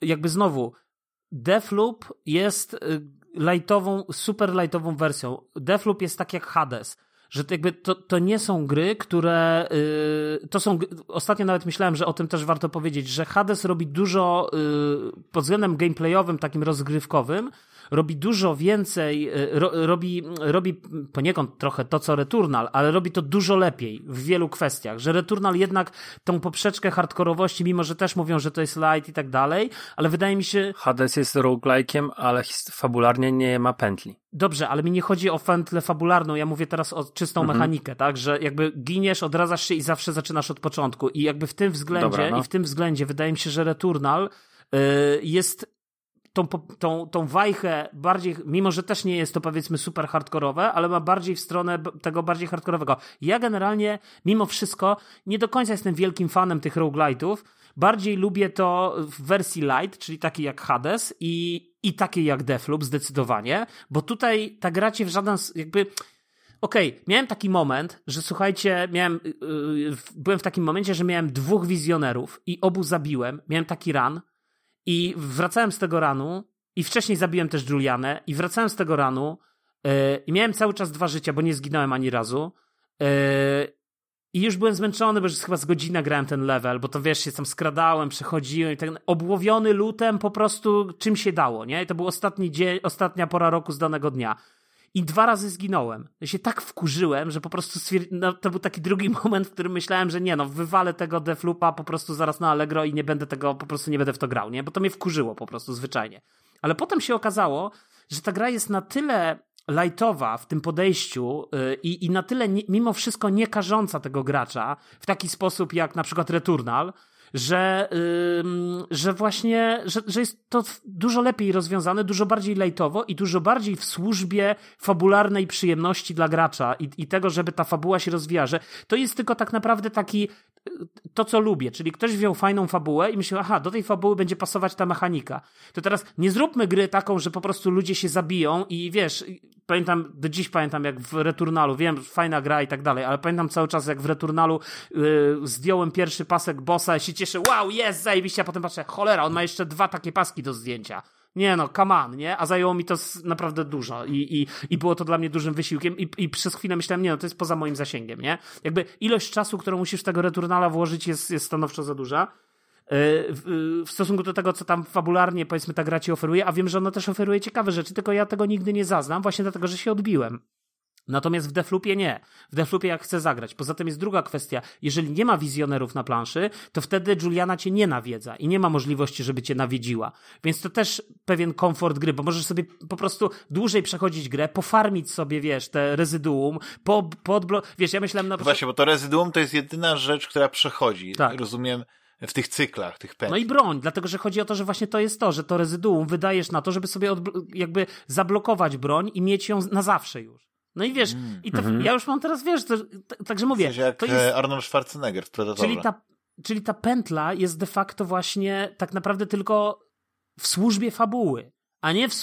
jakby znowu, Deathloop jest y, lightową, super lightową wersją. Deathloop jest tak jak Hades, że to jakby to, to nie są gry, które yy, to są, ostatnio nawet myślałem, że o tym też warto powiedzieć, że Hades robi dużo yy, pod względem gameplayowym, takim rozgrywkowym, robi dużo więcej, e, ro, robi, robi poniekąd trochę to, co Returnal, ale robi to dużo lepiej w wielu kwestiach, że Returnal jednak tą poprzeczkę hardkorowości, mimo że też mówią, że to jest light i tak dalej, ale wydaje mi się... Hades jest roguelike'iem, ale fabularnie nie ma pętli. Dobrze, ale mi nie chodzi o fętlę fabularną, ja mówię teraz o czystą mhm. mechanikę, tak, że jakby giniesz, odradzasz się i zawsze zaczynasz od początku i jakby w tym względzie, Dobra, no. i w tym względzie wydaje mi się, że Returnal yy, jest tą, tą, tą wajchę bardziej, mimo że też nie jest to powiedzmy super hardkorowe, ale ma bardziej w stronę tego bardziej hardkorowego. Ja generalnie, mimo wszystko, nie do końca jestem wielkim fanem tych roguelite'ów. Bardziej lubię to w wersji light, czyli takiej jak Hades i, i takiej jak Deathloop zdecydowanie, bo tutaj ta gracie w żaden jakby Okej, okay, miałem taki moment, że słuchajcie, miałem, yy, byłem w takim momencie, że miałem dwóch wizjonerów i obu zabiłem. Miałem taki run, i wracałem z tego ranu i wcześniej zabiłem też Julianę i wracałem z tego ranu yy, i miałem cały czas dwa życia, bo nie zginąłem ani razu. Yy, I już byłem zmęczony, bo już chyba z godzina grałem ten level, bo to wiesz, się tam skradałem, przechodziłem i tak obłowiony lutem po prostu czym się dało, nie? I to był ostatni dzień, ostatnia pora roku z danego dnia i dwa razy zginąłem. Ja się tak wkurzyłem, że po prostu stwierd... no, to był taki drugi <laughs> moment, w którym myślałem, że nie no, wywalę tego Deflupa po prostu zaraz na Allegro i nie będę tego, po prostu nie będę w to grał, nie? Bo to mnie wkurzyło po prostu zwyczajnie. Ale potem się okazało, że ta gra jest na tyle lightowa w tym podejściu yy, i na tyle nie, mimo wszystko nie karząca tego gracza w taki sposób jak na przykład Returnal, że, yy, że właśnie, że, że jest to dużo lepiej rozwiązane, dużo bardziej lejtowo i dużo bardziej w służbie fabularnej przyjemności dla gracza i, i tego, żeby ta fabuła się rozwijała, że to jest tylko tak naprawdę taki to, co lubię, czyli ktoś wziął fajną fabułę i myślał, aha, do tej fabuły będzie pasować ta mechanika. To teraz nie zróbmy gry taką, że po prostu ludzie się zabiją i wiesz, pamiętam, do dziś pamiętam jak w Returnalu, wiem, fajna gra i tak dalej, ale pamiętam cały czas jak w Returnalu yy, zdjąłem pierwszy pasek bossa i się cieszę, wow, jest, zajebiście, a potem patrzę, cholera, on ma jeszcze dwa takie paski do zdjęcia. Nie no, come on, nie? A zajęło mi to naprawdę dużo i, i, i było to dla mnie dużym wysiłkiem i, i przez chwilę myślałem, nie no, to jest poza moim zasięgiem, nie? Jakby ilość czasu, którą musisz tego returnala włożyć jest, jest stanowczo za duża e, w stosunku do tego, co tam fabularnie, powiedzmy, ta gra ci oferuje, a wiem, że ona też oferuje ciekawe rzeczy, tylko ja tego nigdy nie zaznam, właśnie dlatego, że się odbiłem. Natomiast w Deflupie nie. W Deflupie jak chcę zagrać. Poza tym jest druga kwestia. Jeżeli nie ma wizjonerów na planszy, to wtedy Juliana cię nie nawiedza i nie ma możliwości, żeby cię nawiedziła. Więc to też pewien komfort gry, bo możesz sobie po prostu dłużej przechodzić grę, pofarmić sobie, wiesz, te rezyduum, po, podblo... Wiesz, ja myślałem na przykład... Właśnie, bo to rezyduum to jest jedyna rzecz, która przechodzi. Tak. Rozumiem w tych cyklach, tych pętli. No i broń, dlatego że chodzi o to, że właśnie to jest to, że to rezyduum wydajesz na to, żeby sobie jakby zablokować broń i mieć ją na zawsze już. No i wiesz, mm. i to, mm -hmm. ja już mam teraz, wiesz, to, także mówię. W jak to jest, Arnold Schwarzenegger w Predatorze. Czyli ta, czyli ta pętla jest de facto właśnie tak naprawdę tylko w służbie fabuły. a nie w,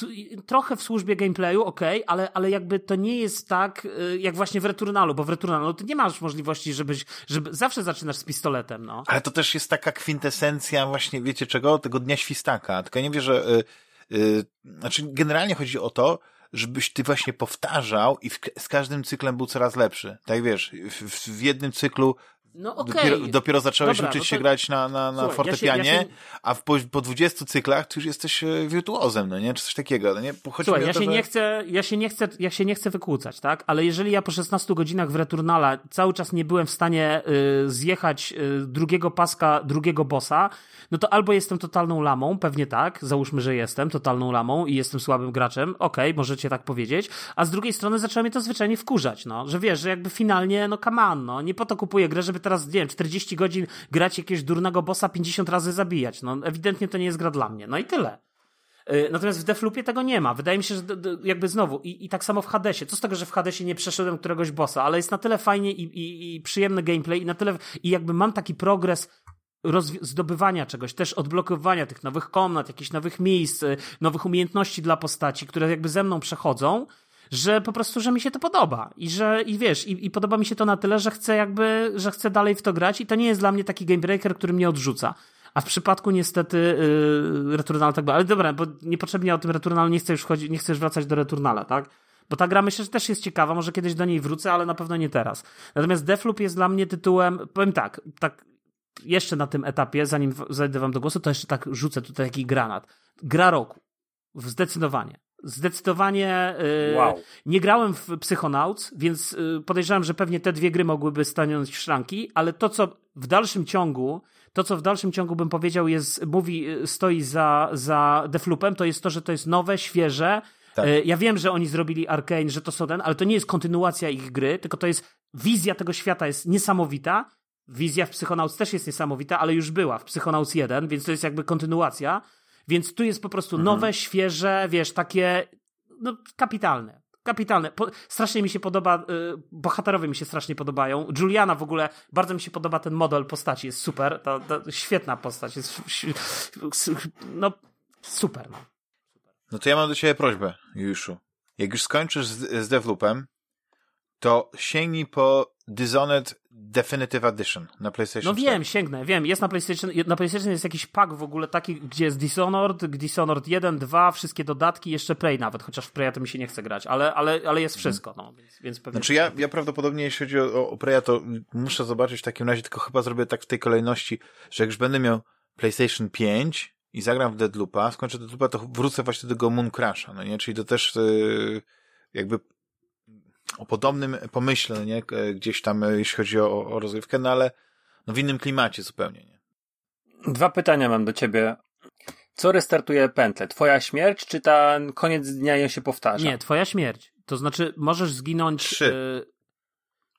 trochę w służbie gameplayu, okej, okay, ale, ale jakby to nie jest tak, y, jak właśnie w Returnalu, bo w Returnalu ty nie masz możliwości, żebyś, żeby zawsze zaczynasz z pistoletem, no. Ale to też jest taka kwintesencja właśnie, wiecie czego? Tego dnia świstaka. Tylko ja nie wiem, że, yy, yy, znaczy generalnie chodzi o to, żebyś ty właśnie powtarzał i w, z każdym cyklem był coraz lepszy. Tak wiesz, w, w jednym cyklu no okay. dopiero, dopiero zacząłeś Dobra, uczyć no to... się grać na, na, na Słuchaj, fortepianie, ja się, ja się... a w, po, po 20 cyklach ty już jesteś e, wirtuozem, no nie? Czy coś takiego, no nie? Chodzi Słuchaj, ja, to, się że... nie chcę, ja, się nie chcę, ja się nie chcę wykłócać, tak? Ale jeżeli ja po 16 godzinach w Returnala cały czas nie byłem w stanie y, zjechać y, drugiego paska, drugiego bossa, no to albo jestem totalną lamą, pewnie tak, załóżmy, że jestem totalną lamą i jestem słabym graczem, okej, okay, możecie tak powiedzieć, a z drugiej strony zaczęło mnie to zwyczajnie wkurzać, no, że wiesz, że jakby finalnie, no come on, no, nie po to kupuję grę, żeby teraz, nie wiem, 40 godzin grać jakiegoś durnego bossa 50 razy zabijać, no, ewidentnie to nie jest gra dla mnie, no i tyle. Y, natomiast w Defloopie tego nie ma. Wydaje mi się, że jakby znowu, i, i tak samo w Hadesie. Co z tego, że w Hadesie nie przeszedłem któregoś bossa, ale jest na tyle fajnie i, i, i przyjemny gameplay i na tyle, i jakby mam taki progres zdobywania czegoś, też odblokowywania tych nowych komnat, jakichś nowych miejsc, y, nowych umiejętności dla postaci, które jakby ze mną przechodzą, że po prostu, że mi się to podoba i że, i wiesz, i, i podoba mi się to na tyle, że chcę jakby, że chcę dalej w to grać i to nie jest dla mnie taki gamebreaker, który mnie odrzuca. A w przypadku niestety yy, Returnal tak było. Ale dobra, bo niepotrzebnie o tym Returnalu nie chcę już chodzić, nie już wracać do Returnala, tak? Bo ta gra myślę, że też jest ciekawa, może kiedyś do niej wrócę, ale na pewno nie teraz. Natomiast Deathloop jest dla mnie tytułem, powiem tak, tak jeszcze na tym etapie, zanim zajdę wam do głosu, to jeszcze tak rzucę tutaj taki granat. Gra roku. Zdecydowanie. Zdecydowanie yy, wow. nie grałem w Psychonauts, więc yy, podejrzewam, że pewnie te dwie gry mogłyby stanąć w szranki, ale to, co w dalszym ciągu, to, co w dalszym ciągu bym powiedział, jest, mówi, y, stoi za, za Defloopem, to jest to, że to jest nowe, świeże. Tak. Ja wiem, że oni zrobili Arkane, że to są ten, ale to nie jest kontynuacja ich gry, tylko to jest wizja tego świata jest niesamowita Wizja w Psychonauts też jest niesamowita, ale już była w Psychonauts 1, więc to jest jakby kontynuacja. Więc tu jest po prostu mhm. nowe, świeże, wiesz, takie no, kapitalne. Kapitalne. Po, strasznie mi się podoba, y, bohaterowie mi się strasznie podobają. Juliana w ogóle, bardzo mi się podoba ten model postaci, jest super. Ta, ta świetna postać, jest no super. No. no to ja mam do ciebie prośbę, Juszu. Jak już skończysz z, z Devloopem, to sięgnij po Dishonored Definitive Edition na PlayStation No wiem, sięgnę, wiem. Jest na PlayStation, na PlayStation jest jakiś pack w ogóle taki, gdzie jest Dishonored, Dishonored 1, 2, wszystkie dodatki, jeszcze Prey nawet, chociaż w Preya to mi się nie chce grać, ale, ale, ale jest wszystko, no, więc, więc pewnie... Znaczy ja, ja prawdopodobnie, jeśli chodzi o, o Preya, to muszę zobaczyć w takim razie, tylko chyba zrobię tak w tej kolejności, że jak już będę miał PlayStation 5 i zagram w Deadloopa, skończę Deadloopa, to wrócę właśnie do tego Moon Crasha, no nie? Czyli to też yy, jakby o podobnym pomyśle, nie? Gdzieś tam, e, jeśli chodzi o, o rozrywkę, no ale no w innym klimacie zupełnie, nie? Dwa pytania mam do ciebie. Co restartuje pętlę? Twoja śmierć, czy ten koniec dnia ją się powtarza? Nie, twoja śmierć. To znaczy, możesz zginąć. Trzy. E,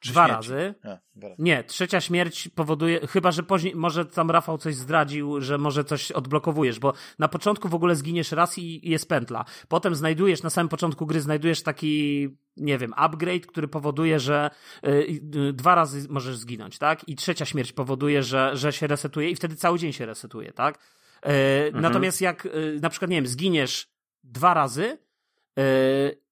dwa razy. A, nie, trzecia śmierć powoduje, chyba że później, może tam Rafał coś zdradził, że może coś odblokowujesz, bo na początku w ogóle zginiesz raz i, i jest pętla. Potem znajdujesz, na samym początku gry znajdujesz taki, nie wiem, upgrade, który powoduje, że y, y, dwa razy możesz zginąć, tak? I trzecia śmierć powoduje, że, że się resetuje i wtedy cały dzień się resetuje, tak? Y, mhm. Natomiast jak y, na przykład, nie wiem, zginiesz dwa razy y,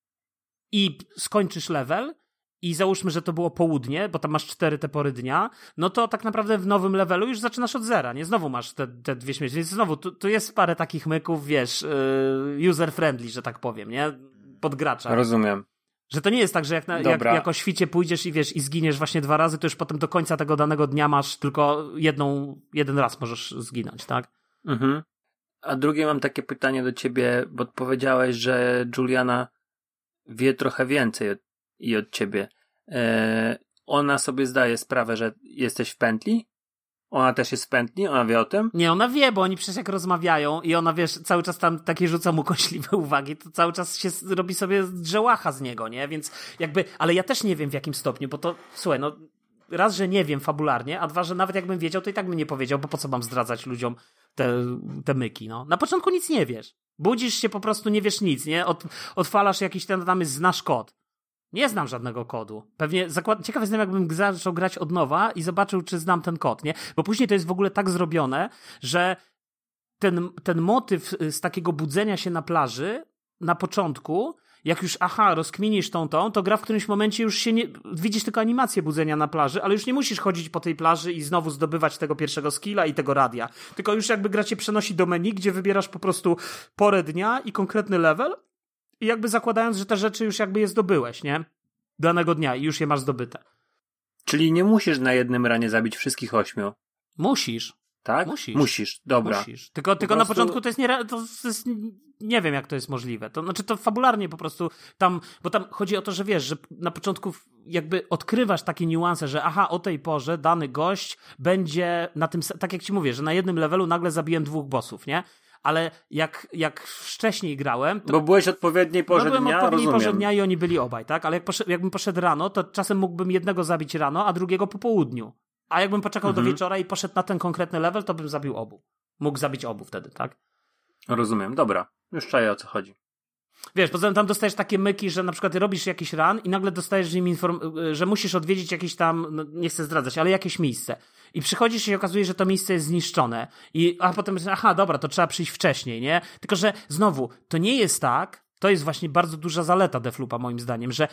i skończysz level, i załóżmy, że to było południe, bo tam masz cztery te pory dnia, no to tak naprawdę w nowym levelu już zaczynasz od zera, nie? Znowu masz te, te dwie śmierci, więc znowu, tu, tu jest parę takich myków, wiesz, yy, user-friendly, że tak powiem, nie? Pod gracza. Rozumiem. Że to nie jest tak, że jak, na, jak, jak o świcie pójdziesz i wiesz, i zginiesz właśnie dwa razy, to już potem do końca tego danego dnia masz tylko jedną, jeden raz możesz zginąć, tak? Mhm. A drugie mam takie pytanie do ciebie, bo powiedziałeś, że Juliana wie trochę więcej i od ciebie. E, ona sobie zdaje sprawę, że jesteś w pętli? Ona też jest w pętli? Ona wie o tym? Nie, ona wie, bo oni przecież jak rozmawiają i ona, wiesz, cały czas tam takie rzuca mu kośliwe <laughs> uwagi, to cały czas się robi sobie drzełacha z niego, nie? Więc jakby, ale ja też nie wiem w jakim stopniu, bo to, słuchaj, no raz, że nie wiem fabularnie, a dwa, że nawet jakbym wiedział, to i tak bym nie powiedział, bo po co mam zdradzać ludziom te, te myki, no. Na początku nic nie wiesz. Budzisz się, po prostu nie wiesz nic, nie? Od, odfalasz jakiś ten, tam jest, znasz kod. Nie znam żadnego kodu. Pewnie zakład... ciekaw jestem, jakbym zaczął grać od nowa i zobaczył, czy znam ten kod, nie? Bo później to jest w ogóle tak zrobione, że ten, ten motyw z takiego budzenia się na plaży na początku, jak już aha, rozkminisz tą tą, to gra w którymś momencie już się nie, widzisz tylko animację budzenia na plaży, ale już nie musisz chodzić po tej plaży i znowu zdobywać tego pierwszego skilla i tego radia. Tylko już jakby gra cię przenosi do menu, gdzie wybierasz po prostu porę dnia i konkretny level i jakby zakładając, że te rzeczy już jakby je zdobyłeś, nie? Danego dnia i już je masz zdobyte. Czyli nie musisz na jednym ranie zabić wszystkich ośmiu. Musisz. Tak? Musisz. Musisz, dobra. Musisz. Tylko, tylko prostu- na początku to jest, nie, to jest. Nie wiem, jak to jest możliwe. To znaczy, to fabularnie po prostu tam. Bo tam chodzi o to, że wiesz, że na początku jakby odkrywasz takie niuanse, że aha, o tej porze dany gość będzie na tym. Tak jak ci mówię, że na jednym levelu nagle zabiłem dwóch bossów, nie? Ale jak, jak wcześniej grałem, to Bo byłeś odpowiedniej porze no byłem dnia, odpowiedniej porze dnia i oni byli obaj, tak? Ale jak poszedł, jakbym poszedł rano, to czasem mógłbym jednego zabić rano, a drugiego po południu. A jakbym poczekał Mhm. do wieczora i poszedł na ten konkretny level, to bym zabił obu. Mógł zabić obu wtedy, tak? Rozumiem, dobra. Już czaję o co chodzi. Wiesz, poza tym tam dostajesz takie myki, że na przykład robisz jakiś run i nagle dostajesz z inform- że musisz odwiedzić jakieś tam, no, nie chcę zdradzać, ale jakieś miejsce. I przychodzisz i się okazuje, że to miejsce jest zniszczone. I, a potem, aha, dobra, to trzeba przyjść wcześniej, nie? Tylko, że znowu, to nie jest tak, to jest właśnie bardzo duża zaleta Deflupa moim zdaniem, że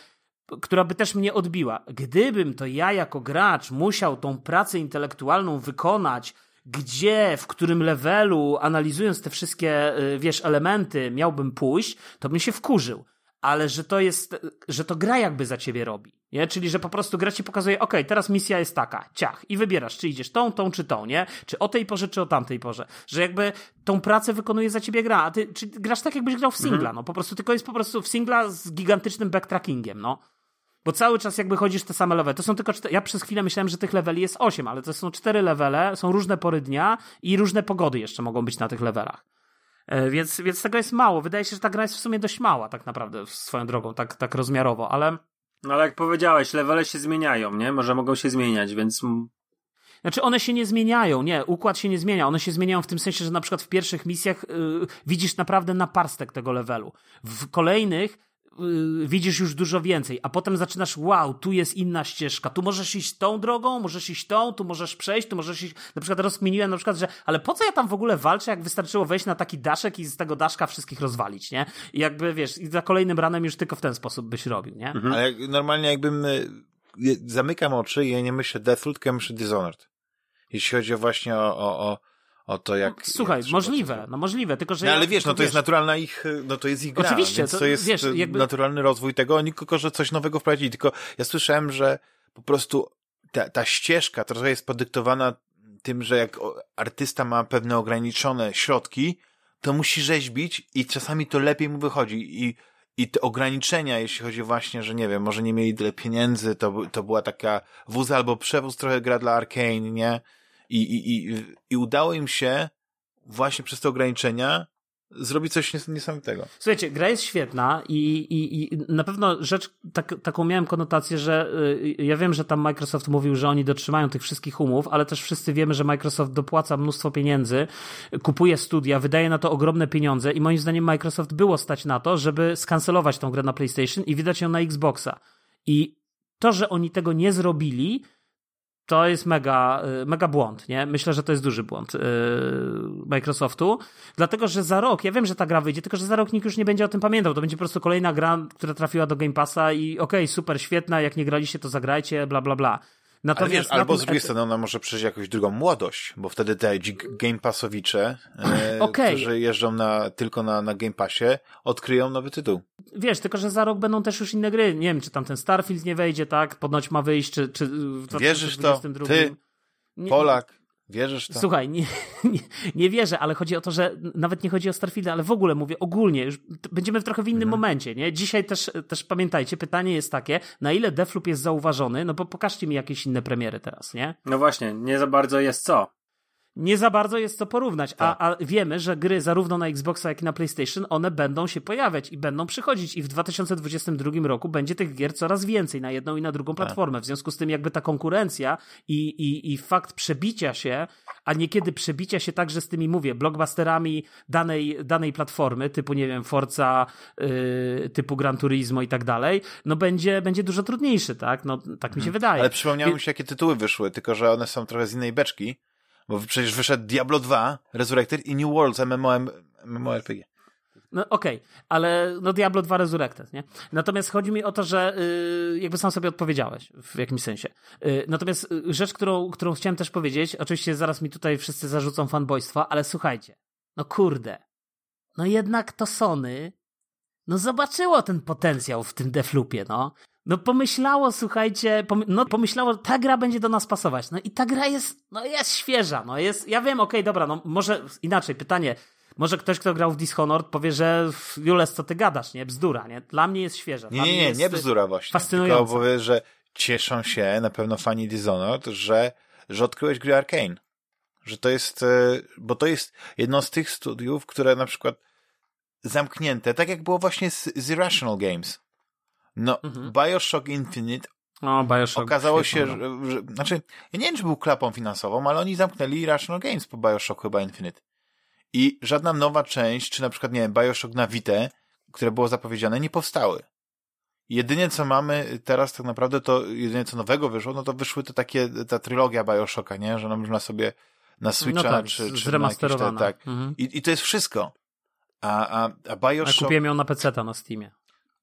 która by też mnie odbiła. Gdybym to ja jako gracz musiał tą pracę intelektualną wykonać, gdzie, w którym levelu, analizując te wszystkie, y, wiesz, elementy, miałbym pójść, to bym się wkurzył. Ale że to jest, że to gra jakby za ciebie robi. Nie? Czyli, że po prostu gra ci pokazuje, ok, teraz misja jest taka, ciach, i wybierasz, czy idziesz tą, tą, czy tą, nie? Czy o tej porze, czy o tamtej porze. Że jakby tą pracę wykonuje za ciebie gra, a ty grasz tak, jakbyś grał w singla, no po prostu, tylko jest po prostu w singla z gigantycznym backtrackingiem, no. Bo cały czas jakby chodzisz te same levele. To są tylko cztery. Ja przez chwilę myślałem, że tych leveli jest osiem, ale to są cztery levele, są różne pory dnia i różne pogody jeszcze mogą być na tych levelach. E, Więc, więc tego jest mało. Wydaje się, że ta gra jest w sumie dość mała, tak naprawdę, swoją drogą, tak, tak rozmiarowo, ale. No ale jak powiedziałeś, levele się zmieniają, nie? Może mogą się zmieniać, więc Znaczy, one się nie zmieniają, nie, układ się nie zmienia. One się zmieniają w tym sensie, że na przykład w pierwszych misjach yy, widzisz naprawdę naparstek tego levelu. W kolejnych widzisz już dużo więcej, a potem zaczynasz, wow, tu jest inna ścieżka, tu możesz iść tą drogą, możesz iść tą, tu możesz przejść, tu możesz iść. Na przykład rozkminiłem na przykład, że ale po co ja tam w ogóle walczę, jak wystarczyło wejść na taki daszek i z tego daszka wszystkich rozwalić, nie? I jakby wiesz, i za kolejnym ranem już tylko w ten sposób byś robił, nie? Ale jak, normalnie jakbym y, zamykam oczy i ja nie myślę Deathloop, tylko ja myślę Dishonored. Jeśli chodzi o właśnie o, o, o, o to, jak... Słuchaj, jak możliwe, no możliwe, tylko że. No, ja- ale wiesz, no tylko to jest naturalna ich, no to jest ich gra, Oczywiście, to- to, jest wiesz, jakby- naturalny rozwój tego, oni tylko, że coś nowego wprowadzili, tylko ja słyszałem, że po prostu ta, ta ścieżka trochę jest podyktowana tym, że jak artysta ma pewne ograniczone środki, to musi rzeźbić i czasami to lepiej mu wychodzi i i te ograniczenia, jeśli chodzi właśnie, że nie wiem, może nie mieli tyle pieniędzy, to, to była taka wóz albo przewóz trochę gra dla Arkane, nie? I, i, i, I udało im się właśnie przez te ograniczenia zrobić coś nies- niesamowitego. Słuchajcie, gra jest świetna i, i, i na pewno rzecz, tak, taką miałem konotację, że y, ja wiem, że tam Microsoft mówił, że oni dotrzymają tych wszystkich umów, ale też wszyscy wiemy, że Microsoft dopłaca mnóstwo pieniędzy, kupuje studia, wydaje na to ogromne pieniądze i moim zdaniem Microsoft było stać na to, żeby skancelować tą grę na PlayStation i wydać ją na Xboxa. I to, że oni tego nie zrobili, to jest mega, y, mega błąd, nie? Myślę, że to jest duży błąd yy, Microsoftu, dlatego, że za rok, ja wiem, że ta gra wyjdzie, tylko, że za rok nikt już nie będzie o tym pamiętał, to będzie po prostu kolejna gra, która trafiła do Game Passa i okej, super, świetna, jak nie graliście, to zagrajcie, bla, bla, bla. Natomiast wiesz, albo z drugiej strony ona może przeżyć jakąś drugą młodość, bo wtedy te Game Passowicze, e, Okej. którzy jeżdżą na, tylko na, na Game Passie, odkryją nowy tytuł. Wiesz, tylko, że za rok będą też już inne gry, nie wiem, czy tam ten Starfield nie wejdzie, tak, ponoć ma wyjść, czy, czy w Wierzysz to? 2022. Ty, Nie- Polak, wierzysz w to? Słuchaj, nie, <laughs> nie, nie wierzę, ale chodzi o to, że nawet nie chodzi o Starfielda, ale w ogóle mówię ogólnie, już będziemy w trochę w innym Mhm. momencie, nie? Dzisiaj też, też pamiętajcie, pytanie jest takie, na ile Defloop jest zauważony, no bo pokażcie mi jakieś inne premiery teraz, nie? no właśnie, nie za bardzo jest co. Nie za bardzo jest co porównać, Tak. a, a wiemy, że gry zarówno na Xboxa, jak i na PlayStation, one będą się pojawiać i będą przychodzić i w 2022 roku będzie tych gier coraz więcej na jedną i na drugą Tak. platformę. W związku z tym jakby ta konkurencja i, i, i fakt przebicia się, a niekiedy przebicia się także z tymi, mówię, blockbusterami danej, danej platformy, typu, nie wiem, Forza, yy, typu Gran Turismo i tak dalej, no będzie, będzie dużo trudniejszy, tak? No tak mi się wydaje. Mhm. Ale przypomniało Wie- mi się, jakie tytuły wyszły, tylko że one są trochę z innej beczki, Bo przecież wyszedł Diablo 2, Resurrected i New Worlds MMO, MMORPG. No okej, okay, ale no Diablo 2 Resurrected, nie? Natomiast chodzi mi o to, że yy, jakby sam sobie odpowiedziałeś w jakimś sensie. Yy, natomiast yy, rzecz, którą, którą chciałem też powiedzieć, oczywiście zaraz mi tutaj wszyscy zarzucą fanboystwa, ale słuchajcie, no kurde, no jednak to Sony no zobaczyło ten potencjał w tym Deflupie, no. No pomyślało, słuchajcie, pom no pomyślało, ta gra będzie do nas pasować. No i ta gra jest, no jest świeża, no jest, ja wiem, okej, okay, dobra, no może inaczej, pytanie, może ktoś, kto grał w Dishonored powie, że Jules, co ty gadasz, nie? Bzdura, nie? Dla mnie jest świeża. Nie, nie, nie, nie bzdura właśnie. Fascynująca. Tylko powie, że cieszą się na pewno fani Dishonored, że, że odkryłeś gry Arkane. Że to jest, e, bo to jest jedno z tych studiów, które na przykład zamknięte, tak jak było właśnie z, z Irrational Games. No, mhm. Bioshock Infinite o, Bioshock okazało się, że, że, znaczy, ja nie wiem, czy był klapą finansową, ale oni zamknęli Irrational Games po Bioshock chyba Infinite. I żadna nowa część, czy na przykład, nie wiem, Bioshock na Vita, które było zapowiedziane, nie powstały. Jedynie co mamy teraz tak naprawdę to, jedynie co nowego wyszło, no to wyszły te takie, ta trylogia Bioshocka, nie? Że można sobie na Switcha, no tak, czy, czy na jakieś te, tak. Mhm. I, I to jest wszystko. A, a, a Bioshock... A kupiłem ją na PC na Steamie.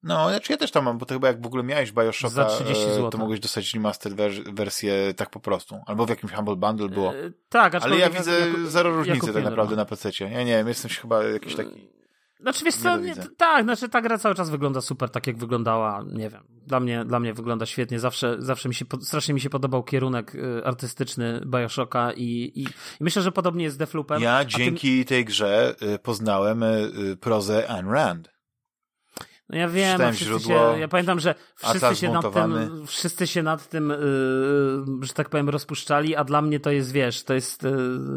No, znaczy ja też tam mam, bo to chyba jak w ogóle miałeś Bioshocka, Za 30 zł. to mogłeś dostać remastered wersję tak po prostu. Albo w jakimś Humble Bundle było. E, tak, Ale ja widzę zero różnicy tak naprawdę na PC. Ja nie wiem, jestem chyba jakiś taki... Znaczy wiesz co, nie, tak, znaczy ta gra cały czas wygląda super, tak jak wyglądała, nie wiem, dla mnie, dla mnie wygląda świetnie, zawsze, zawsze mi się, strasznie mi się podobał kierunek artystyczny Bioshocka i, i, i myślę, że podobnie jest z Defloopem. Ja dzięki tym... tej grze poznałem prozę Ayn Rand. No ja wiem, no wszyscy się, ja pamiętam, że wszyscy się, nad tym, wszyscy się nad tym, yy, że tak powiem, rozpuszczali, a dla mnie to jest, wiesz, to jest, yy,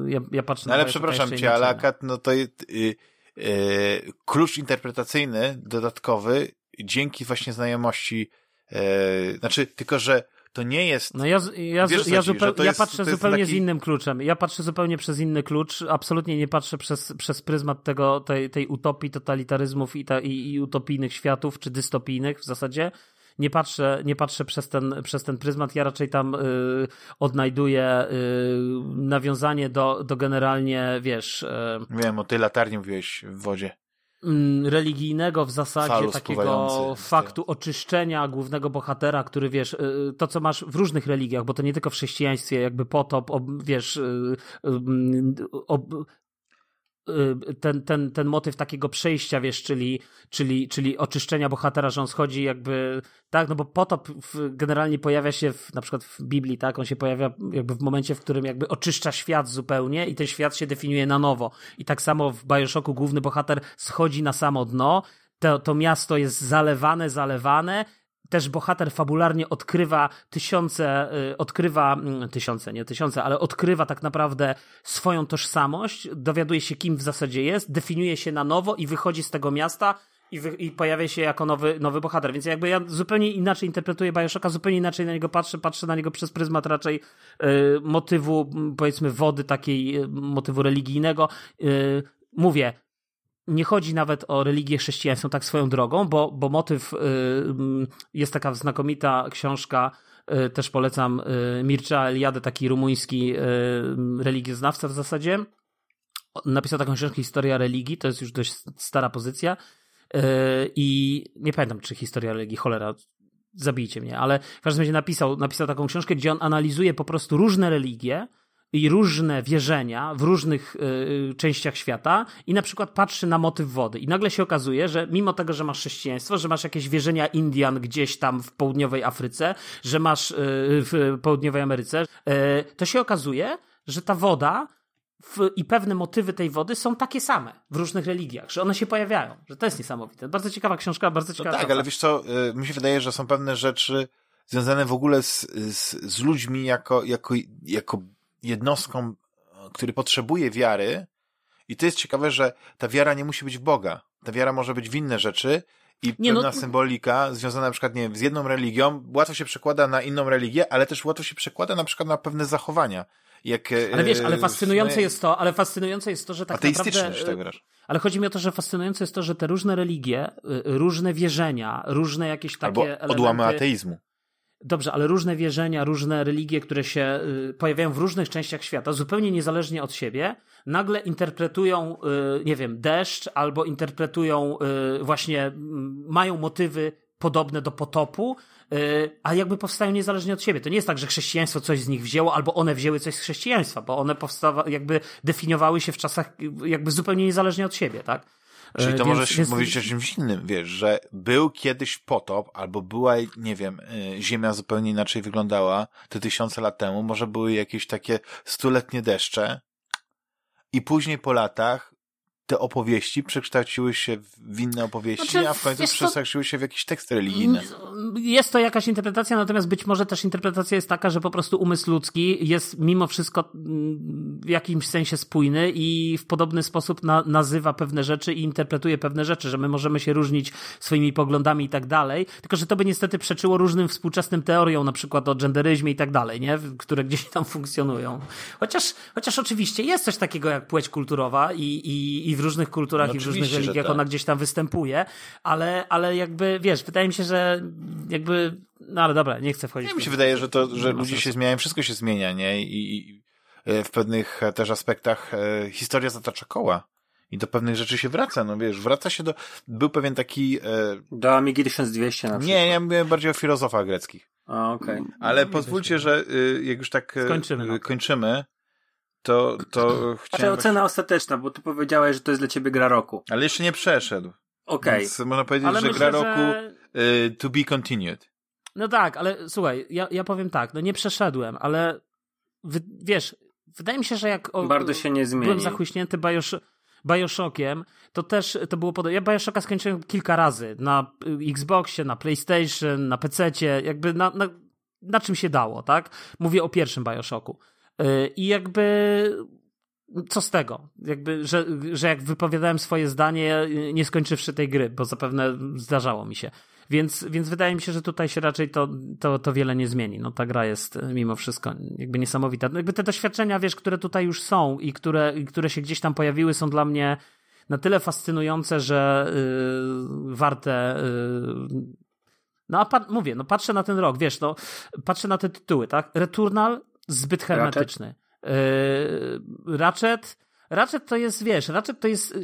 ja, ja patrzę no na Ale przepraszam cię, ale akat, no to jest, yy, klucz interpretacyjny dodatkowy dzięki właśnie znajomości, yy, znaczy, tylko że to nie jest. No ja, ja, wiesz, ja, zupeł, ja jest, patrzę zupełnie taki... z innym kluczem. Ja patrzę zupełnie przez inny klucz. Absolutnie nie patrzę przez, przez pryzmat tego, tej, tej utopii, totalitaryzmów i, ta, i, i utopijnych światów, czy dystopijnych w zasadzie. Nie patrzę, nie patrzę przez, ten, przez ten pryzmat. Ja raczej tam y, odnajduję y, nawiązanie do, do generalnie, wiesz. Y, Wiem, o tej latarni mówiłeś w wodzie. Mm, religijnego w zasadzie takiego faktu oczyszczenia głównego bohatera, który wiesz, y, to co masz w różnych religiach, bo to nie tylko w chrześcijaństwie, jakby potop, wiesz, y, y, Y, ten, ten, ten motyw takiego przejścia, wiesz, czyli, czyli, czyli oczyszczenia bohatera, że on schodzi jakby, tak, no bo potop generalnie pojawia się w, na przykład w Biblii, tak, on się pojawia jakby w momencie, w którym jakby oczyszcza świat zupełnie i ten świat się definiuje na nowo. I tak samo w Bioshocku główny bohater schodzi na samo dno, to, to miasto jest zalewane, zalewane też bohater fabularnie odkrywa tysiące, y, odkrywa, mm, tysiące, nie tysiące, ale odkrywa tak naprawdę swoją tożsamość, dowiaduje się kim w zasadzie jest, definiuje się na nowo i wychodzi z tego miasta i, wy, i pojawia się jako nowy, nowy bohater. Więc jakby ja zupełnie inaczej interpretuję Bioshocka, zupełnie inaczej na niego patrzę, patrzę na niego przez pryzmat raczej y, motywu, powiedzmy, wody takiej, y, motywu religijnego. Y, mówię, nie chodzi nawet o religię chrześcijańską tak swoją drogą, bo, bo motyw, y, mm, jest taka znakomita książka, y, też polecam y, Mircea Eliade, taki rumuński religioznawca w zasadzie. Napisał taką książkę Historia religii, to jest już dość stara pozycja. I nie pamiętam, czy historia religii, cholera, zabijcie mnie, ale w każdym razie napisał, napisał taką książkę, gdzie on analizuje po prostu różne religie i różne wierzenia w różnych y, częściach świata i na przykład patrzy na motyw wody i nagle się okazuje, że mimo tego, że masz chrześcijaństwo, że masz jakieś wierzenia Indian gdzieś tam w południowej Afryce, że masz y, w południowej Ameryce, y, to się okazuje, że ta woda w, i pewne motywy tej wody są takie same w różnych religiach, że one się pojawiają, że to jest niesamowite. Bardzo ciekawa książka, bardzo ciekawa. No tak, ale wiesz co, mi się wydaje, że są pewne rzeczy związane w ogóle z, z, z ludźmi jako, jako, jako jednostką, który potrzebuje wiary, i to jest ciekawe, że ta wiara nie musi być w Boga. Ta wiara może być w inne rzeczy i nie, pewna no... symbolika związana na przykład, nie wiem, z jedną religią łatwo się przekłada na inną religię, ale też łatwo się przekłada na przykład na pewne zachowania. Jak, e, ale wiesz, ale fascynujące jest to, ale fascynujące jest to, że tak naprawdę... tak wiesz. Ale chodzi mi o to, że fascynujące jest to, że te różne religie, różne wierzenia, różne jakieś takie Albo odłamy elementy, ateizmu Dobrze, ale różne wierzenia, różne religie, które się y, pojawiają w różnych częściach świata, zupełnie niezależnie od siebie, nagle interpretują, y, nie wiem, deszcz albo interpretują y, właśnie, mają motywy podobne do potopu, a jakby powstają niezależnie od siebie. To nie jest tak, że chrześcijaństwo coś z nich wzięło, albo one wzięły coś z chrześcijaństwa, bo one powstawa, jakby definiowały się w czasach jakby zupełnie niezależnie od siebie, tak? Czyli to Więc- możesz więc- mówić o czymś innym, wiesz, że był kiedyś potop, albo była, nie wiem, y, ziemia zupełnie inaczej wyglądała te tysiące lat temu, może były jakieś takie stuletnie deszcze i później po latach te opowieści przekształciły się w inne opowieści, Znaczy, a w końcu przekształciły się w jakieś teksty religijne. Jest to jakaś interpretacja, natomiast być może też interpretacja jest taka, że po prostu umysł ludzki jest mimo wszystko mm, w jakimś sensie spójny i w podobny sposób na, nazywa pewne rzeczy i interpretuje pewne rzeczy, że my możemy się różnić swoimi poglądami i tak dalej, tylko że to by niestety przeczyło różnym współczesnym teoriom, na przykład o genderyzmie i tak dalej, nie? które gdzieś tam funkcjonują. Chociaż, chociaż oczywiście jest coś takiego jak płeć kulturowa i, i, i w różnych kulturach No i w różnych religiach tak. ona gdzieś tam występuje, ale, ale jakby, wiesz, wydaje mi się, że jakby, no ale dobra, nie chcę wchodzić. Nie, w mi się wydaje, że to, że ludzie sensu. się zmieniają, wszystko się zmienia, nie? I, i e, w pewnych e, też aspektach e, historia zatacza koła. I do pewnych rzeczy się wraca, no wiesz, wraca się do... Był pewien taki... E, Do Amigi 1200 na przykład. nie, ja mówię bardziej o filozofach greckich. A, okej. Ale No, pozwólcie, że y, jak już tak Skończymy, no. y, kończymy, to, to Znaczy chciałem... ocena ostateczna, bo ty powiedziałeś, że to jest dla ciebie gra roku. Ale jeszcze nie przeszedł. Okej. Więc można powiedzieć, Ale że myślę, gra roku że... y, to be continued. No tak, ale słuchaj, ja, ja powiem tak, no nie przeszedłem, ale wy, wiesz, wydaje mi się, że jak o, Bardzo się nie zmieni. byłem zachłyśnięty Biosho Bioshockiem, to też to było podobne. Ja Bioshocka skończyłem kilka razy na Xboxie, na PlayStation, na PC-cie, jakby na, na, na czym się dało, tak? Mówię o pierwszym Bioshocku. Y, I jakby co z tego? Jakby, że, że jak wypowiadałem swoje zdanie, nie skończywszy tej gry, bo zapewne zdarzało mi się. Więc, więc wydaje mi się, że tutaj się raczej to, to, to wiele nie zmieni. No ta gra jest mimo wszystko jakby niesamowita. No, jakby te doświadczenia, wiesz, które tutaj już są i które, i które się gdzieś tam pojawiły, są dla mnie na tyle fascynujące, że yy, warte. Yy, no a mówię, no patrzę na ten rok, wiesz, no patrzę na te tytuły, tak? Returnal zbyt hermetyczny. Yy, Ratchet, Ratchet to jest, wiesz, Ratchet to jest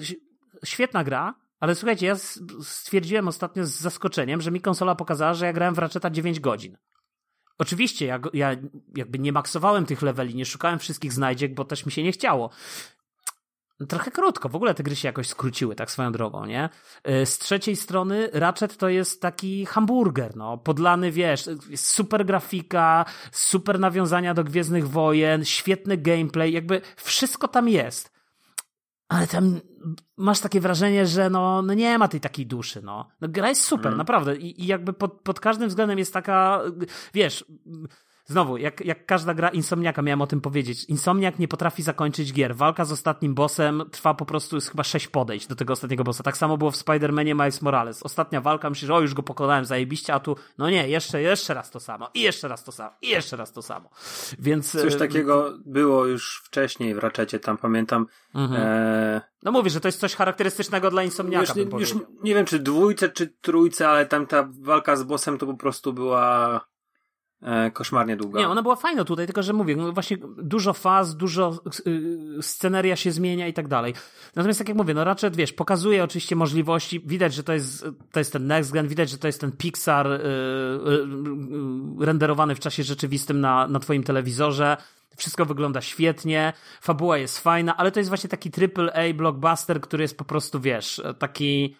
świetna gra, ale słuchajcie, ja stwierdziłem ostatnio z zaskoczeniem, że mi konsola pokazała, że ja grałem w Ratcheta 9 godzin. Oczywiście, ja, ja jakby nie maksowałem tych leveli, nie szukałem wszystkich znajdziek, bo też mi się nie chciało. No, Trochę krótko, w ogóle te gry się jakoś skróciły, tak swoją drogą, nie? Y, Z trzeciej strony Ratchet to jest taki hamburger, no, podlany, wiesz, super grafika, super nawiązania do Gwiezdnych Wojen, świetny gameplay, jakby wszystko tam jest. Ale tam masz takie wrażenie, że no, no nie ma tej takiej duszy, no. no gra jest super, Mm. naprawdę. I, I jakby pod, pod każdym względem jest taka, wiesz, znowu, jak, jak każda gra Insomniaka, miałem o tym powiedzieć. Insomniak nie potrafi zakończyć gier. Walka z ostatnim bossem trwa po prostu, jest chyba sześć podejść do tego ostatniego bossa. Tak samo było w Spider-Manie Miles Morales. Ostatnia walka, myślisz, o już go pokonałem, zajebiście, a tu, no nie, jeszcze, jeszcze raz to samo, i jeszcze raz to samo, i jeszcze raz to samo. Więc... Coś e, takiego było już wcześniej w Ratchetie, tam pamiętam. Mhm. E, No mówię, że to jest coś charakterystycznego dla Insomniaka, już, już nie wiem, czy dwójce, czy trójce, ale tam ta walka z bossem to po prostu była koszmarnie długa. Nie, ona była fajna tutaj, tylko że mówię, no właśnie dużo faz, dużo y, sceneria się zmienia i tak dalej. Natomiast tak jak mówię, no Ratchet, wiesz, pokazuje oczywiście możliwości, widać, że to jest, to jest ten next gen, widać, że to jest ten Pixar y, y, y, renderowany w czasie rzeczywistym na, na twoim telewizorze. Wszystko wygląda świetnie, fabuła jest fajna, ale to jest właśnie taki triple A blockbuster, który jest po prostu, wiesz, taki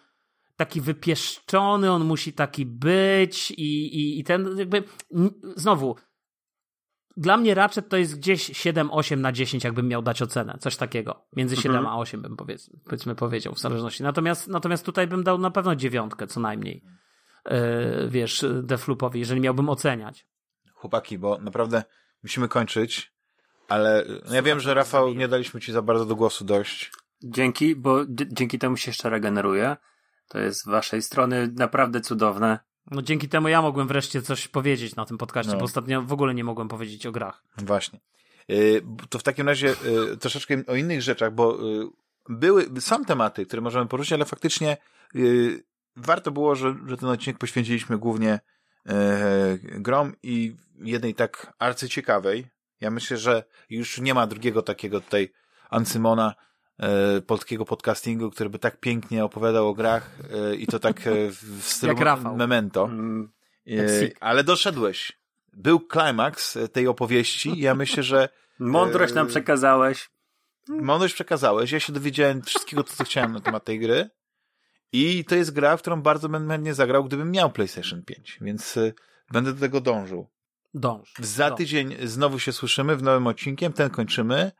taki wypieszczony, on musi taki być i, i, i ten jakby znowu dla mnie Ratchet to jest gdzieś 7-8 na 10, jakbym miał dać ocenę. Coś takiego. Między 7 Mhm. a 8 bym powiedz, powiedzmy powiedział, w zależności. Natomiast, natomiast tutaj bym dał na pewno dziewiątkę co najmniej. Yy, wiesz, Deflupowi, jeżeli miałbym oceniać. Chłopaki, bo naprawdę musimy kończyć, ale no ja wiem, że Rafał, nie daliśmy ci za bardzo do głosu dojść. Dzięki, bo dzięki temu się jeszcze regeneruje. To jest z waszej strony naprawdę cudowne. No dzięki temu ja mogłem wreszcie coś powiedzieć na tym podcaście, No. bo ostatnio w ogóle nie mogłem powiedzieć o grach. Właśnie. Y, To w takim razie y, troszeczkę o innych rzeczach, bo y, były, są tematy, które możemy poruszyć, ale faktycznie warto było, że, że ten odcinek poświęciliśmy głównie e, grom i jednej tak arcyciekawej. Ja myślę, że już nie ma drugiego takiego tutaj Ancymona polskiego podcastingu, który by tak pięknie opowiadał o grach e, i to tak e, w stylu memento. Mm, E, ale doszedłeś. Był klimaks e, tej opowieści i ja myślę, że Mądrość nam przekazałeś. mądrość przekazałeś. Ja się dowiedziałem wszystkiego, co chciałem na temat tej gry. I to jest gra, w którą bardzo bym chętnie zagrał, gdybym miał PlayStation 5, więc będę do tego dążył. Dąż. Za Dąż. tydzień znowu się słyszymy w nowym odcinkiem, ten kończymy.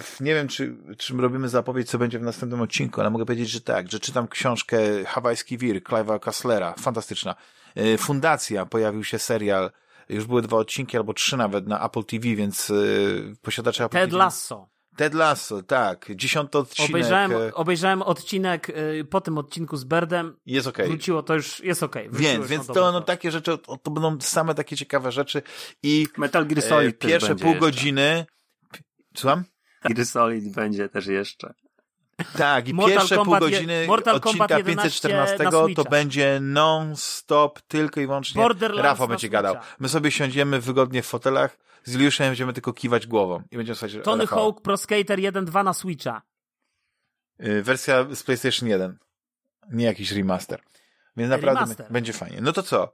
W- Nie wiem, czy, czy robimy zapowiedź, co będzie w następnym odcinku, ale mogę powiedzieć, że tak, że czytam książkę Hawajski Wir, Clive'a Kasslera, fantastyczna. Y, Fundacja, pojawił się serial, już były dwa odcinki, albo trzy nawet na Apple TV, więc y, posiadacze Apple Ted TV. Lasso. Ted Lasso, tak. Dziesiąty odcinek. Obejrzałem, e, obejrzałem odcinek y, po tym odcinku z Berdem. Jest okej. Wróciło to już, jest okej. Wróciło Więc, więc to no, takie rzeczy, to, to będą same takie ciekawe rzeczy i Metal Gear e, Solid też pierwsze pół jeszcze. godziny słucham? Gear <laughs> Solid będzie też jeszcze. Tak, i Mortal pierwsze pół Kombat je- godziny Mortal odcinka Kombat 11 514 na to będzie non-stop, tylko i wyłącznie Borderlands Rafał będzie gadał. My sobie siądziemy wygodnie w fotelach, z Iliuszem będziemy tylko kiwać głową i będziemy słuchać Tony Rafała. Hawk Pro Skater 1.2 na Switcha. Y, Wersja z PlayStation 1. Nie jakiś remaster. Więc naprawdę Remaster. będzie fajnie. No to co?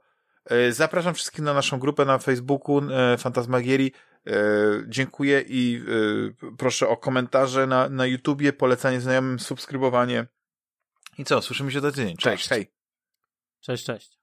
Y, Zapraszam wszystkich na naszą grupę na Facebooku y, Fantasmagierii. Y, Dziękuję i y, proszę o komentarze na, na YouTubie, polecanie znajomym, subskrybowanie. I co? Słyszymy się za tydzień. Cześć, Cześć. hej. Cześć, cześć.